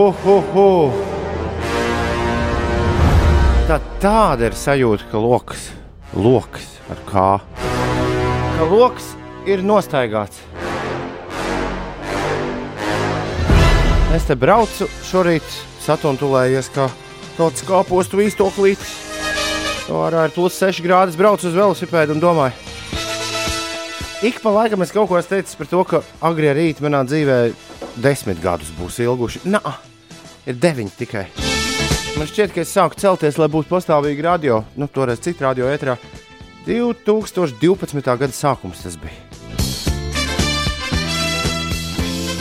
hu, hu, hu. Tā, tāda ir sajūta, ka lokus, lokus ar kā. Ka lokus ir nostaigāts. Es te braucu šorīt, satuntulējies, kā kaut kā postu īstoklīt. Ārā ir plus 6 grādi, braucu uz velosipēdu un domāju, ik pa laikam es kaut ko esmu teicis par to, ka agri rīt manā dzīvē desmit gadus būs ilguši. Nā, ir deviņi tikai. Man šķiet, ka es sāku celties, lai būtu pastāvīgi radio. Nu, toreiz citu radio ētrā. 2012. gada sākums tas bija.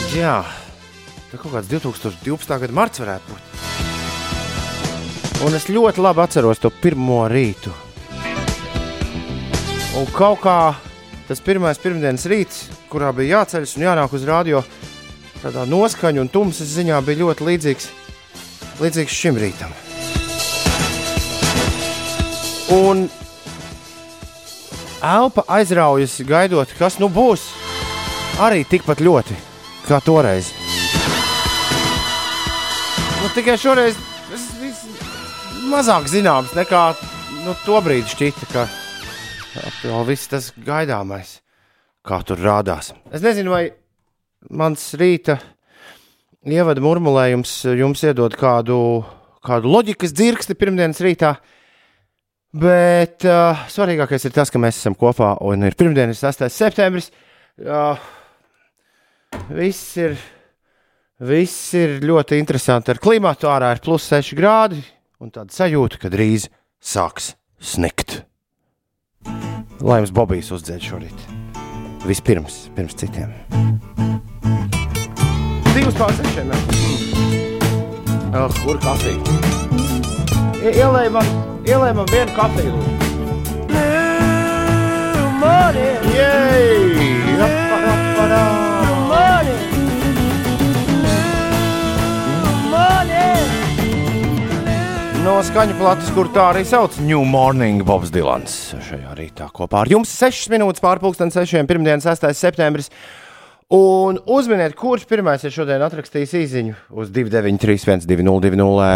Jā, tā kaut kāds 2012. gada marts varētu būt. Un es ļoti labi atceros to pirmo rītu. Un kaut kā tas pirmais pirmdienas rīts, kurā bija jāceļas un jānāk uz radio, tādā noskaņa un tumsas ziņā bija ļoti līdzīgs, līdzīgs šim rītam. Un elpa aizraujas, gaidot, kas nu būs. Arī tikpat ļoti kā toreiz. Nu, tikai šoreiz tas viss mazāk zināms nekā nu, to brīdi šķita, ka vēl viss tas gaidāmais, kā tur rādās. Es nezinu, vai mans rīta ievada murmulējums jums iedod kādu, kādu loģikas dzirksti pirmdienas rītā. Bet uh, svarīgākais ir tas, ka mēs esam kopā un ir pirmdienas 8. septembris. Uh, viss, ir, viss ir ļoti interesanti ar klimatu. Ārā ir plus 6 grādi un tāda sajūta, ka drīz sāks snikt. Lai jums Bobijs uzdzēd šorīt. Vispirms, pirms citiem. Divas pāris sešiem. Uh, kur kafija? Ielēj man, ielēj man vienu kafiju. lūdzu. Jej! Rapa, No skaņa plates, kur tā arī sauc New Morning Bobs Dilans. Šajā rītā kopā ar jums 6 minūtes pārpusdienas 6. pirmdienas 6. septembris. Un uzminiet, kurš pirmais ir šodien atrakstījis īsiņu uz 293, 202,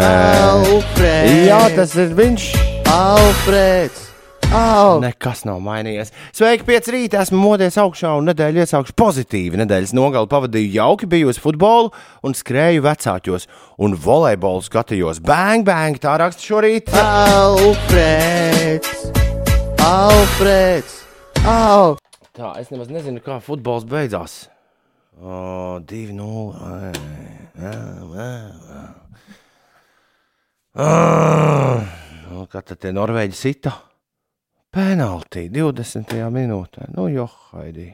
Alfreds! Jā, tas ir viņš. Alfreds! Al! Nekas nav mainījies. Sveiki, pieci rītā esmu modies augšā un nedēļu iesākšu pozitīvi. Nedēļas nogali pavadīju jauki, biju uz futbolu un skrēju vecākos un volejbolu skatījos. Bang, bang, tā raksta šorīt. Alfreds! Alfreds! Al! Tā, es nemaz nezinu, kā futbols beidzās. O, 2-0. Nu, Kā tad tie norvēģi sita? Penaltī 20. minūtē. Nu, jo, Haidī.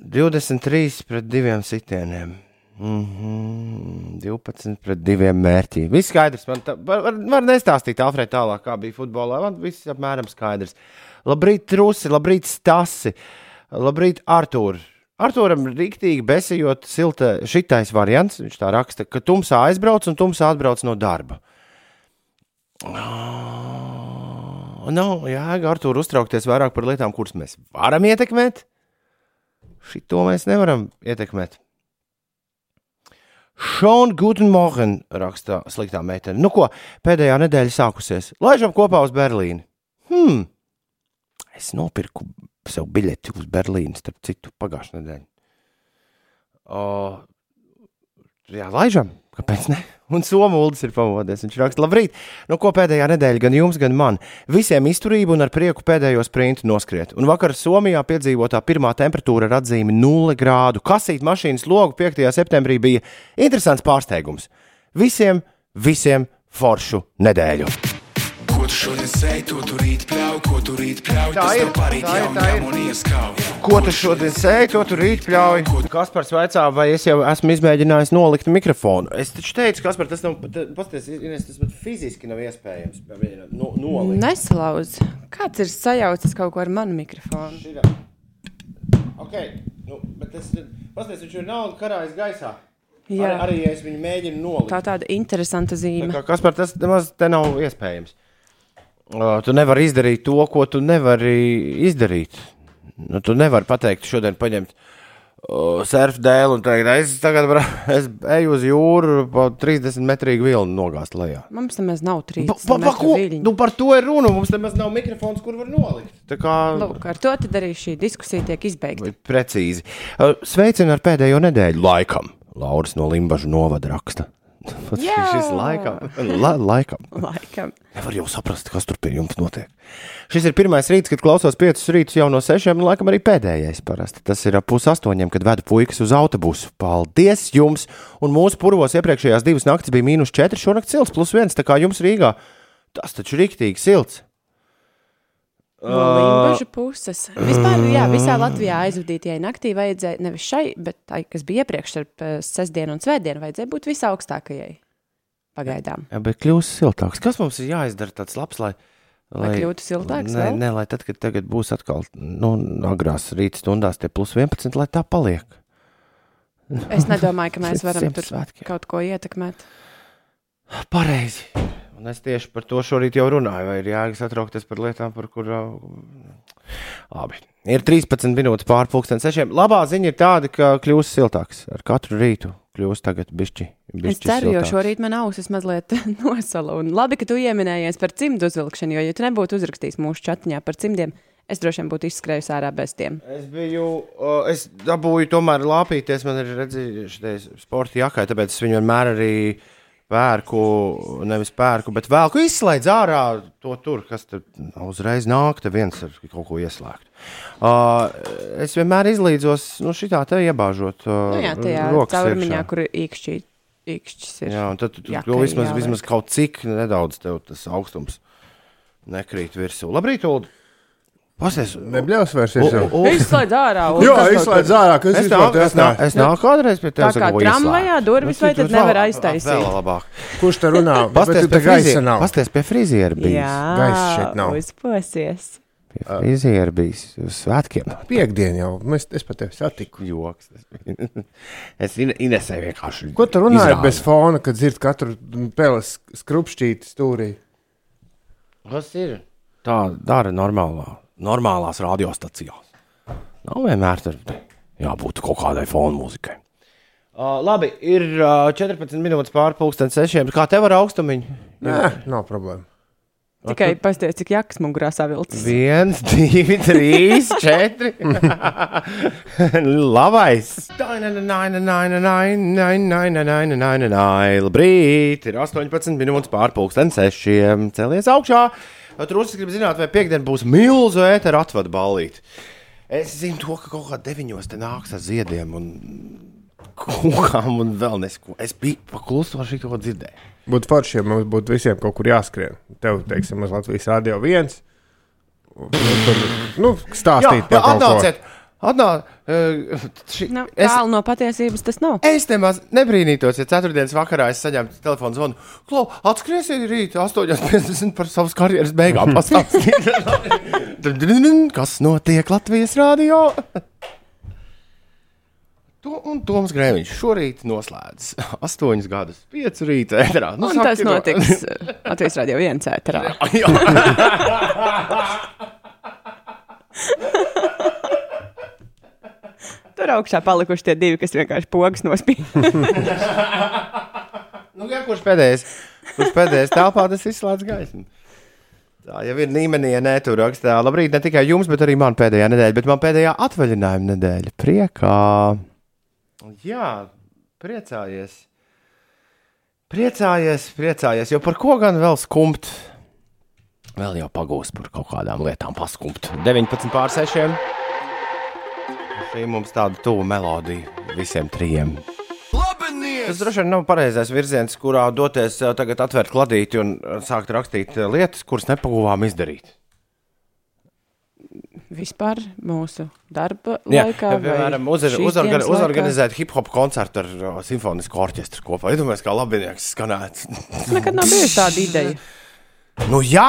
23 pret 2 sitieniem. Mm -hmm. 12 pret 2 mērķiem. Viss skaidrs. Man tā, var, var, nestāstīt Alfred tālāk, kā bija futbolā. Man viss apmēram skaidrs. Labrīt, Trusi, labrīt, Stasi, labrīt, Artur. Arturam rīktīgi besijot silta šitais variants. Viņš tā raksta, ka tumsā aizbrauc un tumsā atbrauc no darba. Oh, nav jēga Artur uztraukties vairāk par lietām, kuras mēs varam ietekmēt. Šito mēs nevaram ietekmēt. Šona Gutenmorgen raksta sliktā meitene. Nu ko, pēdējā nedēļa sākusies. Laižam kopā uz Berlīni. Hmm. Es nopirku sev biļeti uz Berlīnu, starp citu, pagājušā nedēļa. O, jā, laižam, kāpēc ne? Un Somūlis ir pamodies. Viņš raksta, labrīt, nu ko pēdējā nedēļa gan jums, gan man. Visiem izturību un ar prieku pēdējo sprintu noskriet. Un vakar Somijā piedzīvotā pirmā temperatūra ar atzīmi 0 grādu. Kasīt mašīnas logu 5. septembrī bija interesants pārsteigums. Visiem, visiem foršu nedēļu. Tu šodien sēji, to tu rīt pļauj, ko tu rīt pļauj, Tā tas ir, tā jaunu tā ir. ieskauj. Ko tu šodien sēji, to tu rīt pļauj? Kaspars vaicā, vai es jau esmu izmēģinājis nolikt mikrofonu. Es taču teicu, Kaspar, tas nav, pasties, Ines, tas pat fiziski nav iespējams. No, nolikt. Neslauz. Kāds ir sajaucis kaut ko ar manu mikrofonu? Šitā. Ok, nu, bet tas, pasties, viņš ir nav karājis gaisā. Jā. Arī, arī, ja es viņu mēģinu nolikt. Tā tāda interesanta Tā zīme. kā, Kaspar, tas nemaz te nav iespējams. Tu nevari izdarīt to, ko tu nevari izdarīt. Nu, tu nevari pateikt, šodien paņemt uh, surf dēļ, un teikt, es tagad var, es eju uz jūru pa 30 metrīgu vilnu nogāzt lejā. Mums nemaz nav Pa, 30 pa, pa, metru ko? viļņu. Nu, par to ir runa. Mums nemaz nav mikrofons, kur var nolikt. Tā kā Lūk, ar to tad arī šī diskusija tiek izbeigta. precīzi. Sveicinu ar pēdējo nedēļu laikam. Lauris no Limbaģa novada raksta. Šis laikam, la, laikam. Laikam. Nevar jau saprast, kas tur pie jums notiek. Šis ir pirmais rīts, kad klausos piecus rītus jau no sešiem, un laikam arī pēdējais parasti. Tas ir ap pus astoņiem, kad vedu puikas uz autobusu. Paldies jums! Un mūsu purvos iepriekšējās divas naktis bija mīnus četri, šonakt silts plus viens, tā kā jums Rīgā. Tas taču ir rīktīgi silts. No Limbaģa puses. Vispār, jā, visā Latvijā aizvadītajai naktī vajadzēja nevis šai, bet tai, kas bija iepriekš starp eh, sestdienu un svētdienu, vajadzēja būt visaugstākajai. Pagaidām. Jā, bet kļūs siltāks. Kas mums ir jāizdara tāds labs, lai, Lai kļūtu siltāks Nē, nē, lai tad, kad tagad būs atkal nu, agrās rīta stundās, tie plus 11, lai tā paliek. Es nedomāju, ka mēs varam tur Ziemassvētkiem. kaut ko ietekmēt. Pareizi. Un es tieši par to šorīt jau runāju, vai ir jāgas atraukties par lietām, par kurām. Labi. Ir 13 minūtes pārpusdienas sešiem. Labā ziņa ir tāda, ka kļūs siltāks ar katru rītu. Kļūs tagad bišķi. Es bišķi ceru, jo siltāks. šorīt man ausis mazliet nosala. Un labi, ka tu ieminējies par cimdu uzvilkšanu, jo, ja tu nebūtu uzrakstījis mūsu chatiņā par cimdiem, es droši vien būtu izskrējusi ārā bez tiem. Es biju, uh, es dabūju tomēr lāpīties, man ir redzējuši sporta jakai, tāpēc es viņu vienmēr arī pērku, nevis pērku, bet vēlku izslēdz ārā to tur, kas tur uzreiz nāk, te viens ar kaut ko ieslēgt. Uh, es vienmēr izlīdzos, nu šitā te iebāžot uh, Nu, jā, tajā caurmiņā, kur īkšķi, īkšķis ir. Jā, un tad tu jakai to vismaz, jāliek. vismaz kaut cik nedaudz tev tas augstums nekrīt virsū. Labrīt, Ulu! Pasties! Nebļaus vairs. Es, jau. Izslēdz ārā. Jā, kas kaut izslēdz tur- ārā, kas Es nāku, es, nāku, es nāku kādreiz pie Tā tevis. kā tramvajā durvis vai tad nevar aiztaisīt? Vēl labāk. Kurš te runā? Pasties pie friziera. Pasties pie friziera bijis. Jā, Gaisa šeit nav. uzposies. Pie friziera bijis uz svētkiem. Piekdien jau. Mēs, es pat tevi satiku. Joks. Es Ine- Inesē vienkārši. Ko tu runāji bez fona, kad dzird katru peles skrupšķīti stūrī? Kas ir? Tā dara normālā, normālās radiostacijās. Nav vienmēr tur jābūt kaut kādai fonu mūzikai. Uh, labi, ir uh, 14 minūtes pārpusdienas sešiem. Kā tev ar augstumiņu? Nē, nav problēma. Tikai pasties, cik jakas mugurā savilcis. Viens, divi, trīs, četri. Labais! Labrīt! Ir 18 minūtes pārpusdienas sešiem. Celies augšā! Trūcis grib zināt, vai piekdien būs milzu ēteru atvadu ballīt. Es zinu to, ka kaut kā deviņos te nāks ar ziediem un kūkām un vēl nesko. Es biju pakluso ar šo dzirdēju. Būtu forši, ja mums būtu visiem kaut kur jāskrien. Tev, teiksim, uz Latvijas radio viens. Tur, nu, stāstīt par kaut ko. Atnāc, uh, ši, Nu, es, Tālu no patiesības tas nav. Es nemaz nebrīnītos, ja ceturtdienas vakarā es saņemtu telefonu zvanu. Klau, atskriesiet rīt 8.50 par savas karjeras beigām. pastāstīt." Kas notiek Latvijas rādio? To un Toms Grēviņš šorīt noslēdz astoņus gadus, piecu rīta ēterā. Nu, Un tas notiks uh, Latvijas radio viens ēterā. Tur augšā palikuši tie divi, kas vienkārši pogas nospīd. Nu, jā, kurš pēdējais? Kurš pēdējais telpā tas izslēdz gaismu? Tā jau ir līmenī, ja nē, tur rakstā. Labrīt, ne tikai jums, bet arī man pēdējā nedēļa, bet man pēdējā atvaļinājuma nedēļa. Priekā. Jā, priecājies. Priecājies, priecājies, jo par ko gan vēl skumt? Vēl jau pagūst par kaut kādām lietām, paskumt. 19 pār 6. Šī mums tāda tuva melodija visiem trijiem. Tas droši vien nav pareizais virziens, kurā doties eh, tagad atvērt kladīti un eh, sākt rakstīt eh, lietas, kuras nepagūvām izdarīt. Vispār mūsu darba Jā, laikā. vai piemēram, uzor, uzorgan, uzorganizēt hip hop koncertu ar simfonisku orķestru kopā. Iedomājieties, kā labinieks skanētu. Nekad nav bijusi tāda ideja. Nu, jā,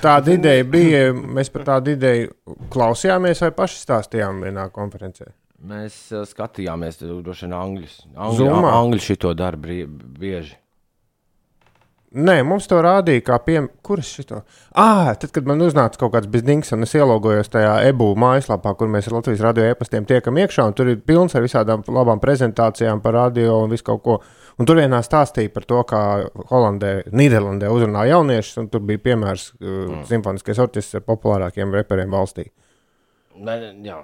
Tāda ideja bija. Mēs par tādu ideju klausījāmies vai paši stāstījām vienā konferencē. mēs uh, skatījāmies, uh, droši vien, angļus. Angļi, Zoomā? angļi šito dara brie- bieži. Nē, mums to rādīja, kā piemēram, kuras šito. Ah, tad, kad man uznāca kaut kāds biznings, un es ielogojos tajā ebu mājaslapā, kur mēs ar Latvijas radio e-pastiem tiekam iekšā, un tur ir pilns ar visādām labām prezentācijām par radio un visu kaut ko. Un tur vienā stāstīja par to, kā Holandē, Nīderlandē uzrunā jauniešus, un tur bija piemērs uh, mm. simfoniskais orķestris ar populārākiem reperiem valstī. Ne, jā,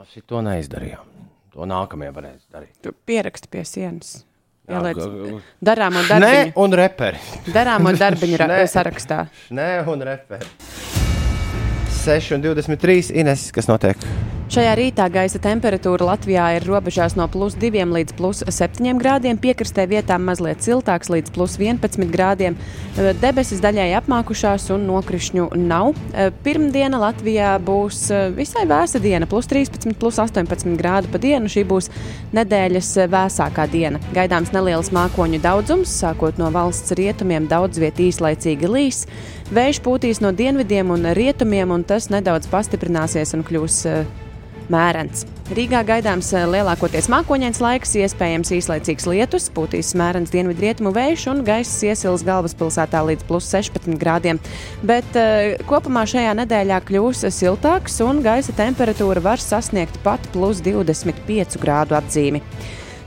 es to neizdarījām. To nākamie varēs darīt. Tu pieraksti pie sienas. Jā, Ieliec darāmo Nē, darbiņu, un reperi. darāmo darbiņu ra- Nē. sarakstā. Nē, un reperi. 6,23 Ines, kas notiek? Šajā rītā gaisa temperatūra Latvijā ir robežās no plus 2 līdz plus 7 grādiem, piekrastē vietām mazliet siltāks līdz plus 11 grādiem. Debesis daļai apmākušās un nokrišņu nav. Pirmdiena Latvijā būs visai vēsa diena, plus 13, plus 18 grādu pa dienu. Šī būs nedēļas vēsākā diena. Gaidāms neliels mākoņu daudzums, sākot no valsts rietumiem, daudz vietā īslaicīgi līs. Vējš pūtīs no dienvidiem un rietumiem, un tas nedaudz pastiprināsies un kļūs uh, mērens. Rīgā gaidāms eh, lielākoties mākoņains laiks, iespējams īslaicīgs lietus, pūtīs mērens dienvidrietumu vējš un gaiss iesils galvaspilsētā līdz plus 16 grādiem. Bet uh, kopumā šajā nedēļā kļūs siltāks un gaisa temperatūra var sasniegt pat plus 25 grādu atzīmi.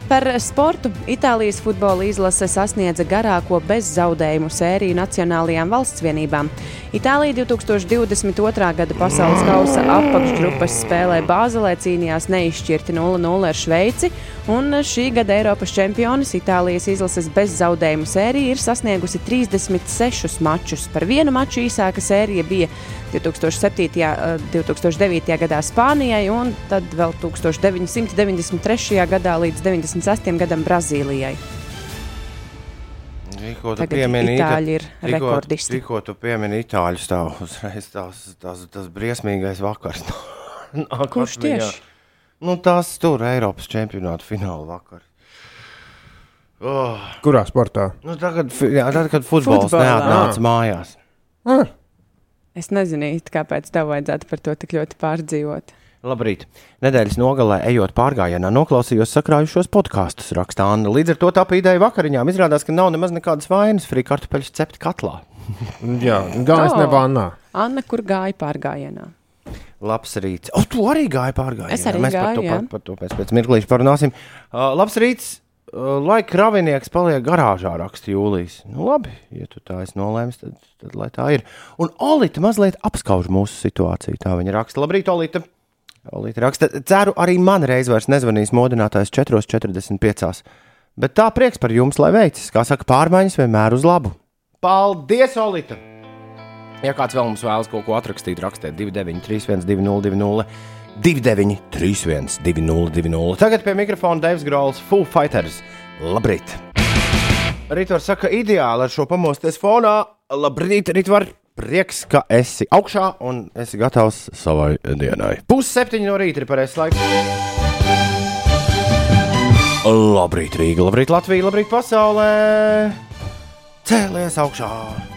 Par sportu Itālijas futbola izlase sasniedza garāko bezzaudējumu sēriju nacionālajām valsts vienībām. Itālija 2022. gada pasaules kausa apakšgrupas spēlē Bāzelē cīnījās neizšķirti 0-0 ar Šveici, un šī gada Eiropas čempionis Itālijas izlases bezzaudējumu sērija ir sasniegusi 36 mačus. Par vienu maču īsāka sērija bija 2007. un 2009. gadā Spānijai, un tad vēl 1993. gadā līdz 96. gadam Brazīlijai. Tikko tu piemini Itāļi ir rekordisti. Tikko tu piemini itāļus, tā uzreiz tās, tās, tas briesmīgais vakars. Kurš tieši? Nu, tas tur Eiropas čempionāta fināla vakar. Oh, Kurā sportā? nu, tagad, jā, tad, kad futbols Futbolā. neatnāca mājās. Ah, Es nezinu, īsti, kāpēc tev vajadzētu par to tik ļoti pārdzīvot. Labrīt! Nedēļas nogalē, ejot pārgājienā, noklausījos sakrājušos podkāstus, raksta Anna. Līdz ar to tā ideja vakariņām izrādās, ka nav nemaz nekādas vainas frī kartupeļus cept katlā. jā, galvenais Oh. nevānā. Anna, kur gāja pārgājienā? Labs rīts. O, tu arī gāji pārgājienā. Es arī Mēs par gāju, to, jā. par, par to pēc, pēc mirklīša parunāsim. Uh, labs rīts! Uh, lai kravinieks paliek garāžā, raksta Jūlijas. Nu, labi, ja tu tā esi nolēmis, tad, tad lai tā ir. Un Olīte mazliet apskauž mūsu situāciju. Tā viņa raksta. Labrīt, Olīte! Olīte raksta, ceru, arī man reiz vairs nezvanīs modinātājs 4.45. Bet tā prieks par jums, lai veicas. Kā saka, pārmaiņas vienmēr uz labu. Paldies, Olīte! Ja kāds vēl mums vēlas kaut ko atrakstīt, rakstiet 293, 202, 293, 202. Tagad pie mikrofona Deivs Grols, Full Fighters. Labrīt! Rītvar saka, ideāli ar šo pamosties fonā. Labrīt, Rītvar! Prieks, ka esi augšā un esi gatavs savai dienai. Pusseptiņi no rīta ir pareizais laiks. Labrīt, Rīga, labrīt, Latvija, labrīt, pasaulē! Cēlies augšā!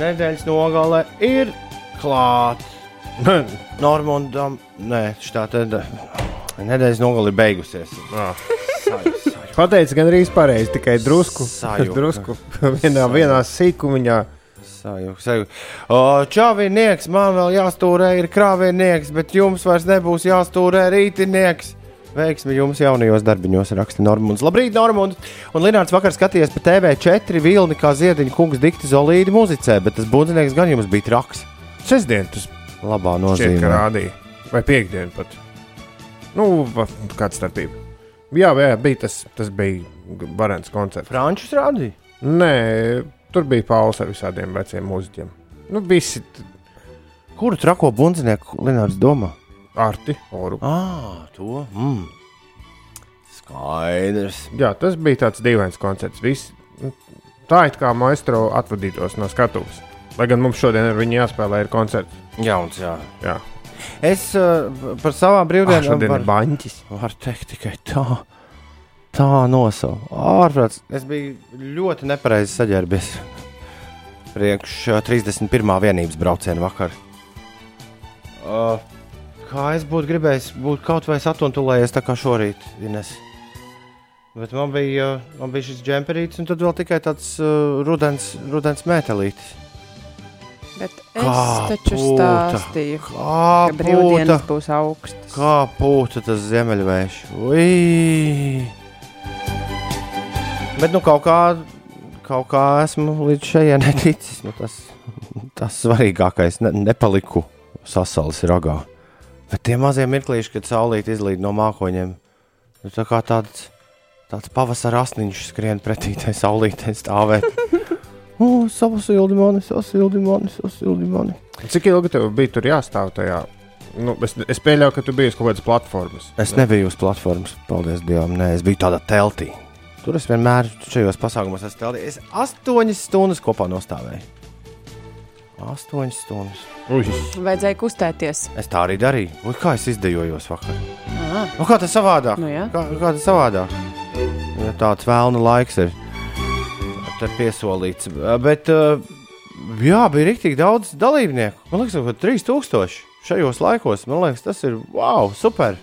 Nedēļas nogale ir klāta. Normandam, nē, tā tad nedēļas nogale ir beigusies. Ah. Pateicis gan arī pareizi, tikai drusku. Sajūta. drusku vienā, vienā sīkumiņā. Sajūta, sajūta. Čāvinieks, man vēl jāstūrē ir krāvinieks, bet jums vairs nebūs jāstūrē rītinieks. Veiksmi jums jaunajos darbiņos, raksta Normons. Labrīt, Normons! Un Linnārds vakar skatījās pa TV4 vilni, kā ziediņa kungs dikti zolīdi muzicē, bet tas būdzinieks gan jums bija traks. Sestdien tas Labā šķiet, ka nozīmē. rādīja. Vai piekdien pat. Nu, kāda starpība? Jā, jā, bija tas, tas bija varants koncerts. Frančus rādīja. Nē, tur bija pauze ar visādiem veciem mūziķiem. Nu, visi Kuru trako bundzinieku Linnārds domā? Arti, oru. Ah, to. Mm. Skaidrs. Jā, tas bija tāds dīvains koncerts. Visi, nu, tā it kā maestro atvadītos no skatuves. Lai gan mums šodien ar viņu jāspēlē ir koncerts. Jauns, jā. Jā, Es uh, par savām ah, brīvdienām šodien ir varu- baņķis. Var teikt tikai tā. Tā nosaukt. Ārprāts. Es biju ļoti nepareizi saģērbies. Priekš ā, 31. vienības brauciena vakar. Uh, kā es būtu gribējis būt kaut vai satuntulējies tā kā šorīt, Ines. Bet man bija, man bija šis džemperītis, un tad vēl tikai tāds uh, rudens, rudens metālītis. Bet es Kā taču pūta. stāstīju, Kā ka pūta, brīvdienas būs augstas. kā pūta tas ziemeļvējš. Ui! Bet nu kaut kā, kaut kā esmu līdz šajai neticis. Nu, tas, tas svarīgākais, ne, nepaliku sasalis ragā. Bet tie mazie mirklīši, kad saulīt izlīd no mākoņiem, nu, tā kā tāds, tāds pavasara asniņš skrien pretī tai saulītei stāvēt. O, sasildi mani, sasildi mani, sasildi mani. Cik ilgi tev bija tur jāstāv tajā? Nu, es, es pieļauju, ka tu biji uz kaut kādas platformas. Es nebiju uz platformas, paldies Dievam. Nē, es biju tādā teltī. Tur es vienmēr šajos pasākumos esmu teltī. Es astoņas stundas kopā nostāvēju. Astoņas stundas. Ui, Vajadzēja kustēties. Es tā arī darīju. Ui, kā es izdejojos vakar? Ah, Nu, kā tas savādāk? Nu, jā. kā, kā tas savādāk? Ja tāds vēlna laiks ir piesolīts. Bet, uh, jā, bija rīktīgi daudz dalībnieku. Man liekas, ka 3000 šajos laikos. Man liekas, tas ir wow, super.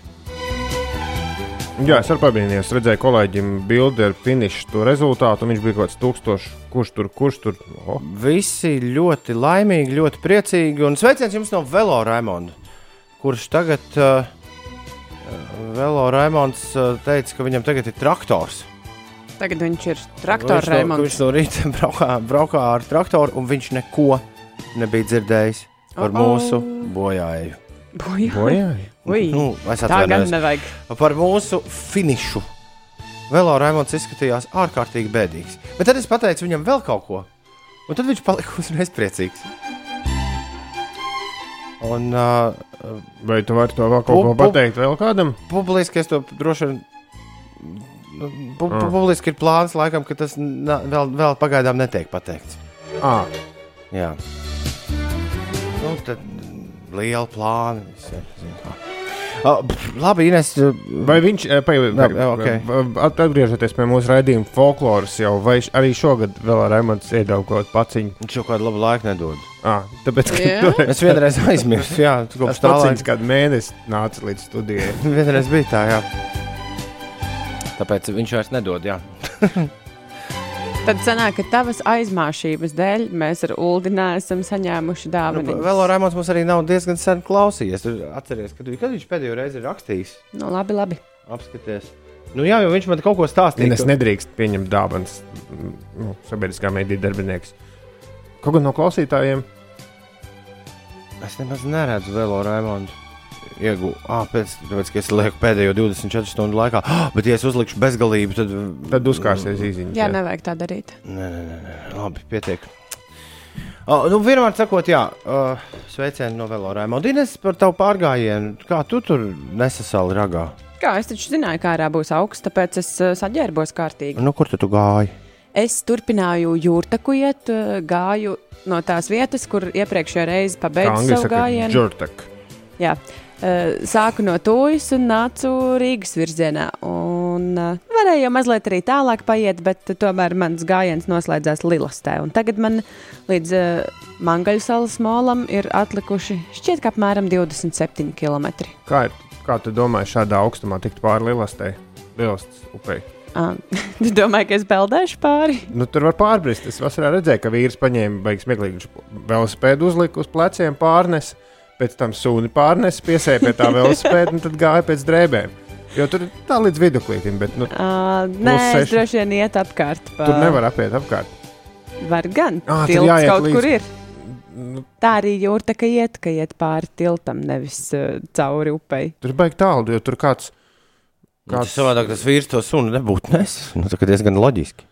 Jā, es arī pamanīju, redzēju kolēģim bildi ar finišu to rezultātu. un Viņš bija kaut kāds tūkstošs. Kurš tur, kurš tur? Oh. Visi ļoti laimīgi, ļoti priecīgi. Un sveiciens jums no Velo Raimonda, kurš tagad, uh, Velo Raimonds uh, teica, ka viņam tagad ir traktors. tagad viņš ir traktora Viņš no- remonts. Viņš no rīta braukā, braukā ar traktoru, un viņš neko nebija dzirdējis par Oh, oh. mūsu bojāju. Bojā. Bojā. Ui, Nu, es tā gan atvainojos. nevajag. Par mūsu finišu. Velo Raimonds izskatījās ārkārtīgi bēdīgs. Bet tad es pateicu viņam vēl kaut ko. Un tad viņš palika uzreiz priecīgs. Un uh, Vai tu vari to vēl kaut ko pateikt vēl kādam? publiski es to droši vien. Pu, pu, Ah. publiski ir plāns, laikam, ka tas vēl, vēl pagaidām netiek pateikts. À, Jā. Nu, tad liela plāna. kā. Uh, labi, Ines. vai viņš, eh, pa, Jā, jā, ok. at- atgriežoties pie mūsu raidījuma folkloras, jau vai arī šogad vēl ar Raimonds iedod kaut kādu paciņu? Viņš jau kādu labu laiku nedod. À, tāpēc, ka Jā. toreiz Es vienreiz aizmirsu, jā, kopš tā laika. kādu mēnesi nāca līdz studijai. Vienreiz bija tā, jā. Tāpēc viņš vairs nedod, jā. Tad sanāk, ka tavas aizmāšības dēļ mēs ar Ulu neesam saņēmuši Nu, dāvanu. vēl Raimonds mums arī nav diezgan sen klausījies. Tu Atceries, kad, kad viņš pēdējo reizi ir rakstījis, Nu, labi, labi. apskaties. Nu, jā, jo viņš man kaut ko stāstīja. Es ka- nedrīkst pieņemt dāvanas mm, nu, sabiedriskā mediju darbinieks. Kaut gan no klausītājiem, Es nemaz neredzu vēl Raimondu. Iegūstu, ah, pēc, tāpēc, ka es lieku pēdējo 24 stundu laikā, ah, bet, ja es uzlikšu bezgalību, tad. tad uzkārsies īsiņš. Jā, nevajag tā darīt. Nē, nē, nē, nē. labi, pietiek. Uh, nu, vienmēr sakot, jā, uh, sveicieni no Velo Raimondines par tavu pārgājienu. Kā tu tur nesasāli ragā? Kā es taču zināju, ka ārā būs augsts, tāpēc es uh, saģērbos kārtīgi. Nu, kur tu, tu gāji? Es turpināju jūrtaku iet, gāju no tās vietas, kur iepriekšējā reizē pabeidzu savu gājienu. Džurtak. Jā. Uh, Sāku no Tūjas un nācu Rīgas virzienā. Un, uh, varēju jau mazliet arī tālāk paiet, bet tomēr mans gājiens noslēdzās Lilastē. Un tagad man līdz uh, Mangaļu salas molam ir atlikuši šķiet, ka apmēram 27 km. Kā, ir- kā tu domā, šādā augstumā tikt pāri Lielastai? Lielastas upei. Uh, tu domāji, ka es peldēšu pāri? Nu, tur var pārbrist. Es vasarā redzēju, ka vīrs paņēma beigas smieklīgi. Viņš velosipēdu uzlika uz pleciem, pārnes, pēc tam sūni pārnes, piesēja pie tā velosipēda un tad gāja pēc drēbēm. Jo tur ir tā līdz viduklītim, bet nu, Uh, nē, es seši. droši vien iet apkārt. Pa... tur nevar apiet apkārt. Var gan. Tad Tilts jāiet kaut līdz- kur ir. Nu, Tā arī jūrta, ka iet, ka iet pāri tiltam, nevis uh, cauri upei. tur baigi tālu, jo tur kāds, Kāds kāds, savādāk tas vīrs to sunu nebūtu nesis. Nu, tā kā diezgan loģiski.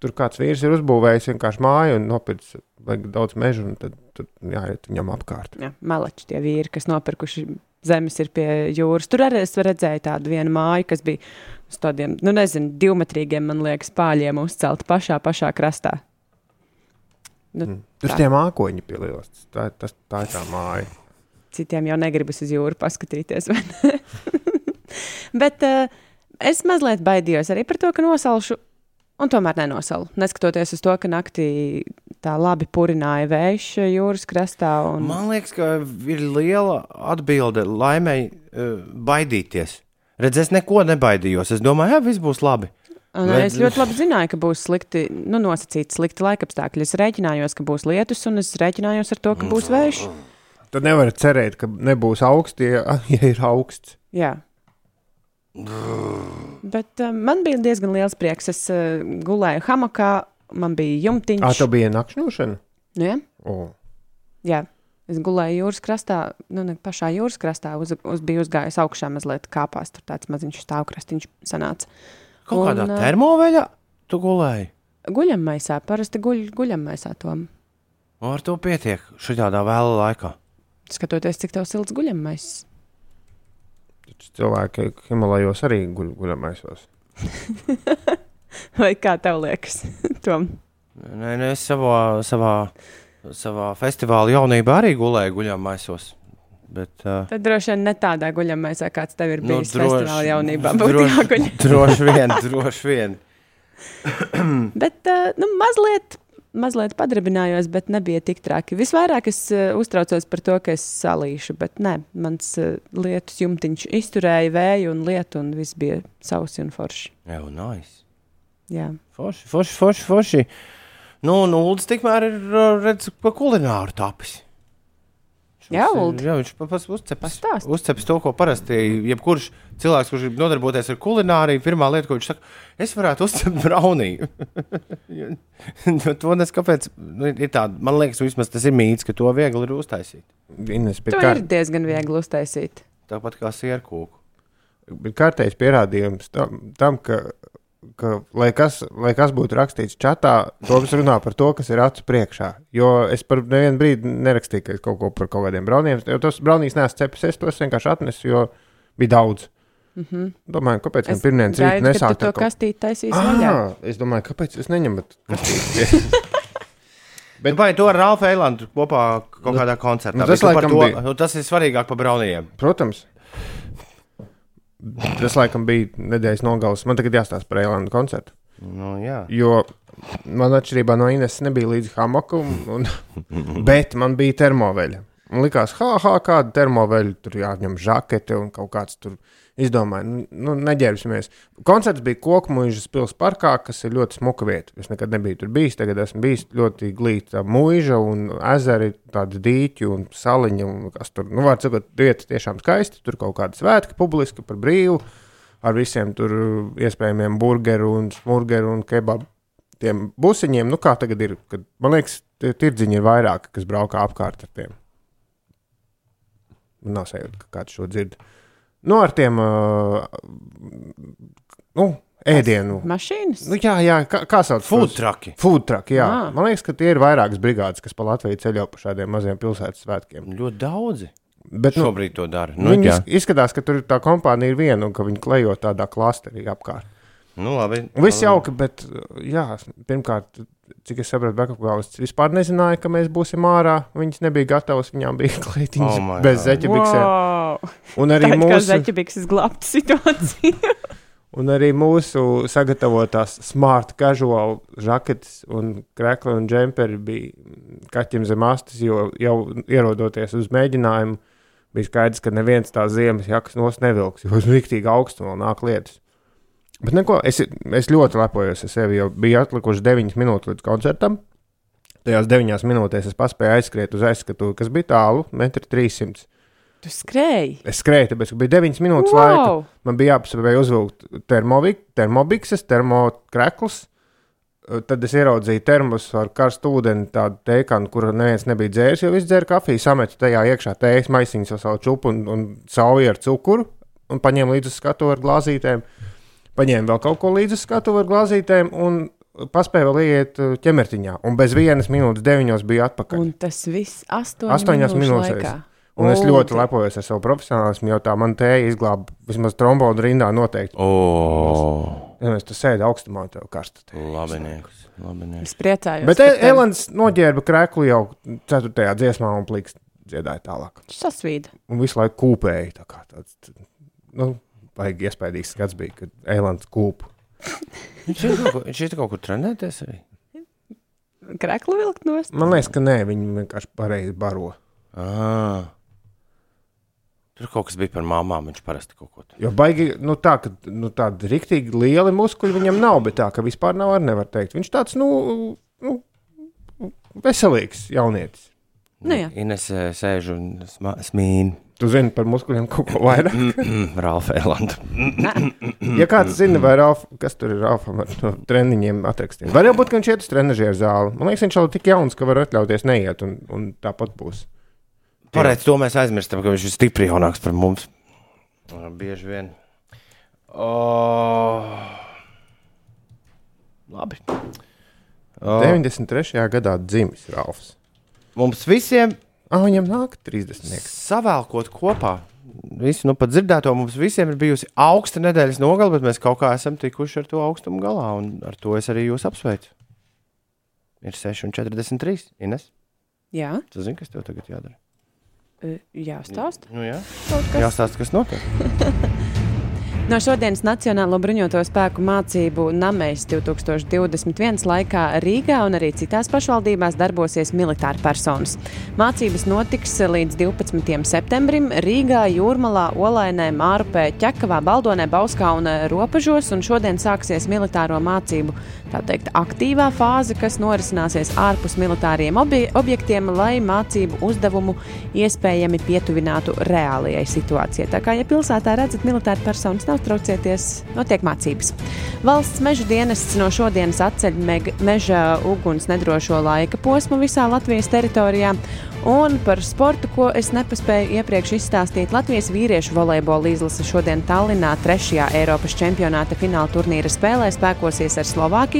tur kāds vīrs ir uzbūvējis vienkārši māju un nopircis baigi daudz mežu, un tad tur jāiet viņam apkārt. Jā, meleči tie vīri, kas nopirkuši zemes, ir pie jūras. Tur arī es redzēju tādu vienu māju, kas bija uz tādiem, nu, nezinu, divmetrīgiem, man liekas, pāļiem uzcelta pašā, pašā krastā. Nu, Mm. Tur tie mākoņi pielielas. Tā, tas, tā ir tā māja. Citiem jau negribas uz jūru paskatīties. Bet uh, es mazliet baidījos arī par to, ka nosalšu. Un tomēr nenosalu. Neskatoties uz to, ka naktī tā labi purināja vējš jūras krastā. Un... Man liekas, ka ir liela atbilde laimēji uh, baidīties. Redz, es neko nebaidījos. Es domāju, ka viss būs labi. Un Bet- es ļoti labi zināju, ka būs slikti, nu, nosacīti slikti laikapstākļi. Es rēķinājos, ka būs lietus, un es rēķinājos ar to, ka būs vējš. Tad nevar cerēt, ka nebūs augsts, ja, ja ir augsts. Jā. Bet uh, man bija diezgan liels prieks. Es uh, gulēju hamakā, man bija Ah, jumtiņš. tā bija nakšņošana. Nu, ja? Oh. Jā, es gulēju jūras krastā, nu, ne pašā jūras krastā. Uz, uz, biju uzgājis augšā mazliet kāpās. Tur tāds maziņš stāvkrastiņš sanāca. Kaut Un, kādā ā, termoveļā tu gulēji. Guļammaisā, parasti guļ guļammaisā tom. Ar to pietiek šādā vēlā laikā. Skatoties, cik tev silts guļammais. Taču Cilvēki Himalajos arī guļ, guļamaisos. Vai kā tev liekas? tom? Nē, nē, es savā, savā, savā festivāla jaunībā arī gulēju guļamaisos. Bet, uh, Tad droši vien ne tādā guļammaisā, kāds tev ir Nu, bijis droši- festivāla jaunībā. Droši- droši vien, droši vien. Bet, uh, nu, mazliet, mazliet padarbinājos, bet nebija tik traki. Visvairāk es uh, uztraucos par to, ka es salīšu, bet nē, mans uh, lietus jumtiņš izturēja vēju un lietu, un viss bija sausi un forši. Jā, nice. Jā. Forši, forši, forši. forši. Nu, un Ulas tikmēr ir uh, redz, pa kulināru tapis. Jā, Uldi. Jā, viņš pa- pats uzceps, Pastāsti. uzceps to, ko parasti jebkurš cilvēks, kurš grib nodarboties ar kulināriju, pirmā lieta, ko viņš saka, es varētu uzcept jo to nes kāpēc, nu, ir tāda, man liekas, vismaz tas ir mīts, ka to viegli ir uztaisīt. Ines To kā, ir diezgan viegli uztaisīt. Tāpat kā sierkūku. kārtējs pierādījums tam, tam ka, ka lai, kas, lai kas būtu rakstīts čatā, Toms runā par to, kas ir acu priekšā. Jo es par nevienu brīdi nerakstīju ka es kaut ko par kaut kādiem brauniem. Jo tos braunīs neesmu cepis, es tos vienkārši atnesu, jo bija daudz. Mm -hmm. Domāju, kāpēc Es pirmdienas rītā nesākt to kaut- kastīti taisīs vaļā. Ah, es domāju, kāpēc jūs neņemat kastīti? Bet vai to ar Rāfu Eilandu kopā kaut Nu, kādā koncertā? nu, tas to, bija. nu, tas ir svarīgāk par braunijiem. Protams. Tas laikam bija nedēļas nogales. Man tagad jāstāsta par Eilandu koncertu. Nu, jā. Jo man atšķirībā no Ines nebija līdzi hamaku, un, un, bet man bija termoveļa. Man likās, ha, ha, kāda termoveļa, tur jāņem žakete un kaut kāds tur izdomāja. Nu, nu, neģērbsimies. Koncerts bija Kokmuīžas pilsētas parkā, kas ir ļoti smuka vieta. Es nekad nebiju tur bijis, tagad esmu bijis ļoti glīta mūža un ezeri, tādi dīķi un saliņi. Un kas tur, nu, var sakot, vieta tiešām skaisti. Tur kaut kāda svētki publiski par brīvu. Ar visiem tur iespējamiem burgeru un smurgeru un kebabu tiem busiņiem, nu kā tagad ir, kad man liekas, tie tirdziņi ir vairāk, kas braukā apkārt ar tiem. Man nav sajūta, ka kāds šo dzird. Nu, ar tiem, uh, nu, ēdienu. Mašīnas? Nu, jā, jā, kā, kā sauc Food tos? trucki. Food truck, jā. Ah. Man liekas, ka tie ir vairākas brigādes, kas pa Latviju ceļo pa šādiem maziem pilsētas svētkiem. Ļoti daudzi. Bet, nu, Šobrīd to dara. nu, Nu, viņi jā. iz- izskatās, ka tur tā kompānija ir viena un ka viņi klejo tādā klasterī apkārt. nu labi. Viss jauki, bet, jā, pirmkārt, cik es saprotu, Bekapgālis vispār nezināja, ka mēs būsim ārā. Viņas nebija gatavas, viņām bija kleitiņas Oh bez God. zeķa biksēm. Wow. Un arī kā mūsu, zeķibikses glābta situācija. un arī mūsu sagatavotās smart casual žaketes un krekli un džemperi bija kaķim zem astes, jo jau ierodoties uz mēģinājumu, bija skaidrs, ka neviens tās ziemas jakas nos nevilks, jo uz rīktīgi augstu vēl nāk lietas. Bet neko, es, es ļoti lepojos ar sevi, jo bija atlikuši 9 minūtes līdz koncertam. Tajās 9 minūtēs es paspēju aizskriet uz aizskatu, kas bija tālu, 1,3 m. Tu skrēji. Es skrēju, tāpēc, bija 9 minūtes wow. laika. Man bija jāpaspēj uzvilkt termovik, termobikses, termokreklus. Tad es ieraudzīju termos ar karstu ūdeni, tādu teikanu, kur neviens nebija dzēris, jo viss dzēra kafiju, sametu tajā iekšā tējas maisiņus savu čupu un, un sauju ar cukuru, un paņēmu līdzi skatu ar glāzītēm. Paņēmu vēl kaut ko līdzi skatu ar glāzītēm, un paspēju vēl iet uh, ķemertiņā. Un bez vienas minūtes deviņos bija atpakaļ. Un tas viss astoņu Astoņās minūtēs. laikā. Un es ļoti lepojos ar savu profesionālismu, jo tā man tēja izglāba vismaz trombonu rindā noteikti. O, Ja mēs tur sēdam augstumā, tev karsta. labinieks. labinieks. Es priecājos. Bet e- tev Elans noģērba krēklu jau 4. dziesmā un pliks dziedāja tālāk. Sasvīda. Un visu laiku kūpēja. tā kā Tāds, nu, vajag iespējams skats bija, kad Elans kūp. Viņš ir kaut, kur- viņš ir kaut kur trenēties arī. Kreklu vilkt nost. Man liekas, ka nē, viņi vienkārši pareizi baro. Ah. Tur kaut kas bija par māmām. Viņš parasti kaut ko tādu. Jo baigi, nu tā, ka nu, tādi riktīgi lieli muskuļi viņam nav, bet tā, ka vispār nav, arī nevar teikt. Viņš tāds, nu, nu veselīgs jaunietis. Nu. Ines eh, sēž un sma- smīn. Tu zini par muskuļiem kaut ko vairāk. Ralfa Elanda. Ja kāds zina, vai Ralf, kas tur ir Ralfam ar no treniņiem atrakstiem. Var jau būt, ka viņš iet uz trenižieru zāli. Man liekas, viņš jau tik jauns, ka var atļauties neiet, un, un tāpat būs. Pareizi, to mēs aizmirstam, ka viņš ir stipri jaunāks par mums. Bieži vien. Oh. Labi. Oh. 93. gadā dzimis Ralfs. Mums visiem Ah, viņam nāk 30. savēlkot kopā. Visu nu pat dzirdēto mums visiem ir bijusi augsta nedēļas nogale, bet mēs kaut kā esam tikuši ar to augstumu galā. Un ar to es arī jūs apsveicu. Ir 6,43. Ines, Jā, tu zini, kas tev tagad jādara? jāstāsta Nu, jā, kaut kas. jāstāsta, kas notiek. No šodienas Nacionālo bruņoto spēku mācību Namēs 2021 laikā Rīgā un arī citās pašvaldībās darbosies militāri personas. Mācības notiks līdz 12. septembrim Rīgā, Jūrmalā, Olainē, Mārupē, Ķekavā, Baldonē, Bauskā un Ropažos, un šodien sāksies militāro mācību tā teikt, aktīvā fāze, kas norisināsies ārpus militāriem obje objektiem, lai mācību uzdevumu iespējami pietuvinātu reālajai situācijai. Tā kā, ja pilsētā redzat militāru personas, nav traucieties, notiek mācības. Valsts meža dienests no šodienas atceļ meža uguns nedrošo laika posmu visā Latvijas teritorijā. Un par sportu, ko es nepaspēju iepriekš izstāstīt, Latvijas vīriešu volejbola izlase šodien Tallinā trešajā Eiropas čempionāta fināla turnīra spēlē spēkosies ar Slovākiju.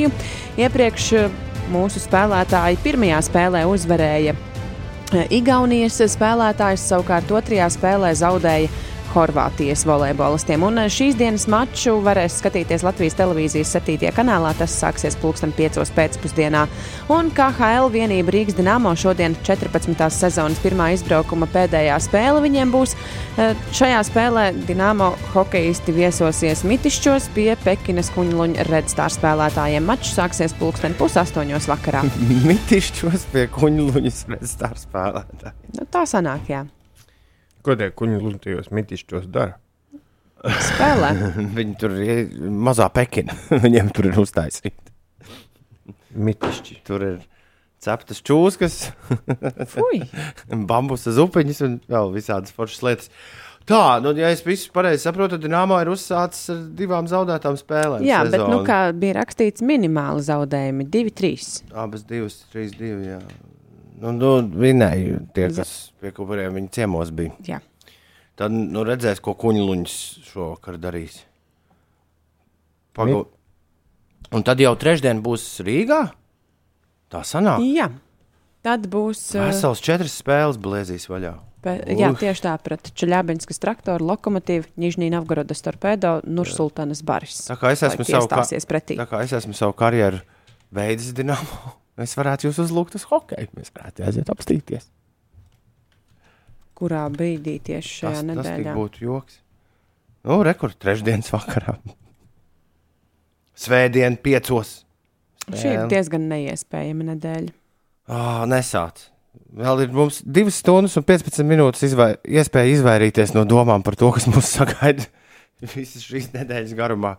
Iepriekš eh, mūsu spēlētāji pirmajā spēlē uzvarēja eh, Igaunijas spēlētājs, savukārt otrajā spēlē zaudēja Horvātijas volejbolistiem. Un eh, šīs dienas maču varēs skatīties Latvijas televīzijas 7. kanālā. Tas sāksies pulksten 5. pēcpusdienā. Un KHL vienība Rīgas Dienāmo šodien 14. sezonas pirmā izbraukuma pēdējā spēle viņiem būs. Eh, Šajā spēlē Dienāmo hokeisti viesosies Mitišķos pie Pekinas kuņluņa redstāra spēlētājiem. Mačs sāksies pulksten pusaustoņos vakarā. Mitišķos pie kuņluņas redzestāra spēlētāja. Nu, tā sanāk, jā. Ko tie kuņi lūdījos mitišķos dara? Spēlē. Viņi tur ir mazā pekina. Viņiem tur ir uztaisīta. Mitišķi. Tur ir ceptas čūskas, Fui! bambusa zupiņas un vēl visādas foršas lietas. Tā, nu, ja es visu pareizi saprotu, tad Dīnāmā ir uzsācis ar divām zaudētām spēlēm. Jā, bet, nu, sezonu. kā bija rakstīts, minimāli zaudējumi - 2-3. Abas divas, trīs, divi. Jā. Nu, nu, vinēja tie, kas pie kuriem viņi ciemos bija. Jā. Tad nu, redzēs, ko kuņģuņš šovakar darīs. Pagu... Un tad jau trešdien būs Rīgā. Tā sanāk. Jā. Tad būs. uh, Vesels četras spēles blēzīs vaļā. Pe, jā, tieši tā, pret Čeļabinskas traktoru, lokomotīvu, Nižnī Novgorodas torpēdo, Nursultanas baris. Tā kā es esmu savu, ka... pretī. tā kā es esmu savu karjeru veids Dienāmo, es varētu jūs uzlūgt uz hokeju. Mēs varētu aiziet apstīties. Kurā brīdī tieši šajā Tas, tas nedēļā? būtu joks. Nu, rekord trešdienas vakarā. Svētdien piecos. Šī ir diezgan neiespējama nedēļa. Ah, nesāc. Vēl ir mums 2 stundas un 15 minūtes izvai, iespēja izvairīties no domām par to, kas mūs sagaida visas šīs nedēļas garumā.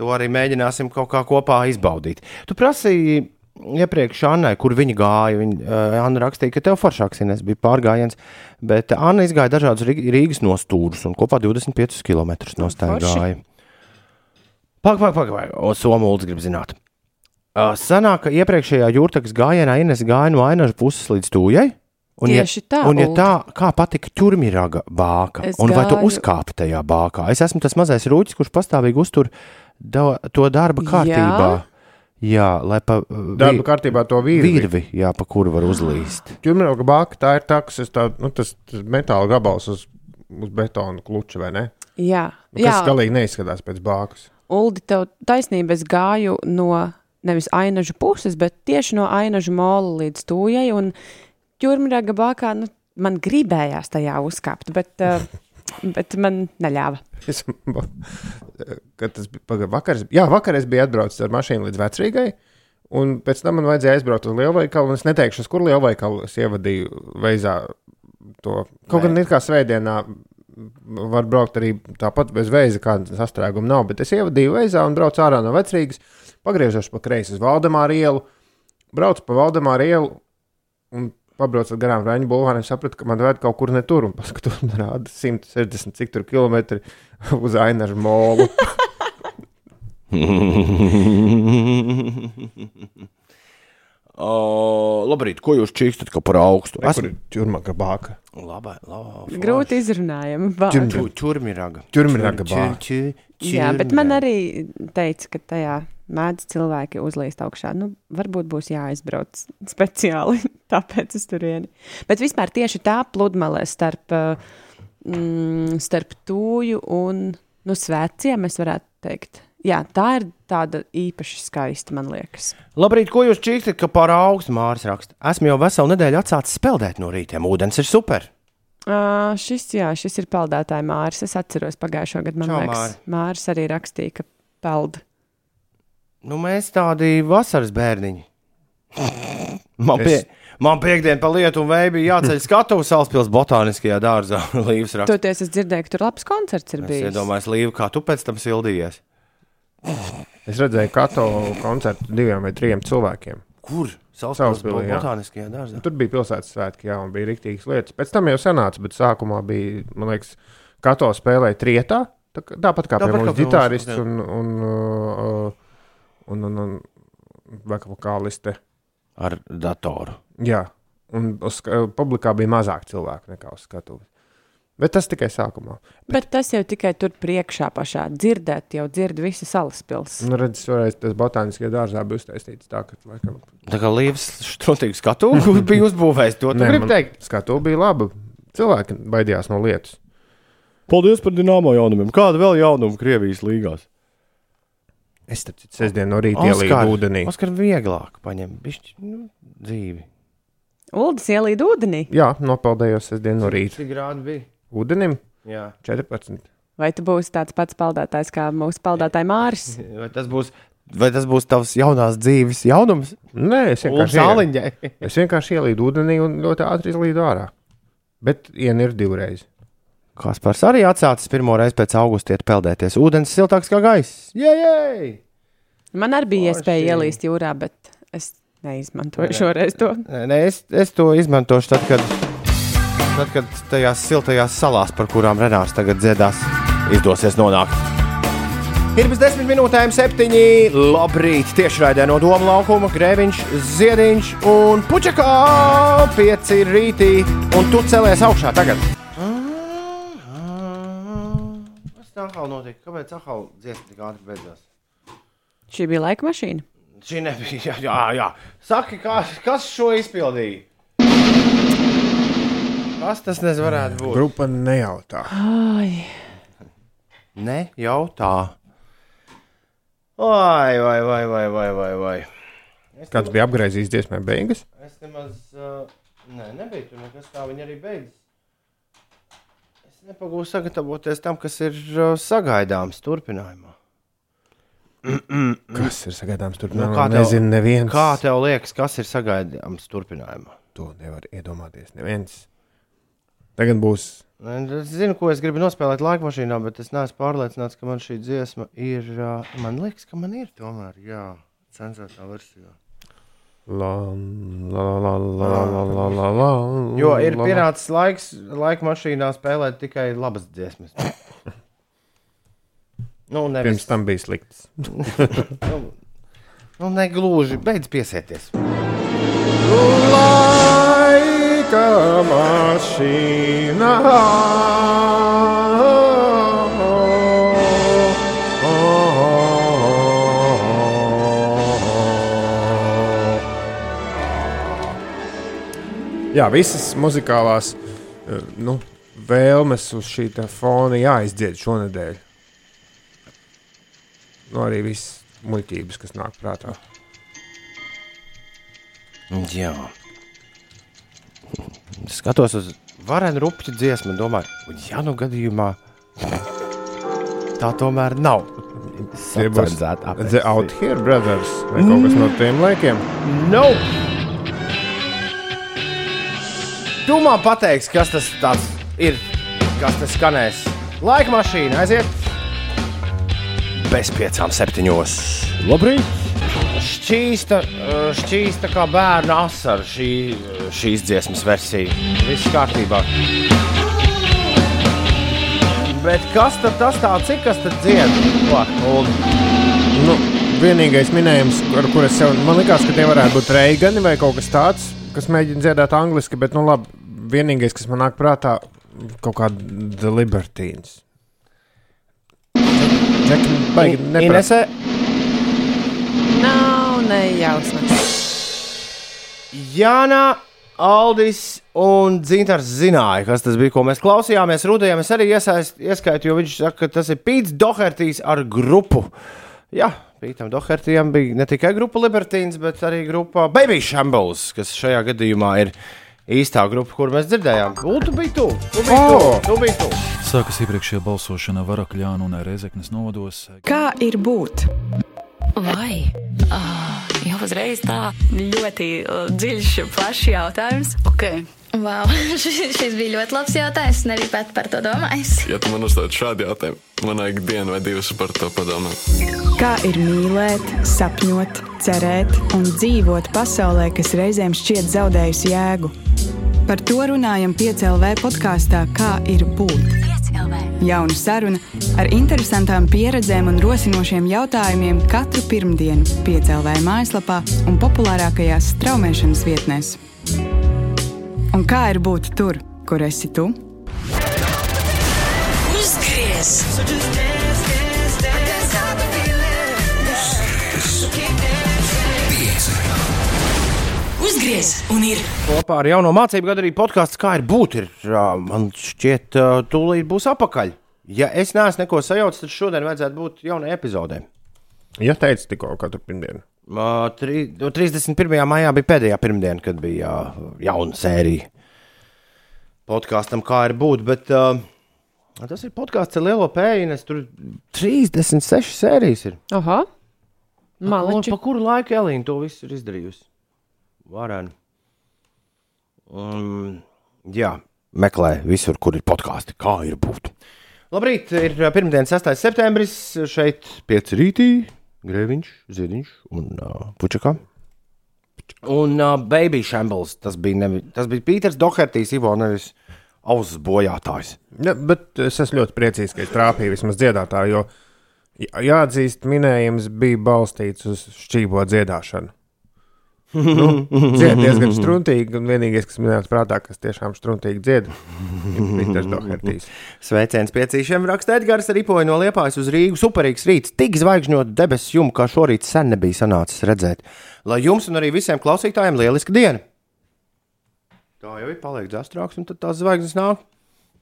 To arī mēģināsim kaut kā kopā izbaudīt. Tu prasīji iepriekš Annai, kur viņa gāja. Viņa, uh, Anna rakstīja, ka tev foršāks ines bija pārgājiens, bet Anna izgāja dažādus Rī- Rīgas nostūrus un kopā 25 km nostāja. Pagaid, pagaid, pagaid, o Somūlis grib zināt. Uh, sanāk, ka iepriekšējā jūrtakas gājienā Ines gāja no ainaža puses līdz tūjai. Un, Tieši ja, tā, un ja tā, kā patika ķurmīraga bāka, Es un vai tu gāju- uzkāpi tajā bākā? Es esmu tas mazais rūķis, kurš pastāvīgi uztur da, to darba kārtībā. Jā, lai pa Darba kārtībā to vīru. virvi, jā, pa kuru var uzlīst. Ķurmēroga bāka tā ir tā, kas ir tā, nu, tas, metāla gabals uz, uz betona kluča, vai ne? Jā, Nu, jā. Kas galīgi neizskatās pēc bākas. Uldi, tev taisnība, es gāju no nevis ainažu puses, bet tieši no ainažu mola līdz tūjai. Un ķurmraga bākā nu, man gribējās tajā uzkāpt, bet, uh, bet man neļāva. Es, kad tas bija vakar, jā, vakar es biju atbraucis ar mašīnu līdz vecrīgai. Un pēc tam man vajadzēja aizbraukt uz lielveikalu. un Es neteikšu, uz kur lielveikalu es ievadīju veizā to. Kaut gan it kā svētdienā var braukt arī tāpat bez veiza, kāda sastrēguma nav. Bet es ievadīju veizā un braucu ārā no vecrīgas, pagriežos pa kreisi uz Valdemāru ielu, braucu pa Valdemāru ielu un pabraucot garām Raņa bulvāriem, sapratu, ka man vajag kaut kur ne tur un paskatos, man rāda 160 cik tur kilometri uz Ainažu molu. o, labrīt, ko jūs čīkstat, ka par augstu? Tur ir ķurmaga bāka. Labai, labai. Grūti izrunājami. Ķurm- Ču, čurmiraga. Ķurmiraga Čur- bāka. ču- ču- Jā, bet man čurmiraga. arī teica, ka tajā mēdz cilvēki uzlīst augšā. Nu, varbūt būs jāizbrauc speciāli, tāpēc es tur vieni. Bet vispār tieši tā pludmale starp, uh, mm, starp tūju un nu, svētkiem, es varētu teikt. Jā, tā ir tāda īpaši skaista, man liekas. Labrīt, ko jūs čīkstat, ka par augstu Māris raksta? Esmu jau veselu nedēļu atsācis peldēt no rītiem. Ūdens ir super. Uh, šis, jā, šis ir peldētāja Māris. Es atceros pagājušo gadu, man Čau, liekas, Māri. Māris arī rakstīja, ka peld. Nu, mēs tādi vasaras bērniņi. Man, pie, man piekdien pa lietu un vēju bija jāceļ skatu uz Salaspils botāniskajā dārzā. Līvs raksta. Toties es dzirdēju, ka tur labs koncerts ir Es bijis. iedomājos, Līva, kā tu pēc tam sildījies. Es redzēju katoļu koncertu diviem vai trim cilvēkiem. Kur? Salaspils botāniskajā dārzā. Tur bija pilsētas svētki, jā, un bija rīktīgas lietas. Pēc tam jau sanāca, bet sākumā bija, man liekas, katoļu spēlēja trietā. tā Tāpat kā Tāpat pie mums, ģitārists un, un, uh, un, un, un, vokāliste. Ar datoru. Jā, un uz publikā bija mazāk cilvēku nekā uz skatuves. Bet tas tikai sākumā. Bet tas jau tikai tur priekšā pašā dzirdēt, jau dzird visi salas pilsētas. Nu, redz, šoreiz tas botāniskajā dārzā bija uztaisīts tā, ka, laikam, Tā kā Līvs štrotīgi skatu bija uzbūvējis to. Tu Nē, gribi man teikt? Skatu bija laba. Cilvēki baidījās no lietas. Paldies par dināmo jaunumiem. Kāda vēl jaunuma Krievijas līgās? Es tam citu sestdienu no rīta ielīdu ūdenī. Oskar vieglāk paņem bišķi, nu, dzīvi. Uldis ielīd ūdenī. Jā, nopeldējos sestdienu no rīta. Cik grādi bija? Ūdenim Jā. 14. Vai tu būsi tāds pats peldētājs kā mūsu peldētājs Māris? Vai tas būs, vai tas būs tavs jaunās dzīves jaunums? Nē, es vienkārši, ielīdu, es vienkārši ielīdu ūdenī un ļoti ātri izlīdu ārā. Bet ienir divreiz. Kaspars arī atsācis pirmo reizi pēc augusta iet peldēties. Ūdens siltāks kā gaiss. Jē, Man arī bija Forši. iespēja ielīst jūrā, bet es neizmantoju šoreiz to. Nē, es, es to izmantošu tad, kad, tad, kad tajās siltajās salās, par kurām Renārs tagad dziedās, izdosies nonākt. Ir bez desmit minūtēm, septiņi. Labrīt, tiešraidē no Doma laukuma, Grēviņš, Ziediņš un Puķakā. Pieci rītī, un tu celies augšā tagad. Kā notika? Kāpēc tā kā dziesma tik ātri beidzās? Šī bija laika mašīna. Šī nebija. Jā, jā, jā. Saki, kā, kas šo izpildīja? Kas tas nezinu, varētu būt? Grupa nejautā. Ai, Ne, jau tā. Vai, vai, vai, vai, vai, vai, vai. Es Kāds bija apgriezījis dziesmai beigas? Es nemaz. Uh, nē, nebija tur nekas tā, viņa arī beidzas. Es nepagūstu sagatavoties tam, kas ir uh, sagaidāms turpinājumā. Kas ir sagaidāms? Nu, Nu, kā tev- nezinu, neviens. Kā tev liekas, kas ir sagaidāms turpinājumā? To nevar iedomāties. Neviens. Tagad būs. Es zinu, ko es gribu nospēlēt laika mašīnā, bet es neesmu pārliecināts, ka man šī dziesma ir. Uh, man liekas, ka man ir tomēr, jā, cenzētā versijā. La, la, la, la, la, la, la, la, Jo ir pienācis laiks, laika mašīnā spēlēt tikai labas dziesmas. Nu, nevis, Pirms tam bija slikts. nu, nu, negluži, beidz piesieties. Laika mašīna. Jā, visas muzikālās eh, nu, vēlmes uz šī fona jāizdzied šonadēļ. Nu, arī viss muļķības, kas nāk prātā. Jā. Skatos uz varenu rupju dziesmu domāju, ja nu gadījumā tā tomēr nav. Sacenzēta The Out Here Brothers vai kaut kas no tiem laikiem. No! Tu man pateiksi, kas tas tāds ir, kas tas skanēs. Laika mašīna aiziet. Bez piecām, septiņos. Labrīt! Šķīsta, eh, šķīsta kā bērna asara šī, šīs dziesmas versija. Viss kārtībā. Bet kas tad tas tāds ir, kas tad dzied? Ko, Uldi? Nu, vienīgais minējums, ar kur es sev, man liekas, ka tie varētu būt reigani vai kaut kas tāds, kas mēģina dziedāt angliski, bet, nu, labi, vienīgais, kas man nāk prātā, kaut kāda neprast. Inesē, Nav nejausmas. Jāna, Aldis un Dzintars zināja, kas tas bija, ko mēs klausījāmies. Rudajā mēs arī iesaist, ieskaitu, jo viņš saka, ka tas ir Pīts Dohertijs ar grupu. Jā, Pītam Dohertijam bija ne tikai grupa Libertīns, bet arī grupa Baby Shambles, kas šajā gadījumā ir īstā grupa, kur mēs dzirdējām. Un tu biji tu, tu biji tu, O! tu biji tu. Sākas iepriekšējā balsošana Varakļānu un Reizeknas novados. Kā ir būt? Vai? Uh, jau uzreiz tā ļoti uh, dziļš, plašs jautājums. Okay. Wow, šis bija ļoti labs jautājums. Es nebiju pat par to domājis. Ja tu man uzdod šādu jautājumu, man vajag dienu vai divas par to padomāt. Kā ir mīlēt, sapņot, cerēt un dzīvot pasaulē, kas reizēm šķiet zaudējusi jēgu? Par to runājam piecēlē podkāstā Kā ir būt? Jauna saruna ar interesantām pieredzēm un rosinošiem jautājumiem katru pirmdienu, piecēlē mājaslapā un populārākajās straumēšanas vietnēs. Un kā ir būt tur, kur esi tu? Uzgriez! Uzgriez! Un ir Kopā ar jauno mācību gadu arī podkāsts, kā ir būt, ir, man šķiet, tūlīt būs apakaļ. Ja es neesmu neko sajaucis, tad šodien vajadzētu būt jaunai epizodē. Ja teicu tikko katru pirmdienu. Ā, tri- nu, 31. maijā bija pēdējā pirmdiena, kad bija ā, jauna sērija podkāstam, kā ir būt. Bet, uh, tas ir podkāsts ar lielo pēļņu. Tur 36 sērijas ir. Un Maliči. pa kuru laiku Elīna to visu ir izdarījusi? Varēni. Um, jā, meklē visur, kur ir podkāsti, kā ir būt. Labrīt, ir pirmdiena, 6. septembris. Šeit pieci rītī, grēviņš, ziediņš un uh, pučakā. Un uh, Baby Shambles, tas bija, nevi, tas bija Pīters Dohertijs, Ivo, nevis ausis bojātājs. Ja, bet es esmu ļoti priecīgs, ka es trāpīju vismaz dziedātāju, jo jā- jāatzīst, minējums bija balstīts uz šķībo dziedāšanu. Nu, dzied diezgan struntīgi, un vienīgais, kas minēts prātā, kas tiešām struntīgi dzied, ir Pīters Dohertijs. Sveiciens piecīšiem raksta Edgars Ripoja no Liepājas uz Rīgu. Superīgs rīts, tik zvaigžņot debesu jumu, kā šorīt sen nebija sanācis redzēt. Lai jums un arī visiem klausītājiem lieliska diena! Tā jau ir paliek dzastrāks, un tad tās zvaigznes nāk.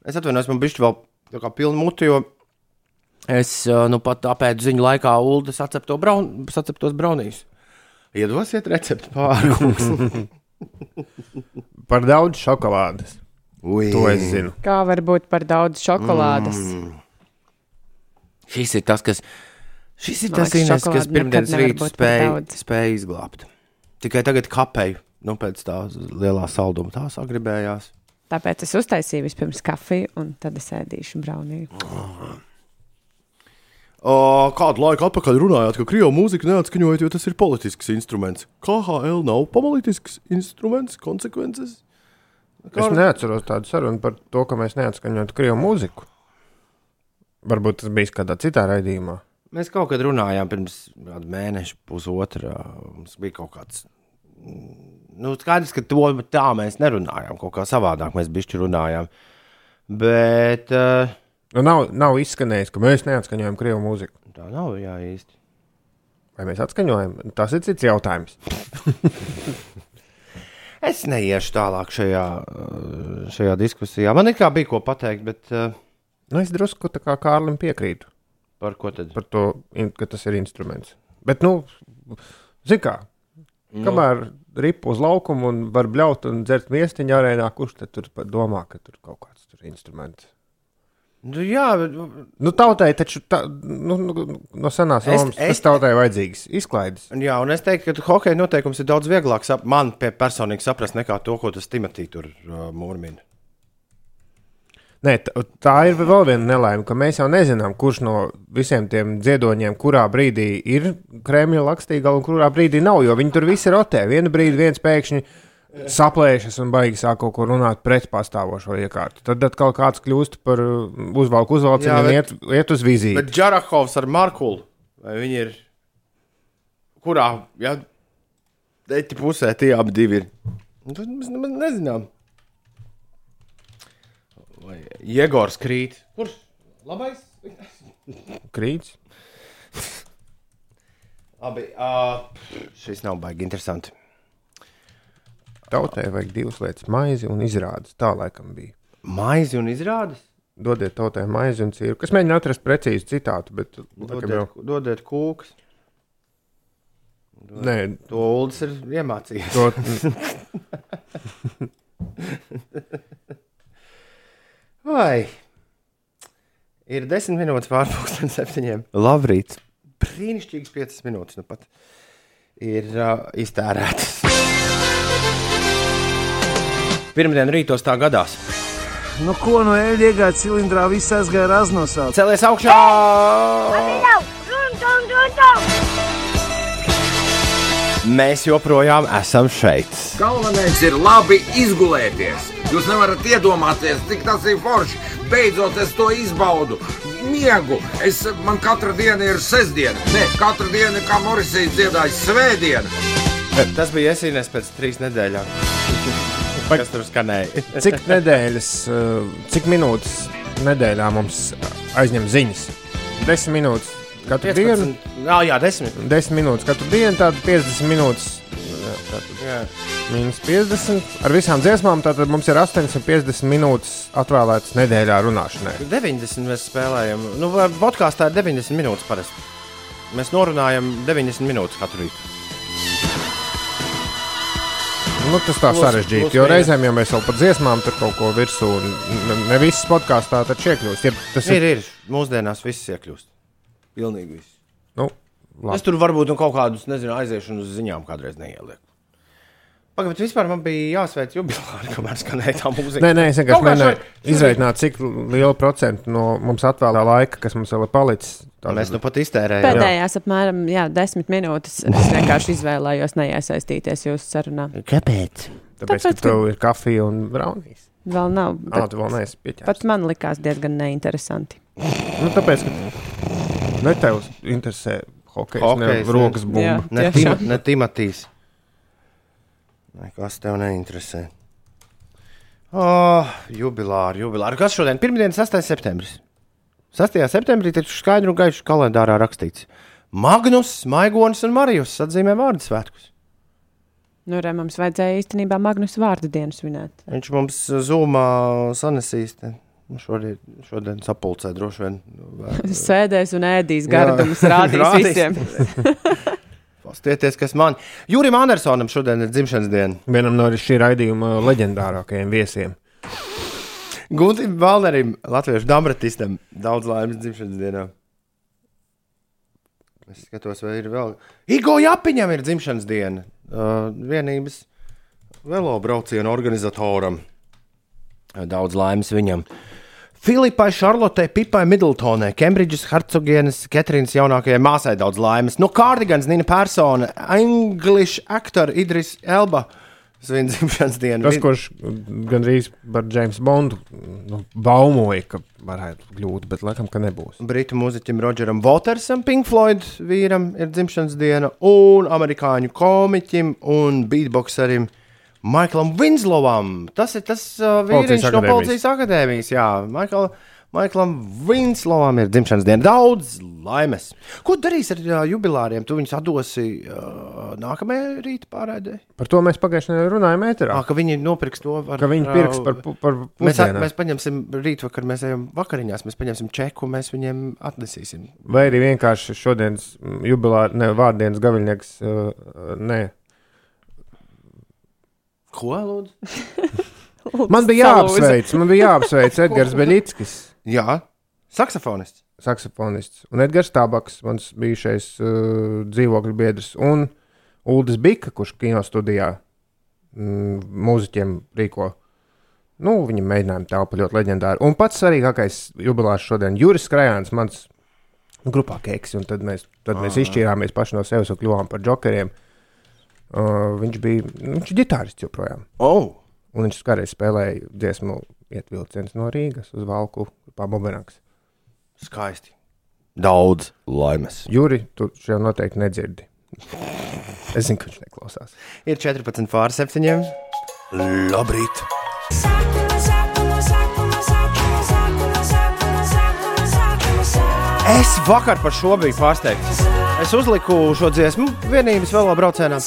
Es atvainojos, man bišķi vēl tā kā pilna muti, jo es ā, nu pat apēdu ziņu laikā Ulda sacepto braun, saceptos braunīs. Iedosiet recepti pārkungs. Par daudz šokolādes. Ui. To es zinu. Kā var būt par daudz šokolādes? Mm. Šis ir tas, kas, šis ir Man tas, Ines, kas pirmdienas par spēja, spēja izglābt. Tikai tagad kapēju, nu pēc tā lielā salduma tā sagribējās. Tāpēc es uztaisīju vispirms kafiju, un tad es ēdīšu braunīju. O, kādu laiku atpakaļ runājāt, ka krievu mūziku neatskaņojat, jo tas ir politisks instruments. KHL nav politisks instruments, konsekvences. Es neatceros tādu sarunu par to, ka mēs neatskaņojam krievu mūziku. Varbūt tas bija kādā citā raidījumā. Mēs kaut kad runājām pirms kāda mēneša, pusotra. Mums bija kaut kāds. Nu, skaidrs, ka to tā mēs nerunājām. Kaut kā savādāk mēs bišķi runājām. Bet uh, Nu, nav, nav izskanējis, ka mēs neatskaņojam krievu mūziku. tā nav jā, īsti. Vai mēs atskaņojam? Tas ir cits jautājums. Es neiešu tālāk šajā, uh, šajā diskusijā. Man ir kā bija ko pateikt, bet uh, Nu, es drusku tā kā Kārlim piekrītu par ko tad? par to, ka tas ir instruments. Bet, nu, zini kā, Nu. kamēr ripu uz laukumu un var bļaut un dzert viestiņu arēnā, kurš tad tur domā, ka tur kaut kāds tur instruments? Nu, jā, bet Nu, tautai taču tā, nu, nu, no senās Es- Romas es- tas tautai vajadzīgs izklaides. Jā, un es teiktu, ka hokeja noteikums ir daudz vieglāk sap, man personīgi saprast nekā to, ko tas Timotī tur uh, mūrmina. Nē, tā ir vēl viena nelaime, ka mēs jau nezinām, kurš no visiem tiem dziedoņiem, kurā brīdī ir Kremļa lakstīgala un kurā brīdī nav. Jo viņi tur visi rotē. Vienu brīdi viens pēkšņi saplēšas un baigas sāk kaut ko runāt pret pastāvošo iekārtu. Tad atkal kāds kļūst par uh, uzvalku uzvalciņu Jā, un iet, iet uz vizīti. Bet Džarahovs ar Markulu, vai viņi ir kurā, ja teķi pusē tie abi divi ir? Nu, Mēs nemaz nezinām. Vai Jēgors krīt. Kurš? Labais? Krīts. Labi, uh, šis nav baigi interesanti. Tautai vajag divas lietas - maizi un izrādes. Tā laikam bija. Maizi un izrādes? Dodiet tautai maizi un cīru. Es mēģinu atrast precīzu citātu, bet laikam jau. Dodiet, dodiet kūkus. Nē, To Ulas ir iemācījies. to, Vai ir desmit minūtes pārpusdienas septiņiem? Labrīt! Brīnišķīgas piecas minūtes nu pat ir uh, iztērētas. Pirmdien rītos tā gadās. Nu, ko no eļļa iegāja cilindrā, viss aizgāja raznosā. Celies augšā! Mēs joprojām esam šeit. Galvenais ir labi izgulēties. Jūs nevarat iedomāties, cik tas ir forši. Beidzot, es to izbaudu. Miegu. Es, man katra diena ir sestdiena. Nē, katra diena, kā Morisija dziedāja, svētdiena. Tas bija Esīnēs pēc trīs nedēļām. Kas tur skanēja? cik nedēļas, uh, cik minūtes nedēļā mums aizņem ziņas? Desmit minūtes katru dienu. 15. Jā, jā, desmit. 10 minūtes katru dienu, tad 50 minūtes. tātad. Mīnus 50. Ar visām dziesmām tātad mums ir 850 minūtes atvēlētas nedēļā runāšanai. 90 mēs spēlējam. Nu, podkāstā ir 90 minūtes parasti. Mēs norunājam 90 minūtes katru rītu. Nu, tas tā sarežģīti, plus jo reizēm jau mēs vēl par dziesmām tur kaut ko virsū, ne, ne visas podkāstā taču iekļūst. Ja tas Ir, ir, ir. Mūsdienās viss iekļūst. Pilnīgi viss. nu, labi. Es tur varbūt nu, kaut kādus, nezinu, aiziešanu uz ziņām kādreiz neielieku. Pagaidiet, vispār man bija jāsveic jubilāri, kamēr skanēja tā mūzika. Nē, nē, es vienkārši kā mēģināju izreikināt, cik lielu procentu no mums atvēlētā laika, kas mums vēl ir palicis. Tā- Mēs nu pat iztērējām. Pēdējās apmēram jā, desmit minūtes es vienkārši izvēlējos neiesaistīties jūsu sarunā. Kāpēc? Tāpēc, Tāpēc, ka tev ir kafija un braunīs. Vēl nav. Bet, tu vēl neesi pieķēries. pat man likās diezgan neinteresanti. Nu, tāpēc, ka ne tev interesē hokejs, ne Hokejs, ne. rokas Jā. bumba. Ne, tima, ne Timotīs. Nekas tev neinteresē. Oh, jubilāri, jubilāri. Kas šodien? Pirmdiena, 6. septembris. 6. septembrī taču skaidri un gaiši kalendārā rakstīts. Magnus, Maigonis un Marijus atzīmē vārdu svētkus. Nu, re, mums vajadzēja īstenībā Magnus vārdu dienu svinēt. Viņš mums zūmā sanesīs. te. Nu, Šodien, šodien sapulcē droši vien. Sēdēs un ēdīs gardumus, rādīs Rādīs. visiem. Pastieties, kas man. Jurim Andersonam šodien ir dzimšanas diena. Vienam no šī raidījuma leģendārākajiem viesiem. Guntim Valnerim, latviešu dambratistam, daudz laimes dzimšanas dienā. Es skatos, vai ir vēl. Igo Japiņam ir dzimšanas diena. Uh, vienības velobraucienu organizatoram. Daudz laimes viņam. Filipai, Šarlotei, Pipai, Midltonai, Kembridžas hercogienes, Ketrīnas jaunākajai māsai daudz laimes. No Kārdigans, Nina Persona, English aktor Idris Elba. Svin dzimšanas dienu. Tas, kurš gandrīz par Jamesu Bondu nu, baumoja, ka varētu kļūt, bet laikam, ka nebūs. Britu mūziķim Rodžeram Watersam, Pink Floyd vīram ir dzimšanas diena, un amerikāņu komiķim un beatboxerim Maiklam Vinslovam. Tas ir tas uh, vīriņš Policijas no. Policijas akadēmijas. Jā, Maikl, Maiklam Vinslovam ir dzimšanas diena. Daudz laimes. Ko darīs ar uh, jubilāriem? Tu viņus atdosi uh, nākamajā rīta pārēdē? Par to mēs pagājušajā nedēļā runājām ēterā. Ah, ka viņi nopirks to. Ar, Ka viņi pirks par, par Mēs, at, pusdienām. mēs paņemsim rītvakar, mēs ejam vakariņās, mēs paņemsim čeku, mēs viņiem atnesīsim. Vai arī vienkārši šodienas mm, jubilāra, ne vārdienas gaviļnieks, uh, nē. Ko lūdzu? Man bija jāapsveic, man bija jāapsveic Edgars Beļickis. Jā, Saksofonists. saksofonists, un Edgars Stabaks, mans bijušais uh, dzīvokļu biedrs, un Uldis Bika, kurš kino studijā mm, mūziķiem rīko. Nu, viņa mēģinājuma telpa ļoti leģendāra. Un pats svarīgākais jubilārs šodien - Juris Krajāns, mans grupā keks, un tad mēs, tad mēs Ah. izšķīrāmies paši no sevis un kļuvām par jokeriem. Uh, viņš bija viņš ir ģitārists joprojām. Oh. Un viņš kādreiz spēlēja dziesmu Iet vilciens no Rīgas uz Valku, pa Bobenāks. Skaisti. Daudz laimes. Juri, tu jau noteikti nedzirdi. Es zinu, ka viņš neklausās. Ir 14 pār 7. Labrīt! Es vakar par šo biju pārsteigts. Es uzliku šo dziesmu vienības vēlo braucienā.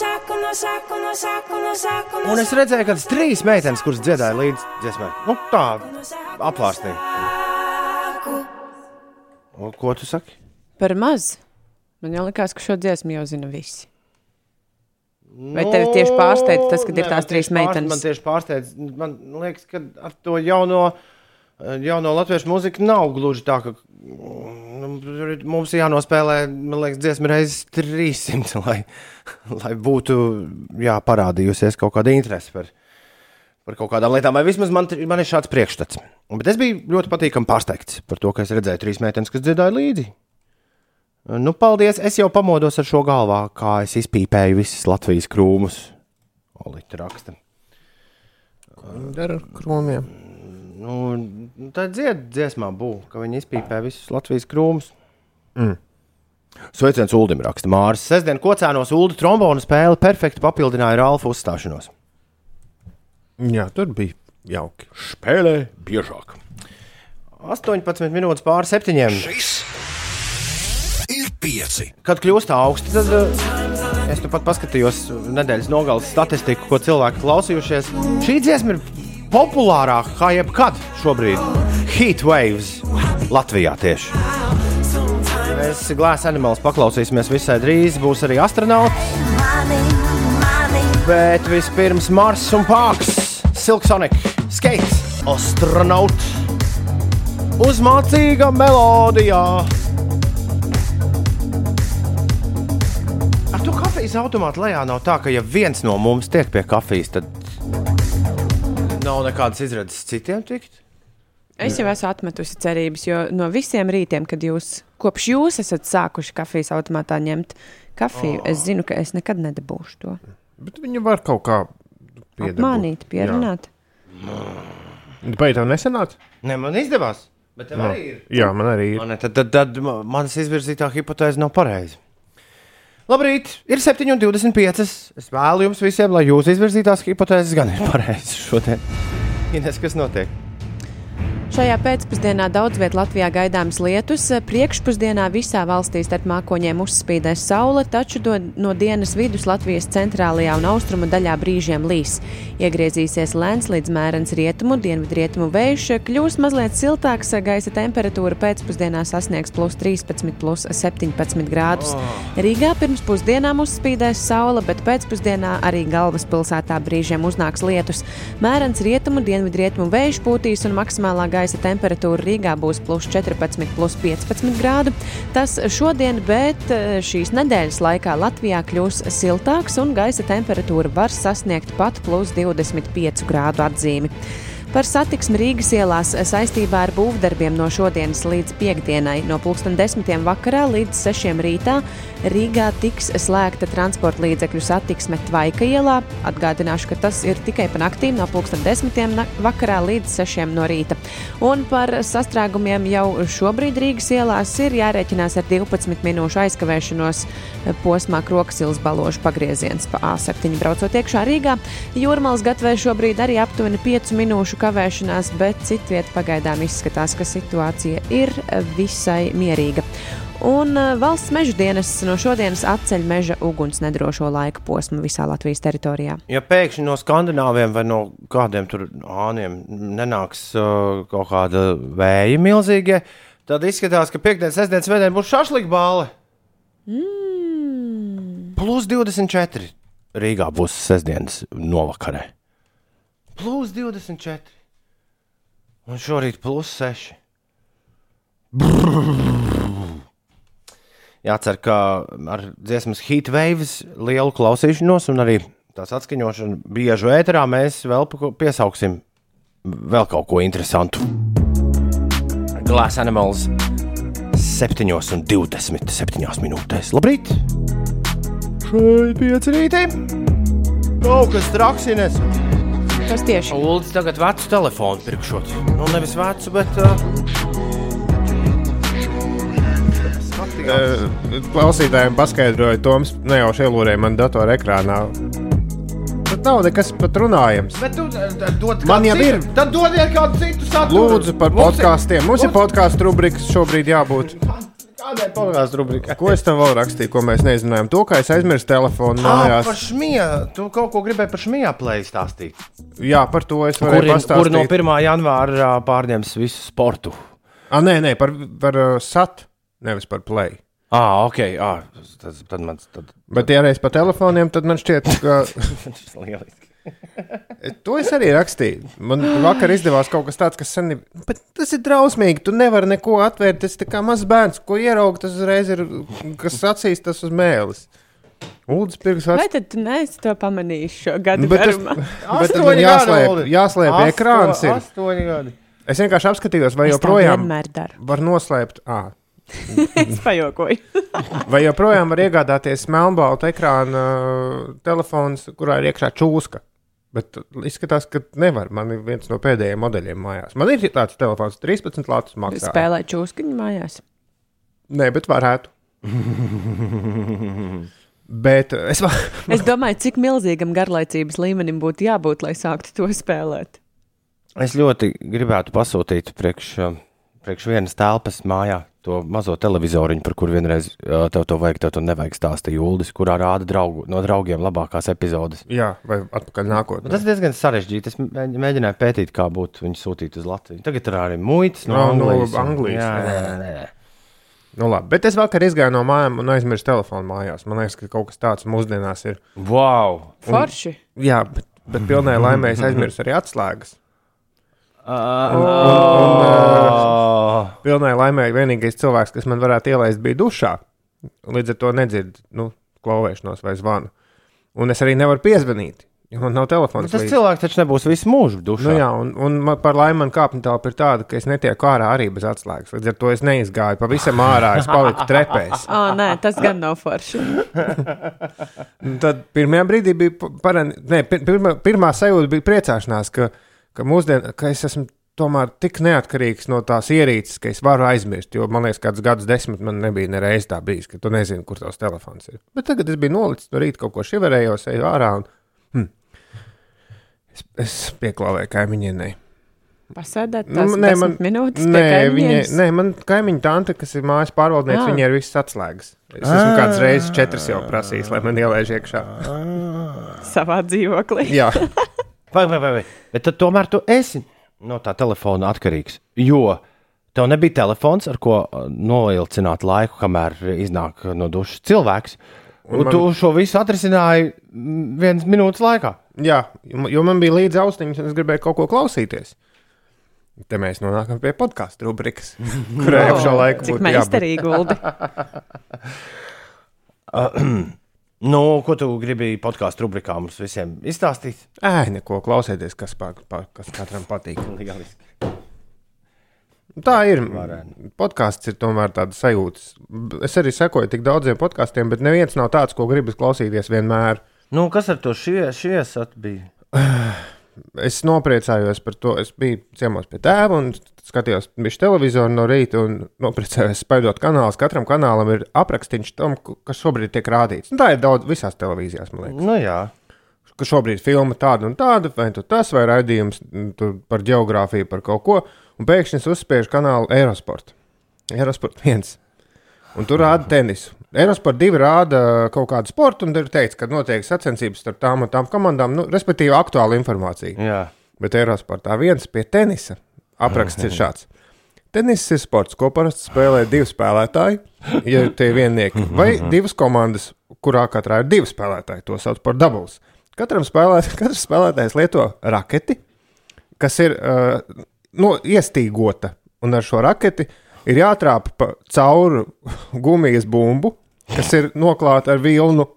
Un es redzēju, ka tas trīs meitenes, kuras dziedāja līdzi dziesmai, nu, tā apvārstī. Un Ko tu saki? Par maz. Man jau likās, ka šo dziesmu jau zina visi. Vai tevi tieši pārsteidz tas, ka ir tās trīs meitenes? Man tieši pārsteidz, man liekas, ka ar to jauno, jauno latviešu mūziku nav gluži tā, ka nu, tur ir- mums jānospēlē, man liekas, dziesma reizes 300, lai, lai būtu jā, parādījusies kaut kāda interese par, par kaut kādām lietām. Vai vismaz man, man ir šāds priekšstats. Bet es biju ļoti patīkami pārsteigts par to, ka es redzēju trīs meitenes, kas dziedāja līdzi. Nu, paldies! Es jau pamodos ar šo galvā, kā es izpīpēju visas Latvijas krūmus. Olīte raksta. Viņa dara ar krūmiem. Nu, tā dzied, dziesmā būs, ka viņi izpīpē visus Latvijas krūmus. Mm. Sveiciens Uldim raksta Māris. Sestdien kocēnos Ulda trombonu spēle perfekti papildināja Ralfa uzstāšanos. Jā, tur bija jauki. Spēlē biežāk. 18 minūtes pāri septiņiem. Šis ir pieci. Kad kļūst augsts, tad uh, es tu pat paskatījos nedēļas nogalas statistiku, ko cilvēki klausījušies. Šī dziesma ir populārāka kā jebkad šobrīd. Heat waves Latvijā tieši. Mēs Glāzes animālus paklausīsimies visai drīz. Būs arī astronauts. Bet vispirms Mars un Pārks, Silksonic, Skates, astronauts. Uzmācīga melodijā. Ar to kafijas automātu lejā nav tā, ka ja viens no mums tiek pie kafijas, tad nav nekādas izredzes citiem tikt. Es jau esmu atmetusi cerības, jo no visiem rītiem, kad jūs, kopš jūs esat sākuši kafijas automātā ņemt kafiju, oh. es zinu, ka es nekad nedabūšu to. Bet viņi var kaut kā piedabūt. Apmānīt, pierunāt. Vai tev nesanāca? Nē, man izdevās. Bet tev No. arī ir. Jā, man arī ir. Man, tad, tad, tad ma- manas izvirzītā hipotēze nav pareiza. Labrīt, ir 7,25. Es vēlu jums visiem, lai jūsu izvirzītās hipotēzes gan ir pareizas šodien. Ines, kas notiek? Šajā pēcpusdienā daudz vietā Latvijā gaidāms lietus. Priekšpusdienā visā valstī starp mākoņiem uzspīdēs saule, taču no dienas vidus Latvijas centrālajā un austrumu daļā brīžiem līs. Iegriezīsies lēns līdz mērens rietumu, dienvidrietumu vējš, kļūs mazliet siltāks, gaisa temperatūra pēcpusdienā sasniegs plus 13, plus 17 grādus. Rīgā pirms pusdienām uzspīdēs saule, bet pēcpusdienā arī galvaspilsētā brīžiem uznāks lietus. Mērens rietumu, dienvidrietumu vējš pūtīs un maksimālā gaisa temperatūra Rīgā būs plus 14, plus 15 grādu. Tas šodien, bet eh, šīs nedēļas laikā Latvijā kļūs siltāks un gaisa temperatūra var sasniegt pat plus 25 grādu atzīmi. Par satiksmi Rīgas ielās saistībā ar būvdarbiem no šodienas līdz piekdienai no 10. vakarā līdz 6. rītā Rīgā tiks slēgta transporta līdzekļu satiksme Tvaika ielā. Atgādināšu, ka tas ir tikai pa naktīm no 10. na- vakarā līdz 6. no rīta. Un par sastrēgumiem jau šobrīd Rīgas ielās ir jārēķinās ar 12 minūšu aizkavēšanos posmā Kroksils balošu pagrieziens pa A7 braucot iekšā Rīgā. Jūrmālas gatavē šobrīd arī aptuveni 5 minūšu kavēšanās, bet citviet pagaidām izskatās, ka situācija ir visai mierīga. Un uh, valsts meža dienas no šodienas atceļ meža uguns nedrošo laika posmu visā Latvijas teritorijā. Ja pēkšņi no skandināviem vai no kādiem tur āniem nenāks uh, kaut kāda vēja milzīga, tad izskatās, ka piekdienas, sestdienas, svētdien būs šašlīga bāle. Mm. Plus 24. Rīgā būs sestdienas novakarē. Plus 24. Un šorīt plus 6. Jācer, ka ar dziesmas hit waves lielu klausīšanos un arī tās atskaņošanu biežu ēterā mēs vēl piesauksim vēl kaut ko interesantu. Glass Animals 7,27 minūtēs. Labrīt! Šeit pieci rītī! Kaut kas traksines! Tas tieši. Uldis tagad vecu telefonu pirkšot. Nu, nevis vecu, bet. Uh, Klausītājiem paskaidroja, Toms nejauši ielūrēja man datora ekrānā. Tad nav nekas pat runājams. Bet tu eh, dod Man jau ir. Tad dodiet kādu citu saturu. Lūdzu par Mums ir- podkāstiem. Mums ir mums- podkāstu rubrikas šobrīd jābūt. Kādai podkāstu rubrikai? Ko es tev vēl rakstīju, ko mēs nezinājām? To, ka es aizmirsu telefonu Ah, par mājās. šmiju. Tu kaut ko gribēji par šmiju plēju stāstīt. Jā, par to es varēju Kur, pastāstīt. kur no 1. janvāra pārņems visu sportu? Ah, nē, nē, par, par uh, sat, nevis par play. Ah, ok. Ah, tad, tad man tad... Bet, ja reiz pa telefoniem, tad man šķiet, ka tas ir lieliski. to es arī rakstīju. Man vakar izdevās kaut kas tāds, kas sen. Bet tas ir drausmīgi. Tu nevari neko atvērt. Tas ir kā mazs bērns, ko ieraugt. Tas uzreiz ir, kas acīs tas uz mēlis. Uldis pirks Vai vārds. tad tu neesi to pamanījis šo gadu Bet tas- garumā? Bet tad man jāslēp, jāslēp ekrāns. Ir. Astoņi gadi. Es vienkārši apskatījos, vai Es joprojām var noslēpt. À, es pajokoju. vai joprojām var iegādāties melnbaltu ekrāna uh, telefons, kurā ir iekšā čūska. Bet izskatās, ka nevar. Man ir viens no pēdējiem modeļiem mājās. Man ir tāds telefons, 13 latus maksā. Spēlē čūskiņu mājās. Nē, bet varētu. bet uh, es vēl. Es domāju, cik milzīgam garlaicības līmenim būtu jābūt, lai sāktu to spēlēt. Es ļoti gribētu pasūtīt priekš, ā, priekš vienas telpas mājā to mazo televizoriņu, par kuru vienreiz tev to vajag, tev to nevajag stāstīt Juldis, kurā rāda draugu, no draugiem labākās epizodes. Jā, vai atpakaļ nākotnē. Tas ir diezgan sarežģīti. Es mēģ- mēģināju pētīt, kā būtu viņu sūtīt uz Latviju. Tagad ir arī muitas no, No, no Anglijas. Anglijas, Jā, jā. nē, nē. Nu, labi, bet es vakar izgāju no mājām un aizmirsu telefonu mājās. Man liekas, ka kaut kas tāds mūsdienās ir. Wow! Forši. Jā, bet, bet pilnai laimē es aizmirsu arī atslēgas. Un, uh, pilnai laimē vienīgais cilvēks, kas man varētu ielaist, bija dušā. Līdz ar to nedzird nu, klauvēšanos vai zvanu. Un es arī nevaru piezvanīt, jo man nav telefona. Tas cilvēks taču nebūs visu mūžu dušā. Nu, jā, un, un man, par laimi man kāpņu telpa ir tāda, ka es netieku ārā arī bez atslēgas. Līdz ar to es neizgāju pavisam ārā, es paliku trepēs. Oh, nē, tas gan nav forši. Tad pirmajā brīdī bija parani, ne, pir- pirmā, pirmā sajūta bija priecāšanās, ka, ka, mūsdien, ka es esmu tomēr tik neatkarīgs no tās ierīces, ka es varu aizmirst. Jo man liekas, kāds gadus desmit man nebija nereiz tā bijis, ka tu nezini, kur tavs telefons ir. Bet tagad es biju nolicis no rīta kaut ko šiverējos, eju ārā un hm, es, es pieklāvēju kaimiņienei. Pasēdēt Nu, tās nē, man, minūtes nē, viņa, nē, man kaimiņa tante, kas ir mājas pārvaldniece, Ah. viņa ir visas atslēgas. Es esmu kāds reizes četras jau prasījis, lai man ielaiž iekšā. Savā dzīvoklī. Jā. Vai, vai, vai, vai. Bet tad tomēr tu esi no tā telefona atkarīgs. Jo tev nebija telefons, ar ko uh, noilcināt laiku, kamēr iznāk no dušas cilvēks. Un man- tu šo visu atrisināji mm, vienas minūtes laikā. Jā, jo jo man bija līdzi austiņas, un es gribēju kaut ko klausīties. Te mēs nonākam pie podkāstu rubrikas, kurai ap šo laiku Cik būtu jābūt. meistarīgi, Guldi. Nu, ko tu gribēji podkāstu rubrikā mums visiem izstāstīt? Ē, neko klausieties, kas, pa, pa, kas katram patīk. Lieliski. Tā ir. Podkāsts ir tomēr tāds sajūtas. Es arī sekoju tik daudziem podkāstiem, bet neviens nav tāds, ko gribas klausīties vienmēr. Nu, kas ar to šie, šiesat bija? Es nopriecājos par to. Es biju ciemos pie tēva un skatījos viņš televizoru no rīta un nopriecājos spaidot kanālus. Katram kanālam ir aprakstīns tam, kas šobrīd tiek rādīts. Un tā ir daudz visās televīzijās, man liekas. Nu, jā. Ka šobrīd filma tāda un tāda, vai tu tas, vai raidījums mm, par geogrāfiju, par kaut ko. Un pēkšņi es uzspiežu kanālu Eurosport. Eurosport viens. Un tur rāda tenisu. Eurosport divi rāda kaut kādu sportu, un tur ir teikts, ka notiek sacensības starp tām un tām komandām, nu, respektīvi, aktuāla informācija. Jā. Bet Eurosportā viens pie tenisa apraksts ir šāds. Tenis ir sports, ko parasti spēlē divi spēlētāji, ja tie ir viennieki, vai divas komandas, kurā katrā ir divi spēlētāji. To sauc par dubultā. Katram spēlētājs, katrs spēlētājs lieto raketi, kas ir uh, no, iestīgota, un ar šo raketi ir jātrāpa pa cauri gumijas bumbu, kas ir noklāta ar vilnu.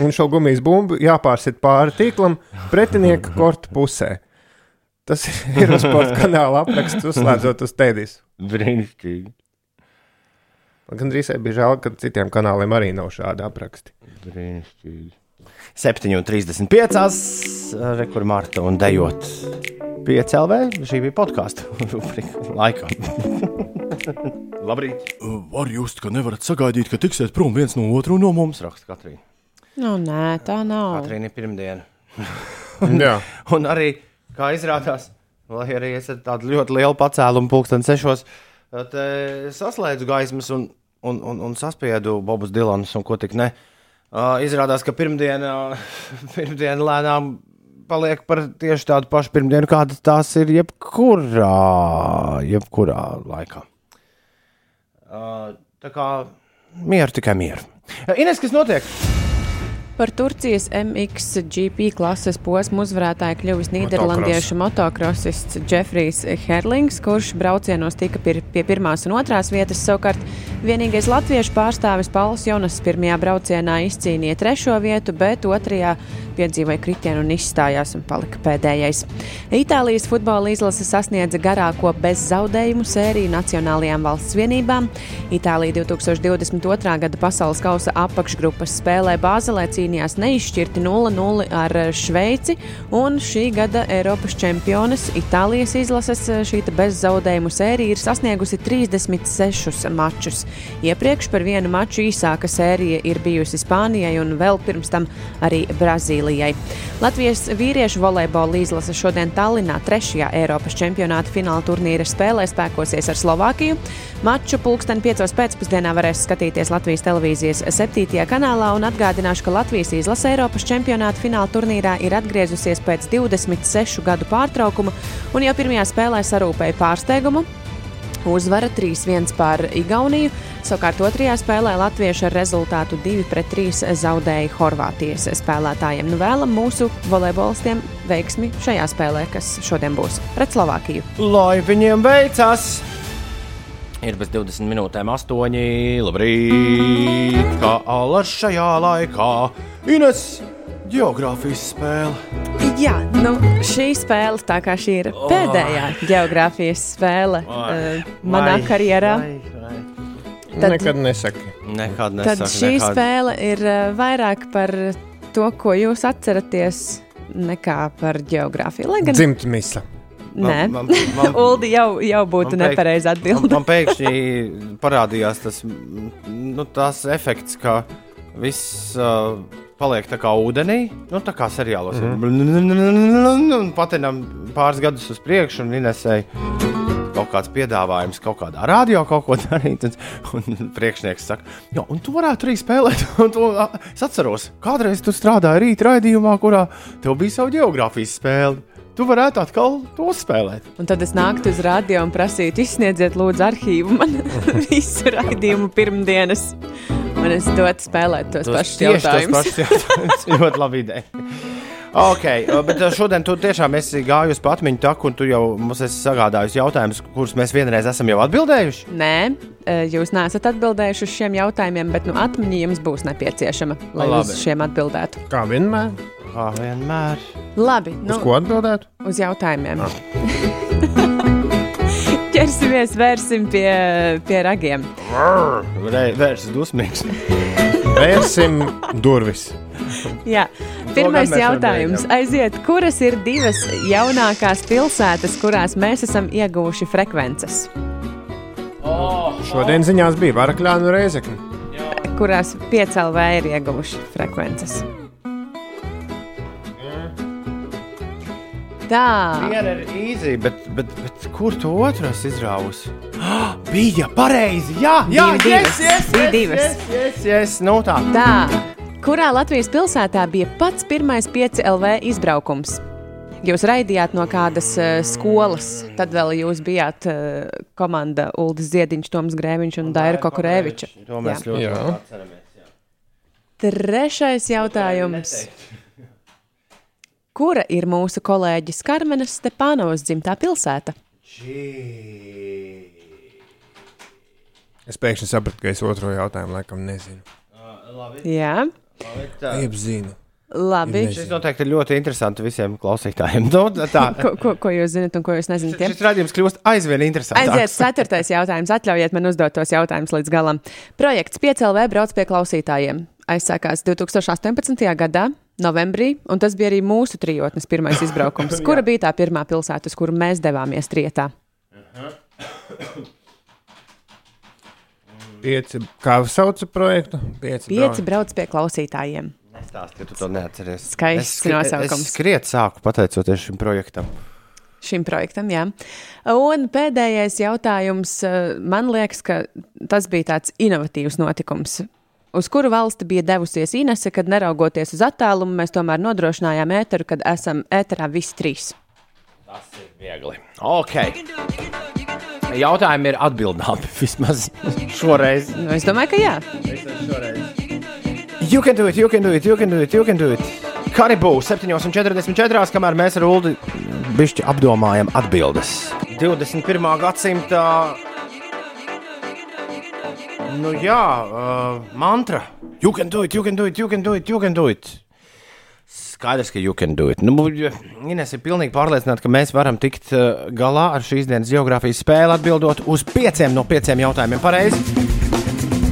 Un šo gumijas bumbu jāpārsit pāri tīklam pretinieka korta pusē. Tas ir uz sporta kanāla apraksts, uzslēdzot uz tēdīs. Brīnišķīgi. Gan drīzāk bija žēl, ka citiem kanāliem arī nav šādi apraksti. Brīnišķīgi. 7,35. Rekur Marta un dejot 5 LV. Šī bija podkāstu laikā. Labrīt! Var just, ka nevarat sagaidīt, ka tiksiet prom viens no otru no mums. Raksta Katrīna. Nu, nē, tā nav. Katrīna ir pirmdiena. Jā. un arī, kā izrādās, lai arī esat tādu ļoti lielu pacēlumu, pulksten sešos, tad eh, saslēdzu gaismas un, un, un, un saspiedu Bobus Dilanus un ko tik ne. Uh, izrādās, ka pirmdiena, pirmdiena lēnām paliek par tieši tādu pašu pirmdienu, kāda tās ir jebkurā, jebkurā laikā. Uh, tā kā mieru, tikai mieru. Uh, Ines, kas notiek? Par Turcijas MXGP klases posmu uzvarētāju kļuvis Nīderlandiešu motocrossists Jeffrijs Herlings, kurš braucienos tika pie, pie pirmās un otrās vietas. Savukārt vienīgais latviešu pārstāvis Pauls Jonas pirmajā braucienā izcīnīja trešo vietu, bet otrajā piedzīvoja kritienu un izstājās un palika pēdējais. Itālijas futbola izlase sasniedza garāko bez zaudējumu sēriju nacionālajām valsts vienībām. Itālija 2022. gada pasaules kausa apakšgrupas spēlē Bāzelē cīnījās neizšķirti 0-0 ar Šveici, un šī gada Eiropas čempiones Itālijas izlases šī bez zaudējumu sērija ir sasniegusi 36 mačus. Iepriekš par vienu maču īsāka sērija ir bijusi Spānijai un vēl pirms tam arī Brazīlijai. Latvijas vīriešu volejbola izlase šodien Tallinā trešajā Eiropas čempionāta fināla turnīra spēlē spēkosies ar Slovākiju. Maču pulksten 5. pēcpusdienā varēs skatīties Latvijas televīzijas 7. kanālā un atgādināšu, ka Latvijas izlase Eiropas čempionāta fināla turnīrā ir atgriezusies pēc 26 gadu pārtraukuma un jau pirmajā spēlē sarūpēja pārsteigumu. Uzvara 3-1 pār Igauniju, savukārt otrajā spēlē Latvieši ar rezultātu 2-3 zaudēja Horvātijas spēlētājiem. Nu, vēlam mūsu volejbolistiem veiksmi šajā spēlē, kas šodien būs pret Slovākiju. Lai viņiem veicas! Ir bez 20 minūtēm, 8. Labrīt! Kā alas šajā laikā! Ines! Geogrāfijas spēle! Jā, nu, šī spēle, tā kā šī ir pēdējā geogrāfijas spēle uh, manā vai, karjerā, vai, Tad, Nekad nesaki. Nekad tad nesaka, šī nekad. spēle ir uh, vairāk par to, ko jūs atceraties, nekā par geogrāfiju. Lai gan Dzimtmisa. Nē, Man- man- man- Uldi jau, jau būtu Man, atbilde. man pēkšņi parādījās tas, nu, tas efekts, ka viss uh, paliek tā kā ūdenī, nu, tā kā seriālos. Mm. Un patinam pāris gadus uz priekšu, un Inesai kaut kāds piedāvājums, kaut kādā radio kaut ko darīt. Un, un priekšnieks saka, jā, un tu varētu arī spēlēt. Un to, es atceros, kādreiz tu strādāji rīta raidījumā, kurā tev bija savu geogrāfijas spēli. Tu varētu atkal to spēlēt. Un tad es nāktu uz radio un prasītu, izsniedziet, lūdzu, arhīvu man visu raidījumu pirmdienas. Un es dotu spēlēt tos Tos pašus tieši tos jautājumus. pašus jautājumus. Ļoti labi ideja. Ok, bet uh, šodien tu tiešām esi gājus pa atmiņu taku, un tu jau mums esi sagādājis jautājumus, kurus mēs vienreiz esam jau atbildējuši. Nē, eh, jūs neesat atbildējuši uz šiem jautājumiem, bet nu, atmiņa jums būs nepieciešama, lai Labi. uz šiem atbildētu. Kā vienmēr? Kā vienmēr. Labi, Uz nu, ko atbildēt? uz jautājumiem. Ķersimies, vērsim pie, pie ragiem. Vērsts dusmīgs. Vērsim durvis. Jā. Pirmais jautājums. Aiziet, kuras ir divas jaunākās pilsētas, kurās mēs esam ieguvuši frekvences? Šodien ziņās bija Varakļāna un Reizekne. Kurās piecēlvē ir ieguvuši frekvences? Tā. Viena ir īzija, bet, bet, bet kur tu otru esi izrāvusi? Oh, bija pareizi! Jā, jā, Divi yes, divas. yes, Bija yes, divas. Yes, yes, yes. Nu, tā. Tā. Kurā Latvijas pilsētā bija pats pirmais 5 LV izbraukums? Jūs raidījāt no kādas uh, skolas, tad vēl jūs bijāt uh, komanda Ulris Ziediņš, Toms Grēviņš un Daira Kokurēviča. To mēs Jā. ļoti Jā. labi atceramies. jā. Trešais jautājums. Kura ir mūsu kolēģis Karmenes Stepānovas dzimtā pilsēta? Es pēkšņi sapratu, ka es otro jautājumu laikam nezinu. Jā, Jeb zinu. labi. Nezinu. Šis noteikti ir ļoti interesants visiem klausītājiem. Nu, tā, Ko, ko, ko jūs zinat un ko jūs nezināt? šis rādījums kļūst aizvien interesantāks. Aiziet, ceturtais jautājums. Atļaujiet man uzdot tos jautājumus līdz galam. Projekts 5LV brauc pie klausītājiem. Aizsākās 2018. gadā, novembrī, un tas bija arī mūsu trijotnes pirmais izbraukums. Kura bija tā pirmā pilsēta, uz kuru mēs devāmies trietā? Pieci, kā sauc projektu? Pieci. Pieci brauc pie klausītājiem. Stāst, ka tu to neatceries. Skaists Es skri- nosaukums. Es skriet sāku pateicoties šim projektam. šim projektam. Jā. Un pēdējais jautājums. Man liekas, ka tas bija tāds inovatīvs notikums. Uz kuru valsti bija devusies Inese, kad neraugoties uz attālumu, mēs tomēr nodrošinājām ēteru, kad esam ēterā visi trīs? Viegli. Ok. Jautājumi ir atbildami vismaz šoreiz. Nu, es domāju, ka jā. You can do it, you can do it, you can do it, you can do it. Karibū 7,44, kamēr mēs ar Ulu bišķi apdomājam atbildes. 21. gadsimta. Nu jā, uh, mantra. You can do it, you can do it, you can do it, you can do it. Skaidrs, ka you can do it. Nu, Ines ir pilnīgi pārliecināta, ka mēs varam tikt uh, galā ar šīs dienas geogrāfijas spēli atbildot uz pieciem no pieciem jautājumiem pareizi.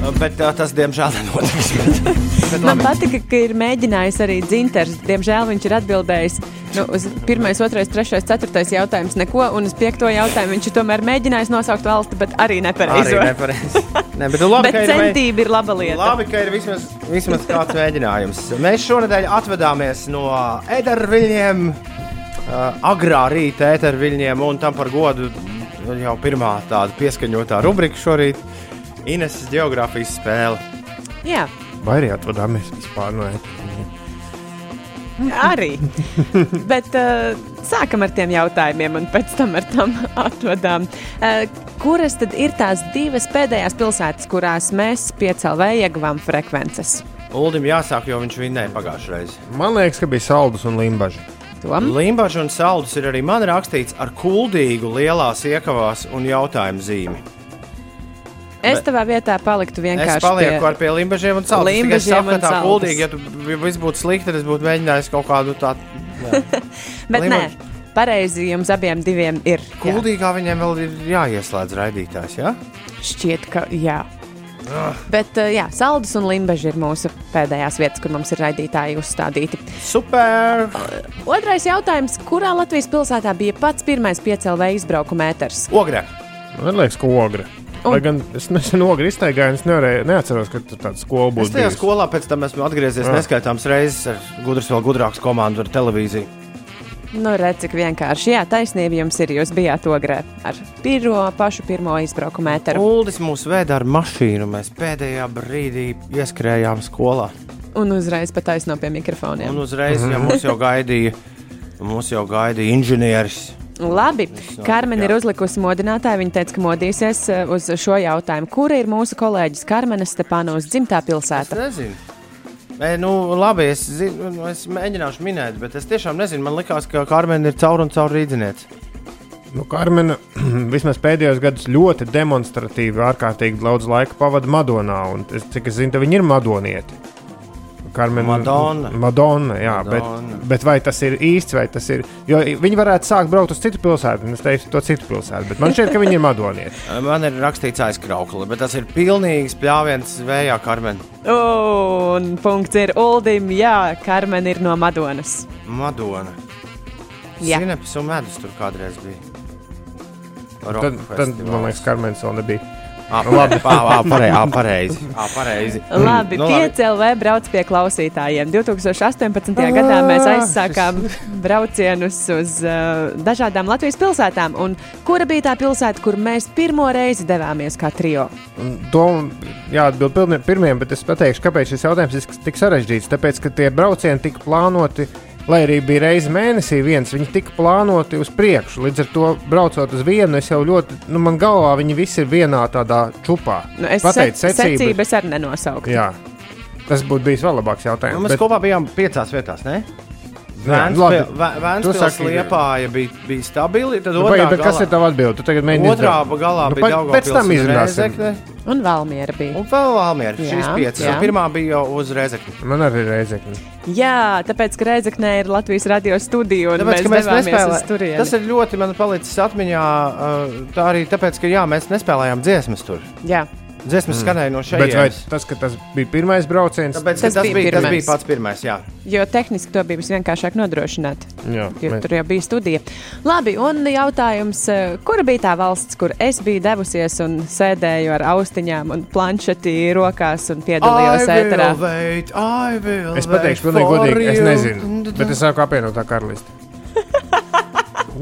Uh, Bet uh, tas, diemžēl, nenotiks. Man patika, ka ir mēģinājis arī dzinters. Diemžēl viņš ir atbildējis nu, uz pirmais, otrais, trešais, ceturtais jautājums neko, un uz piekto jautājumu viņš tomēr mēģinājis nosaukt valsti, bet arī nepareizi. Arī nepareizi. Ne, bet, nu, labi, bet ir centība ir laba lieta. Labi, ka ir vismaz, vismaz kāds mēģinājums. Mēs šonadēļ atvadāmies no ēterviļņiem, uh, agrā rīta ēterviļņiem, un tam par godu jau pirmā tāda pieskaņotā rubrika šorīt - Ineses geogrāfijas spēle. Jā, Vai arī atvadāmies vispār no ēteras? arī. bet uh, sākam ar tiem jautājumiem, un pēc tam ar tam atvadām. Uh, kuras tad ir tās divas pēdējās pilsētas, kurās mēs piecēlvē ieguvām frekvences? Uldim jāsāk, jo viņš vinnēja pagājušajā reizē. Man liekas, ka bija saldus un limbaži. Tom? Limbaģis un saldus ir arī man rakstīts ar kuldīgu lielās iekavās un jautājumu zīmi. Es tavā vietā paliktu vienkārši. Es palieku pie... ar pie limbažiem un saldus. Tikai es Limbažiem un tā saldus. kuldīgi, ja tu ja viss būtu slikti, tad es būtu mēģinājis kaut kādu tādu. Bet nē, Limbaģi. pareizi jums abiem diviem ir. Jā. Kuldīgā viņiem vēl ir jāieslēdz raidītājs. Ja? Šķiet, ka jā. Ah. Bet, uh, jā, saldus un limbaži ir mūsu pēdējās vietas, kur mums ir raidītāji uzstādīti. Super! Otrais jautājums. Kurā Latvijas pilsētā bija pats pirmais piecēlē izbraukuma ēters? Ogre! Man liekas, ka ogre. Un- Lai gan es nesen ogri iztaigāju, es nevarēju, neatceros, ka tur tāda skola Es būtu. tajā bijusi. skolā pēc tam esmu atgriezies Ah. neskaitāmas reizes ar gudras, vēl gudrāku komandu ar televīziju. Nu, redz, cik vienkārši. Jā, taisnība jums ir. Jūs bijāt ogrē ar pirmo, pašu pirmo izbraukuma ēteru. Uldis mūs veda ar mašīnu. Mēs pēdējā brīdī ieskrējām skolā. Un uzreiz pat taisno pie mikrofoniem. Un uzreiz ja mūs jau gaidīja, mūs jau gaidīja inženieris. Labi, Karmen ir uzlikusi modinātāju. Viņa teica, ka modīsies eh, uz šo jautājumu. Kura ir mūsu kolēģis Karmenes Stepānovas dzimtā Es pilsēta? nezinu. Nē, nu, labi, es, zinu, nu, es mēģināšu minēt, bet es tiešām nezinu. Man liekas, ka Karmena ir caur un caur rīzniece. Nu, Karmena vismaz pēdējos gados ļoti demonstratīvi, ārkārtīgi daudz laika pavada Madonā. un Es, cik es zinu, viņi ir madonieti. Karmena, Madonna. Madonna, jā, Madonna. Bet, bet vai tas ir īsts, vai tas ir. Jo viņi varētu sākt braukt uz citu pilsētu, un es teiktu, to citu pilsētu. Bet man šķiet, ka viņi ir madonieti. Man ir rakstīts aizkraukli, bet tas ir pilnīgs pļāviens vējā, Karmen. Un punkts ir Uldim. Jā, Karmen ir no Madonas. Madona. Jā. Sinepes un medus tur kādreiz bija. Roka Tad, tad festivāls. man liekas, Karmens vēl nebija. Ā, labi, pareizi. Pareizi. Pareizi. Labi, Nu, 5 LV brauc pie klausītājiem. 2018. gadā mēs aizsākām braucienus uz uh, dažādām Latvijas pilsētām. Un kura bija tā pilsēta, kur mēs pirmo reizi devāmies kā trio? To jāatbild pilniem- pirmiem, bet es pateikšu, kāpēc šis jautājums ir tik sarežģīts. Tāpēc, ka tie braucieni tika plānoti, lai arī bija reize mēnesī viens, viņi tika plānoti uz priekšu. Līdz ar to braucot uz vienu, es jau ļoti, nu, man galvā viņi visi ir vienā tādā čupā. Nu, es Pateicu se- secību. secības arī nenosauktu. Jā, tas būtu bijis vēl labāks Nu, jautājums. mēs bet- kopā bijām piecās vietās, ne? Saki- liepāja bija, bija stabili. Tad Nu, otrā bet kas galā- ir tava atbilde? Tu tagad mēģini Otrā izdarīt. galā Nu, bija pa- Daugavpils pēc tam un izrunāsim. Un Valmiera bija. Un vēl Valmiera. Jā, Šīs piecas. jā. Un Pirmā bija jau uz Rēzekni. Man arī ir reizekļi. Jā, tāpēc, ka Reizeknē ir Latvijas radio studija un Tāpēc, mēs, mēs nespēlējām. Tas ir ļoti man palicis atmiņā. Tā arī tāpēc, ka jā, mēs nespēlējām dziesmas tur. Jā. Dziesmas skanēja no Bet vai šejienes. tas, ka tas bija pirmais brauciens? Tāpēc, Tas tas, tas, bija bija, tas pirmais. bija pats pirmais. Jā. Jo tehniski to bija visvienkāršāk nodrošināt. Jā, Jo mēs- tur jau bija studija. Labi, un jautājums, eh, kura bija tā valsts, kur es biju devusies un sēdēju ar austiņām un planšeti rokās un piedalījos ēterā? wait, Es pateikšu, pilnīgi godīgi, es nezinu. Bet es sāku apvienot tā karalisti.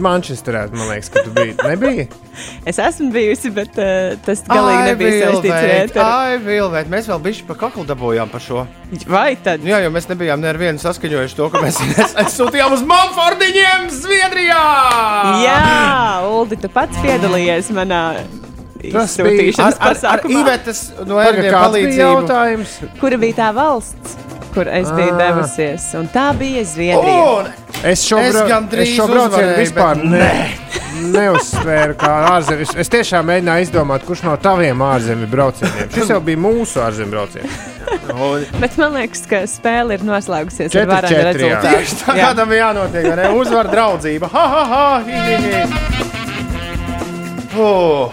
Manchesterā, man liekas, ka tu biji. Nebija? Es esmu bijusi, bet uh, tas galīgi I nebija saistīts ar wait. Mēs vēl bišķi pa kaklu dabūjām par šo. Vai tad? Jā, jo mēs nebijām nevienu saskaņojuši to, ka mēs sūtījām uz Manfordiņiem, Zviedrijā! Jā, Uldi, tu pats piedalījies manā Tas bija ar, ar pasākumā. Ivetas no bija palīdzību. jautājums? Kura bija tā valsts, kur es biju Ah. devusies? Un tā bija Zviedrija. Un Es šo, Es bra es šo braucienu vispār bet ne, neuzsvēru kā ārzemju. Es tiešām mēģināju izdomāt, kurš no taviem ārzemju braucieniem. Šis jau bija mūsu ārzemju brauciens. Bet man liekas, ka spēle ir noslēgusies ar Četri, varenu jā. rezultātu. Tieši tā kā tam jānotiek, vai ne? Uzvar draudzība. Ha, ha, ha, hi, hi, hi. Oh.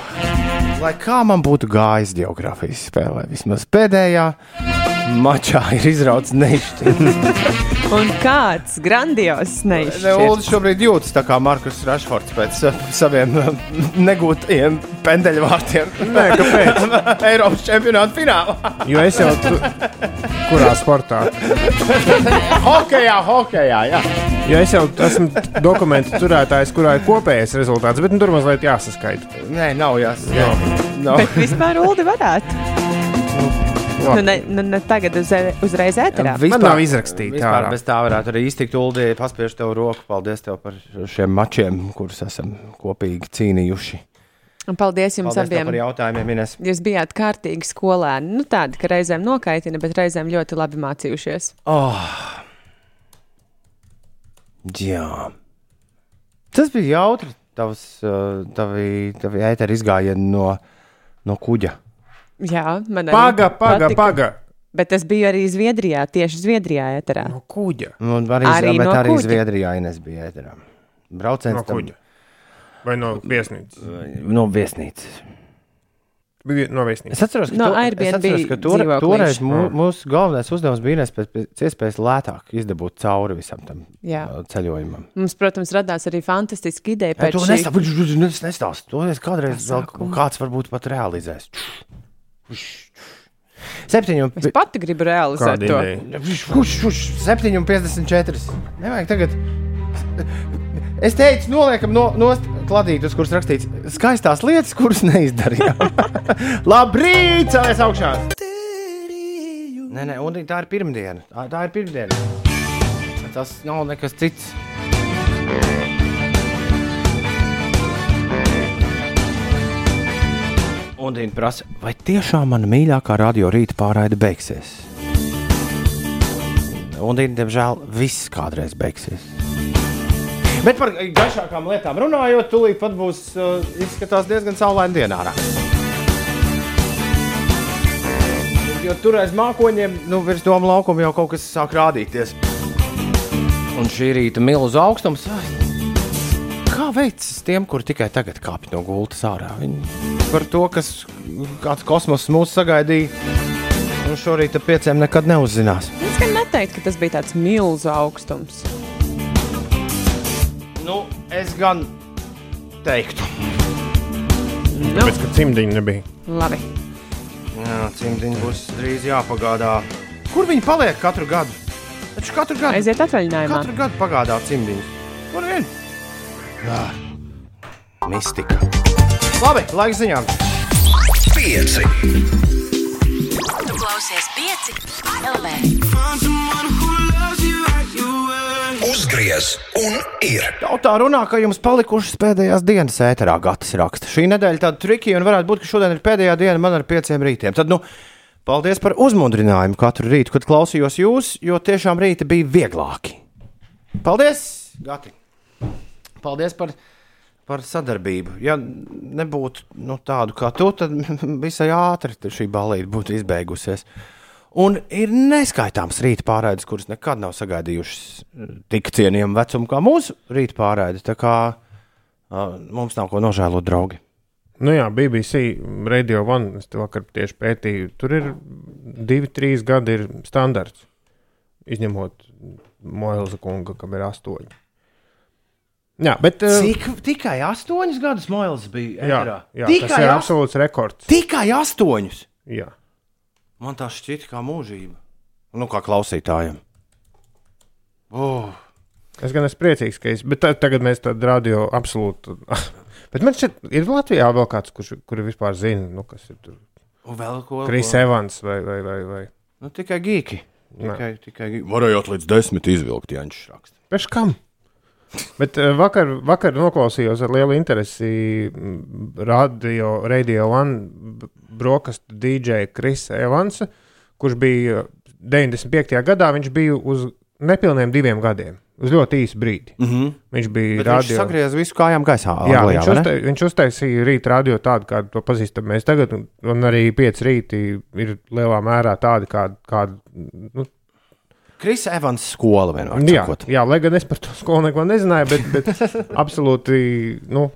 Lai kā man būtu gājis geogrāfijas spēlē, vismaz pēdējā mačā ir izrauts neizšķirts. Un kāds grandios neizšķirts. šobrīd jūtas tā kā Markus Rašfords pēc uh, saviem uh, negūtajiem pendeļvārtiem. Nē, kāpēc? Eiropas čempionāta finālā. Jo es jau tu... kurā sportā? Hokejā, hokejā, jā. Jo es jau esmu dokumentu turētājs, kurā ir kopējais rezultāts, bet nu, tur mazliet jāsaskaita. Nē, nav jāsaka. Nav. Bet vispār Uldi varētu. Nu, ne, nu, ne tagad uz, uzreiz ēterā. Man nav izrakstīta Vispār ārā. bez tā varētu arī iztikt, Uldi, paspiež tev roku. Paldies tev par šiem mačiem, kurus esam kopīgi cīnījuši. Un paldies jums Paldies abiem. par jautājumiem, Ines. Jūs bijāt kārtīgi skolēni. Nu, tādi, ka reizēm nokaitina, bet reizēm ļoti labi mācījušies. Oh. Jā. Tas bija jautri. Tavs, uh, tavi, tavi ēteri izgājieni no, no kuģa. Jā, man arī Paga, paga, patika. paga. Bet es biju arī Zviedrijā, tieši Zviedrijā ēterā. No kuģa. Un arī, Arī arī, no arī kuģa. Zviedrijā Ines bija ēterā. Brauciens No kuģa. Vai no viesnīcas? No viesnīcas. Bija no viesnīcas. Es atceros, ka, No to, es atceros, ka tur, toreiz mū, Mm. mūsu galvenais uzdevums bija iespējas, pēc iespējas lētāk izdabūt cauri visam tam Jā. uh, ceļojumam. Mums, protams, radās arī fantastiska ideja pēc to šī. nestāstu. Nestāst. To es kādreiz vēl kāds varbūt pat realizēs. Septiņi un Es pati gribu realizēt Kāda to. ideja? 7,54. Nevajag tagad. Es teicu, noliekam no, no kladītes, kuras rakstīts skaistās lietas, kuras neizdarījām. Labrīt, cēlies augšā! Nē, nē, un tā ir pirmdiena. Tā, tā ir pirmdiena. Tas nav nekas cits. Un viņa prasa, vai tiešām mana mīļākā radio rīta pārraide beigsies? Un, diemžēl, viss kādreiz beigsies. Bet par gaišākām lietām runājot, tūlīt pat būs uh, izskatās diezgan saulaina dienā. ārā. Jo tur aiz mākoņiem, nu, virs doma laukuma jau kaut kas sāk rādīties. Un šī rīta milzu augstums. ai, Kā veicas tiem, kuri tikai tagad kāpj no gultas ārā? Viņi par to, kas kāds kosmoss mūs sagaidīja. Un šorīt ar pieciem nekad neuzzinās. Es gan neteiktu, ka tas bija tāds milzu augstums. Nu, es gan teiktu, Nu, Tāpēc, ka cimdiņa nebija. labi. Jā, cimdiņi būs drīz jāpagādā. Kur viņi paliek katru gadu? Taču katru gadu, Aiziet atvaļinājumā. katru gadu pagādā cimdiņus. Kur vien? Jā, mistika. Labi, laika ziņām. Pieci. Tu klausies pieci LV. Uzgriez un ir. Tautā runā, ka jums palikušas pēdējās dienas ēterā, Gatis raksta. Šī nedēļa tāda trikija un varētu būt, ka šodien ir pēdējā diena man ar pieciem rītiem. Tad, nu, paldies par uzmundrinājumu katru rītu, kad klausījos jūs, jo tiešām rīti bija vieglāki. Paldies, Gati! Paldies par, par sadarbību. Ja nebūtu nu, tādu kā tu, tad visai ātri šī balīte būtu izbeigusies. Un ir neskaitāms rīta pārraides, kuras nekad nav sagaidījušas eh, tik cienījamu vecumu kā mūsu rīta pārraide. Tā kā uh, mums nav ko nožēlot, draugi. Nu jā, BBC Radio One, es te vakar tieši pētīju, tur ir divi, trīs gadi ir standarts. Izņemot Moelza kunga, kam ir astoņi. Jā, bet. eh, Cik tikai astoņus gadus Moils bija? Jā, ēterā? jā tas tikai, ir as- absolūts rekords. tikai astoņus. Jā. Man tas šķiet kā mūžība. Nu, kā klausītājiem. Oh. Es gan esmu priecīgs, ka es. Bet tā, tagad mēs tādu radio absolūti. Bet man šķiet, ir Latvijā vēl kāds, kurš kur vispār zina, nu, kas ir tur. Un vēl ko? Kris? Evans vai. vai, vai, vai. Nu, tikai gīki. Tikai, tikai gīki. Varējāt līdz desmit izvilkt, ja viņš raksta. Pēc kam? Bet eh, vakar, vakar noklausījos ar lielu interesi mm, radio, radio One brokastu DJ Krisa Evansa, kurš bija 95. gadā. Viņš bija uz nepilniem diviem gadiem, uz ļoti īsu brīdi. Mm -hmm. Viņš bija Bet viņš radio. sagrieza visu kājām gaisā. Jā, Anglijā, viņš, uztai, viņš uztaisīja rīta radio tādu, kādu to pazīstam mēs tagad, un, un arī pieci rīti ir lielā mērā tādi, kādi. kādi nu, Krisa Evans skola vienmēr. jā, sakot. jā, lai gan es par to skolu neko nezināju, bet, bet absolūti, nu,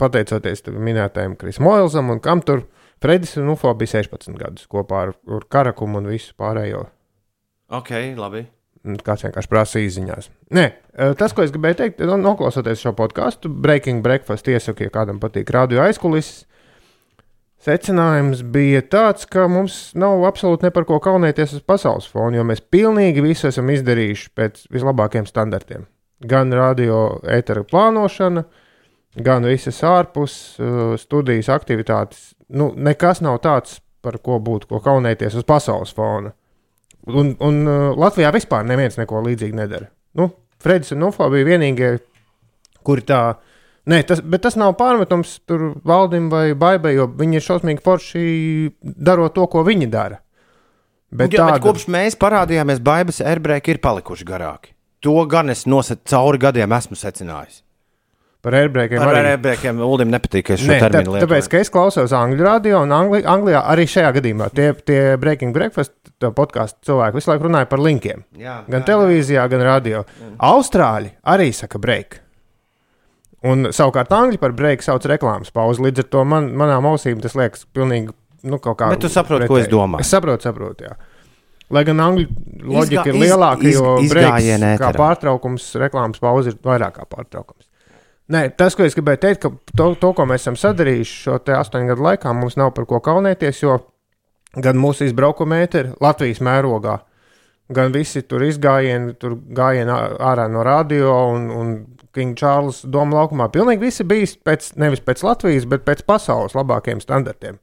pateicoties minētajam Krisam Moilsam un kam tur Fredis un Ufo bija 16 gadus kopā ar, ar Karakumu un visu pārējo. Ok, labi. Kāds vienkārši prasīja ziņās. Nē, eh, tas, ko es gribēju teikt, no- noklausoties šo podkāstu, Breaking Breakfast, iesaku, ja kādam patīk radio aizkulisēs. Secinājums bija tāds, ka mums nav absolūti ne par ko kaunēties uz pasaules fona, jo mēs pilnīgi visu esam izdarījuši pēc vislabākajiem standartiem. Gan radio ētera plānošana, gan visas ārpus uh, studijas aktivitātes. Nu, nekas nav tāds, par ko būtu ko kaunēties uz pasaules fona. Un, un uh, Latvijā vispār neviens neko līdzīgu nedara. Nu, Fredis un Nufo bija vienīgie, kuri tā. Nē, tas, bet tas nav pārmetums tur valdim vai baibai, jo viņi ir šausmīgi forši darot to, ko viņi dara. Bet, jā, bet kopš mēs parādījāmies, Baigas airbrēki ir palikuši garāki. To gan es noset, cauri gadiem esmu secinājis. Par airbrēkiem Par arī. airbrēkiem Ulim nepatīk, ka es šo Nē, terminu lietoju. tāpēc, ka es klausos angļu radio, un Angli, Anglijā arī šajā gadījumā tie, tie Breaking Breakfast podkāstu cilvēki visu laiku runāja par linkiem. Jā, gan televīzijā, gan radio. Austrāļi arī saka break. Un savukārt angļu par break sauc reklāmas pauzi. Līdz ar to man, manām ausīm tas liekas pilnīgi nu, kaut kā. Bet tu saproti, ko es domāju. Es saprotu, saprotu. Jā. Lai gan angļu loģika Izgā- ir lielāka, iz- jo izgājienā kā pārtraukums, reklāmas pauze ir vairāk kā pārtraukums. Nē, tas, ko es gribēju teikt, ka to, to ko mēs esam sadarījuši šo astoņu gadu laikā, mums nav par ko kaunēties, jo gan mūsu izbraukuma ēteri Latvijas mērogā, gan visi tur izgājieni, tur gājieni ārā no radio un, un King Charles Doma laukumā. Pilnīgi visi bija pēc, nevis pēc Latvijas, bet pēc pasaules labākajiem standartiem.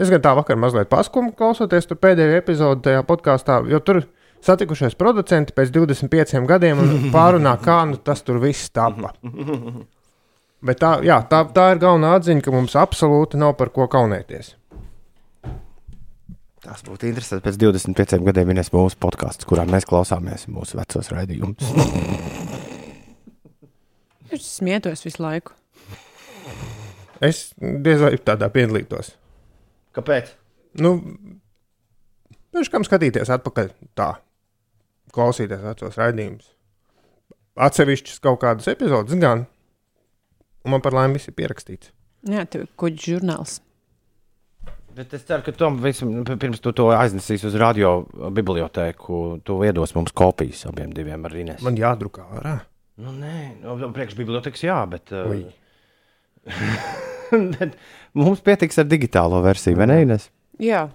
Es gan tā vakar mazliet paskumu klausoties tur pēdējo epizodi tajā podkāstā, jo tur satikušies producenti pēc 25 gadiem un pārunā, kā nu tas tur viss tapa. Bet tā, jā, tā, tā ir galvenā atziņa, ka mums absolūti nav par ko kaunēties. Tas būtu interesanti. Pēc 25 gadiem minēs mūsu podkāsts, kurā mēs klausāmies mūsu vecos raidījumus. Es smietos visu laiku. Es diez vai tādā piedalītos. Kāpēc? Nu, Pēc kam skatīties atpakaļ, tā, klausīties vecos raidījumus. Atsevišķas kaut kādas epizodes gan, un man par laimi viss ir pierakstīts. Jā, tev ir kuģis žurnāls. Bet es ceru, ka Tom, visam, pirms tu to aiznesīsi uz radio bibliotēku, tu iedos mums kopijas abiem diviem ar Inês. Man jādrukā ārā. Nu, nē, no, priekš bibliotekas jā, bet, uh, bet mums pietiks ar digitālo versiju, vai ne, Inês? Jā,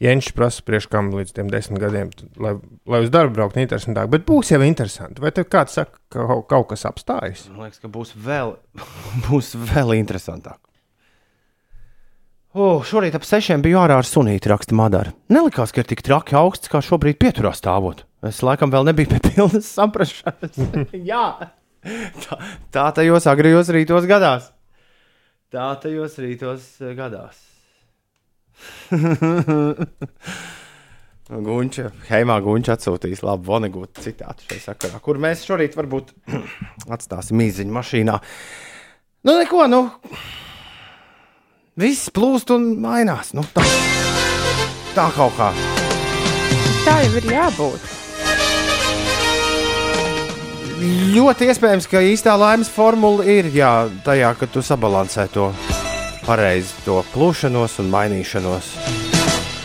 Jēņš prasa, priekš kam līdz tiem desmit gadiem, lai, lai uz darbu brauktu interesantāk. Bet būs jau interesanti. Vai tev kāds saka, ka kaut, kaut kas apstājas? Man liekas, ka būs vēl, būs vēl interesantāk. Oh, šorīt ap sešiem biju ārā ar sunīti, raksta Madara. Nelikās, ka ir tik traki augsts, kā šobrīd pieturā stāvot. Es laikam vēl nebiju pie pilnas saprašanas. Jā, tā, tā tajos agrijos rītos gadās. Tā tajos rītos eh, gadās. Gunča, Heimā Gunča atsūtīs labu Vonegūtu citātu šai sakarā, kur mēs šorīt varbūt atstāsim īziņu mašīnā. Nu, neko, nu, viss plūst un mainās. Nu, tā, tā kaut kā. Tā jau ir jābūt. Ļoti iespējams, ka īstā laimes formula ir jā, tajā, ka tu sabalansē to pareizi, to plūšanos un mainīšanos.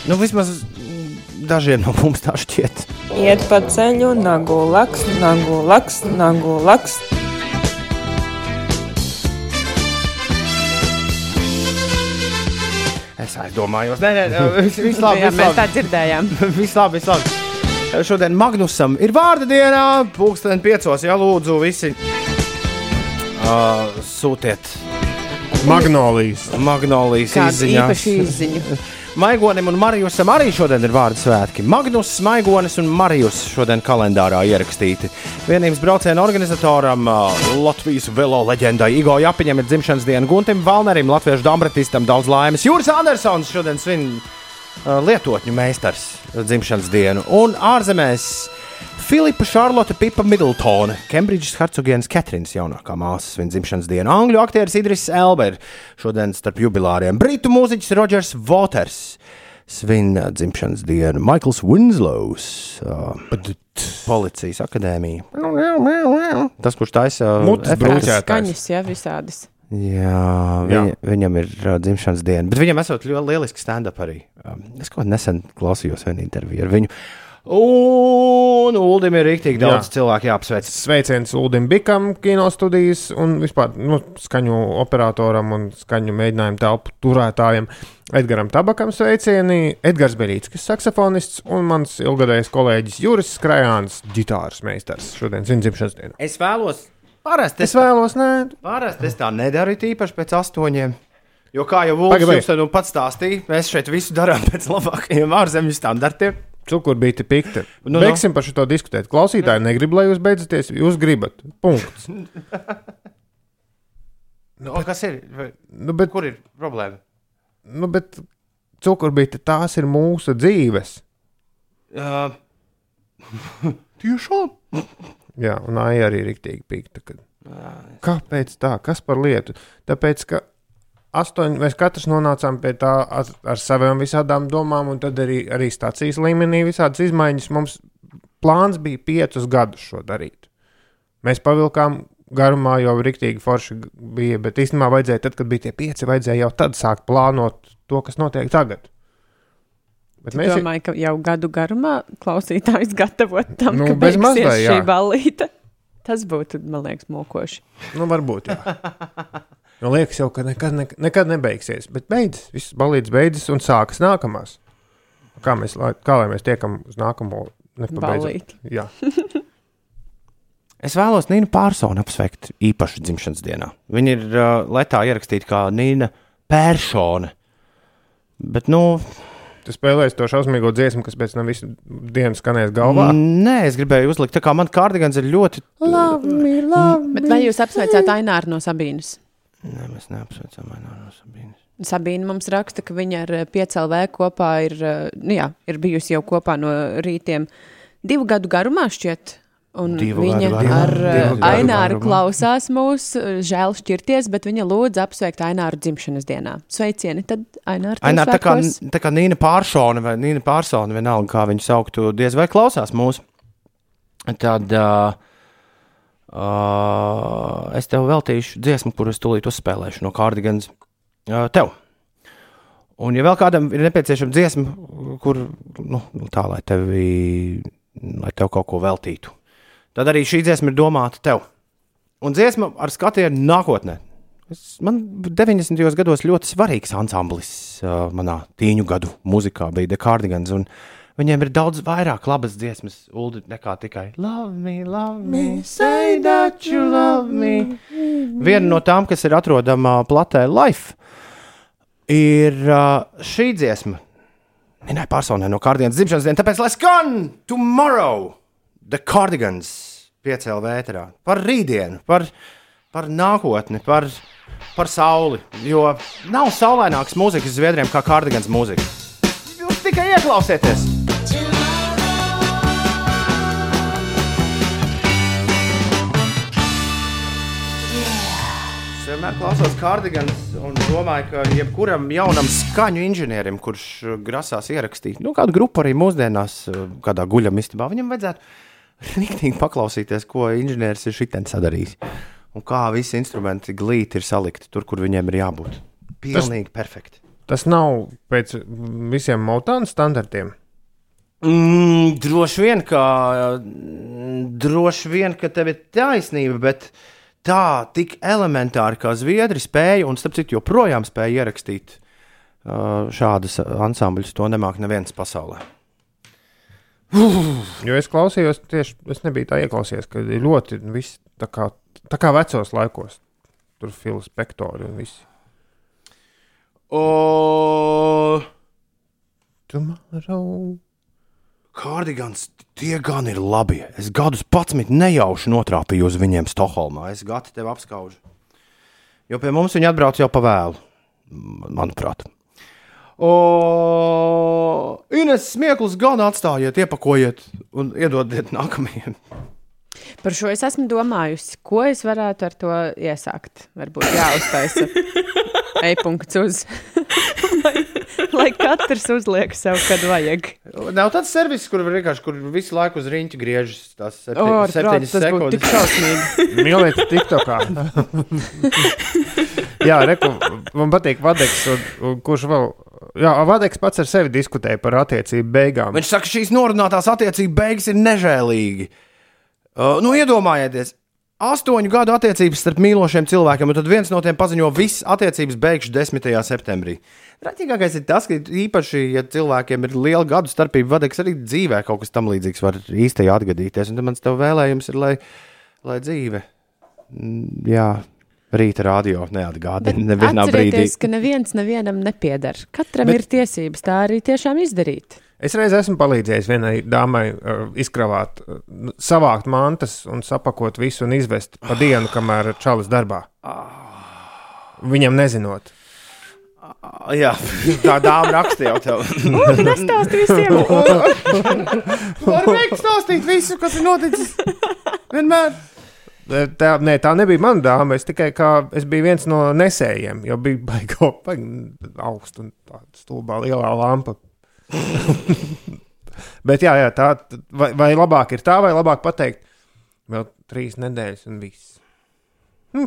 Nu, vismaz dažiem no mums tā šķiet. Iet pa ceļu, nagu laks, nagu laks, nagu laks. Es aizdomājos, nē, nē, viss vis labi. Jā, Viss mēs tā labi. dzirdējām. viss labi, viss labi. Šodien Magnusam ir vārda diena, pulksten piecos, ja lūdzu visi uh, sūtiet Magnolijas. Magnolijas Kādu izziņās. īpašu izziņu. Maigonim un Marijusam arī šodien ir vārdu svētki. Magnus, Maigonis un Marijus šodien kalendārā ierakstīti. Vienības brauciena organizatoram uh, Latvijas velo leģendai Igo Japiņam ir dzimšanas diena, Guntim Valnerim, latviešu dambratistam daudz laimes. Jūras Andersons šodien svin uh, lietotņu meistars dzimšanas dienu. Un ārzemēs Filipa Šarlote Pipa Middletona, Kembridžas hercogienes Katrīnas jaunākā māsa svin dzimšanas dienu. Angļu aktieris Idris Elber šodien starp jubilāriem. Britu mūziķis Rodžers Waters svin uh, dzimšanas dienu. Maikls Winslows, uh, policijas akadēmija. Tas, kurš taisa uh, Mutes brūķētājs. Skaņas, jā, visādas. Jā, viņa, viņam ir uh, dzimšanas diena. Bet viņam esot ļoti lieliski stand-up arī. Um, es kaut kādā nesen klausījos vienu interviju ar viņu. Un Ulim ir rīktīgi daudz Jā. cilvēku jāapsveic. Sveiciens Ulim Bikam, kino studijas un vispār nu, skaņu operatoram un skaņu mēģinājumu telpu turētājiem. Edgars Tabakam sveicieni, Edgars Berīts, saksofonists un mans ilgadējs kolēģis Juris Skrajāns, ģitāras meistars. Šodien dzimšanas diena. Es vēlos, parasti Es vēlos, nē, Parasti es tā nedaru, īpaši pēc astoņiem. Jo, kā jau jums nu pats stāstīja, mēs šeit visu darām pēc labākajiem ārzemju standartiem. Cukurbīti pikti. Nu, Nu, nu. Beigsim par šo diskutēt. Klausītāji negrib, lai jūs beidzaties, jūs gribat. Punkts. Nu, bet, kas ir? Vai- Nu, bet, Kur ir problēma? nu, bet cukurbīti tās ir mūsu dzīves. Uh, Tiešām? Jā, un Aija arī ir rīktīgi pikta. Kad... Kāpēc tā? Kas par lietu? Tāpēc, ka astoņi, mēs katrs nonācām pie tā ar, ar savām visādām domām, un tad arī, arī stācijas līmenī visādas izmaiņas. Mums plāns bija piecus gadus šo darīt. Mēs pavilkām garumā, jau rīktīgi forši bija, bet īstenībā vajadzēja, tad, kad bija tie pieci, vajadzēja jau tad sākt plānot to, kas notiek tagad. Bet Es domāju, ka jau gadu garumā klausītājs gatavot tam, Nu, ka beigsies šī jā. balīta. Tas būtu, man liekas, mokoši. Nu, varbūt. Nu, liekas, jau, ka nekad, nekad, nekad nebeigsies. Bet beidzas, viss balīdzes beidzas un sākas nākamās. Kā, mēs, lai- kā lai mēs tiekam uz nākamo nepabeidzot? Jā, Es vēlos Nīnu Pārsonu apsveikt īpaši dzimšanas dienā. Viņa ir uh, letā ierakstīta kā Nīna Pērsone. Bet, nu, tu spēlēsi to šausmīgo dziesmu, kas pēc tam visu dienu skanēs galvā. nē, es gribēju uzlikt, tā kā man kārdigans ir ļoti. Love me, love Bet vai jūs apsveicāt Aināru no Sabīnas? Nē, mēs neapsveicam Aināru no Sabīnas. Sabīna mums raksta, ka viņa ar eh, PCLV kopā ir, eh, nu jā, ir bijusi jau kopā no rītiem divu gadu garumā šķiet. Un Divu viņa garumā, ar divu eh, gadu Aināru garumā. klausās mūs, žēl šķirties, bet viņa lūdz apsveikt Aināru dzimšanas dienā. Sveicieni, tad Aināru Aināra, tā kā, tā kā Nīna Pārsone vai Nīna Pārsone, vienalga, kā viņu sauktu, diez vai klausās mūsu. Tad uh, uh, es tev veltīšu dziesmu, kuras tūlīt uzspēlēšu no kārdigans uh, tev. Un, ja vēl kādam ir nepieciešama dziesma, kur nu, nu, tā, lai, tevi, lai tev kaut ko veltītu, tad arī šī dziesma ir domāta tev. Un dziesma ar skatienu nākotnē. Es, man 90. gados ļoti svarīgs ansamblis uh, manā tīņu gadu mūzikā bija The Cardigans. un Viņiem ir daudz vairāk labas dziesmas, Ulu, nekā tikai Love me, love me, say that you love me. Viena no tām, kas ir atrodama platē Life, ir uh, šī dziesma. Minēja personē no Cardigans dzimšanas dienas, tāpēc lai skan tomorrow! The Cardigans piecēlā vētrā par rītdienu, par, par nākotni, par, par sauli. Jo nav saulaināks mūzikas zviedriem kā Cardigans mūzika. Jūs tikai ieklausieties! Vienmēr klausos kārdigans un domāju, ka jebkuram jaunam skaņu inženierim, kurš uh, grasās ierakstīt nu, kādu grupu arī mūsdienās, uh, kādā guļamistabā, viņam vajadzētu rīktīgi paklausīties, ko inženieris ir šitien sadarījis. Un kā visi instrumenti glīti ir salikti tur, kur viņiem ir jābūt. Pilnīgi tas, perfekti. Tas nav pēc visiem motānu standartiem. Mm, droši vien, ka, droši vien, ka tev ir taisnība, bet tā tik elementāri kā Zviedri spēja, un starp citu, joprojām spēja ierakstīt uh, šādas ansambļus, to nemāk neviens pasaulē. Jo es klausījos, tieši es nebiju tā ieklausījies, ka ir ļoti viss tā kā, tā kā vecos laikos. Tur ir filu spektori un viss. O... Tomorrow. Kārdigans, tie gan ir labi. Es gadus pats nejauši notrāpīju uz viņiem Stokholmā. Es gati tevi apskaužu. Jo pie mums viņi atbrauc jau pa vēlu, manuprāt. O, Ines, smieklus gan atstājiet, iepakojiet un iedodiet nākamajiem. Par šo es esmu domājusi, ko es varētu ar to iesākt. Varbūt jāuztaisa e-punkts uz. lai, lai katrs uzliek sev, kad vajag. Nav tāds servis, kur vienkārši kur visu laiku uz rīņķa griežas. Tas oh, prātu, septiņas sekundes. tik šausmīgi. Mīlēt, TikTokā. Jā, reku, man patīk Vadeks, un, un kurš vēl. Jā, Vadeks pats ar sevi diskutēja par attiecību beigām. Viņš saka, šīs norunātās attiecību beigas ir nežēlīgi. Uh, nu, iedomājieties, astoņu gadu attiecības starp mīlošiem cilvēkiem, un tad viens no tiem paziņo, ka visas attiecības beigšu 10. septembrī. Raķīgākais ir tas, ka īpaši, ja cilvēkiem ir liela gadu starpība, vadīgs arī dzīvē kaut kas tam līdzīgs var īstenībā atgadīties. Un mans tev vēlējums ir, lai, lai dzīve, mm, jā, rīta radio neatgādina nevienā brīdī. Atcerieties, ka neviens nevienam nepiedara. Katram Bet... ir tiesības tā arī tiešām izdarīt. Es reiz esmu palīdzējis vienai dāmai uh, izkravāt, uh, savākt mantas un sapakot visu un izvest pa dienu, kamēr čalis darbā. Viņam nezinot. Jā, tā dāma rakstīja jau tev. Nestāsti visiem! Var veikt stāstīt visu, kas ir noticis. Vienmēr. Tā, nē, tā nebija mana dāma. Es tikai kā, es biju viens no nesējiem, jo bija baigta augsta un tāda stulbā lielā lampa. Bet, jā, jā tā, vai, vai labāk ir tā, vai labāk pateikt, vēl trīs nedēļas un viss. Nu,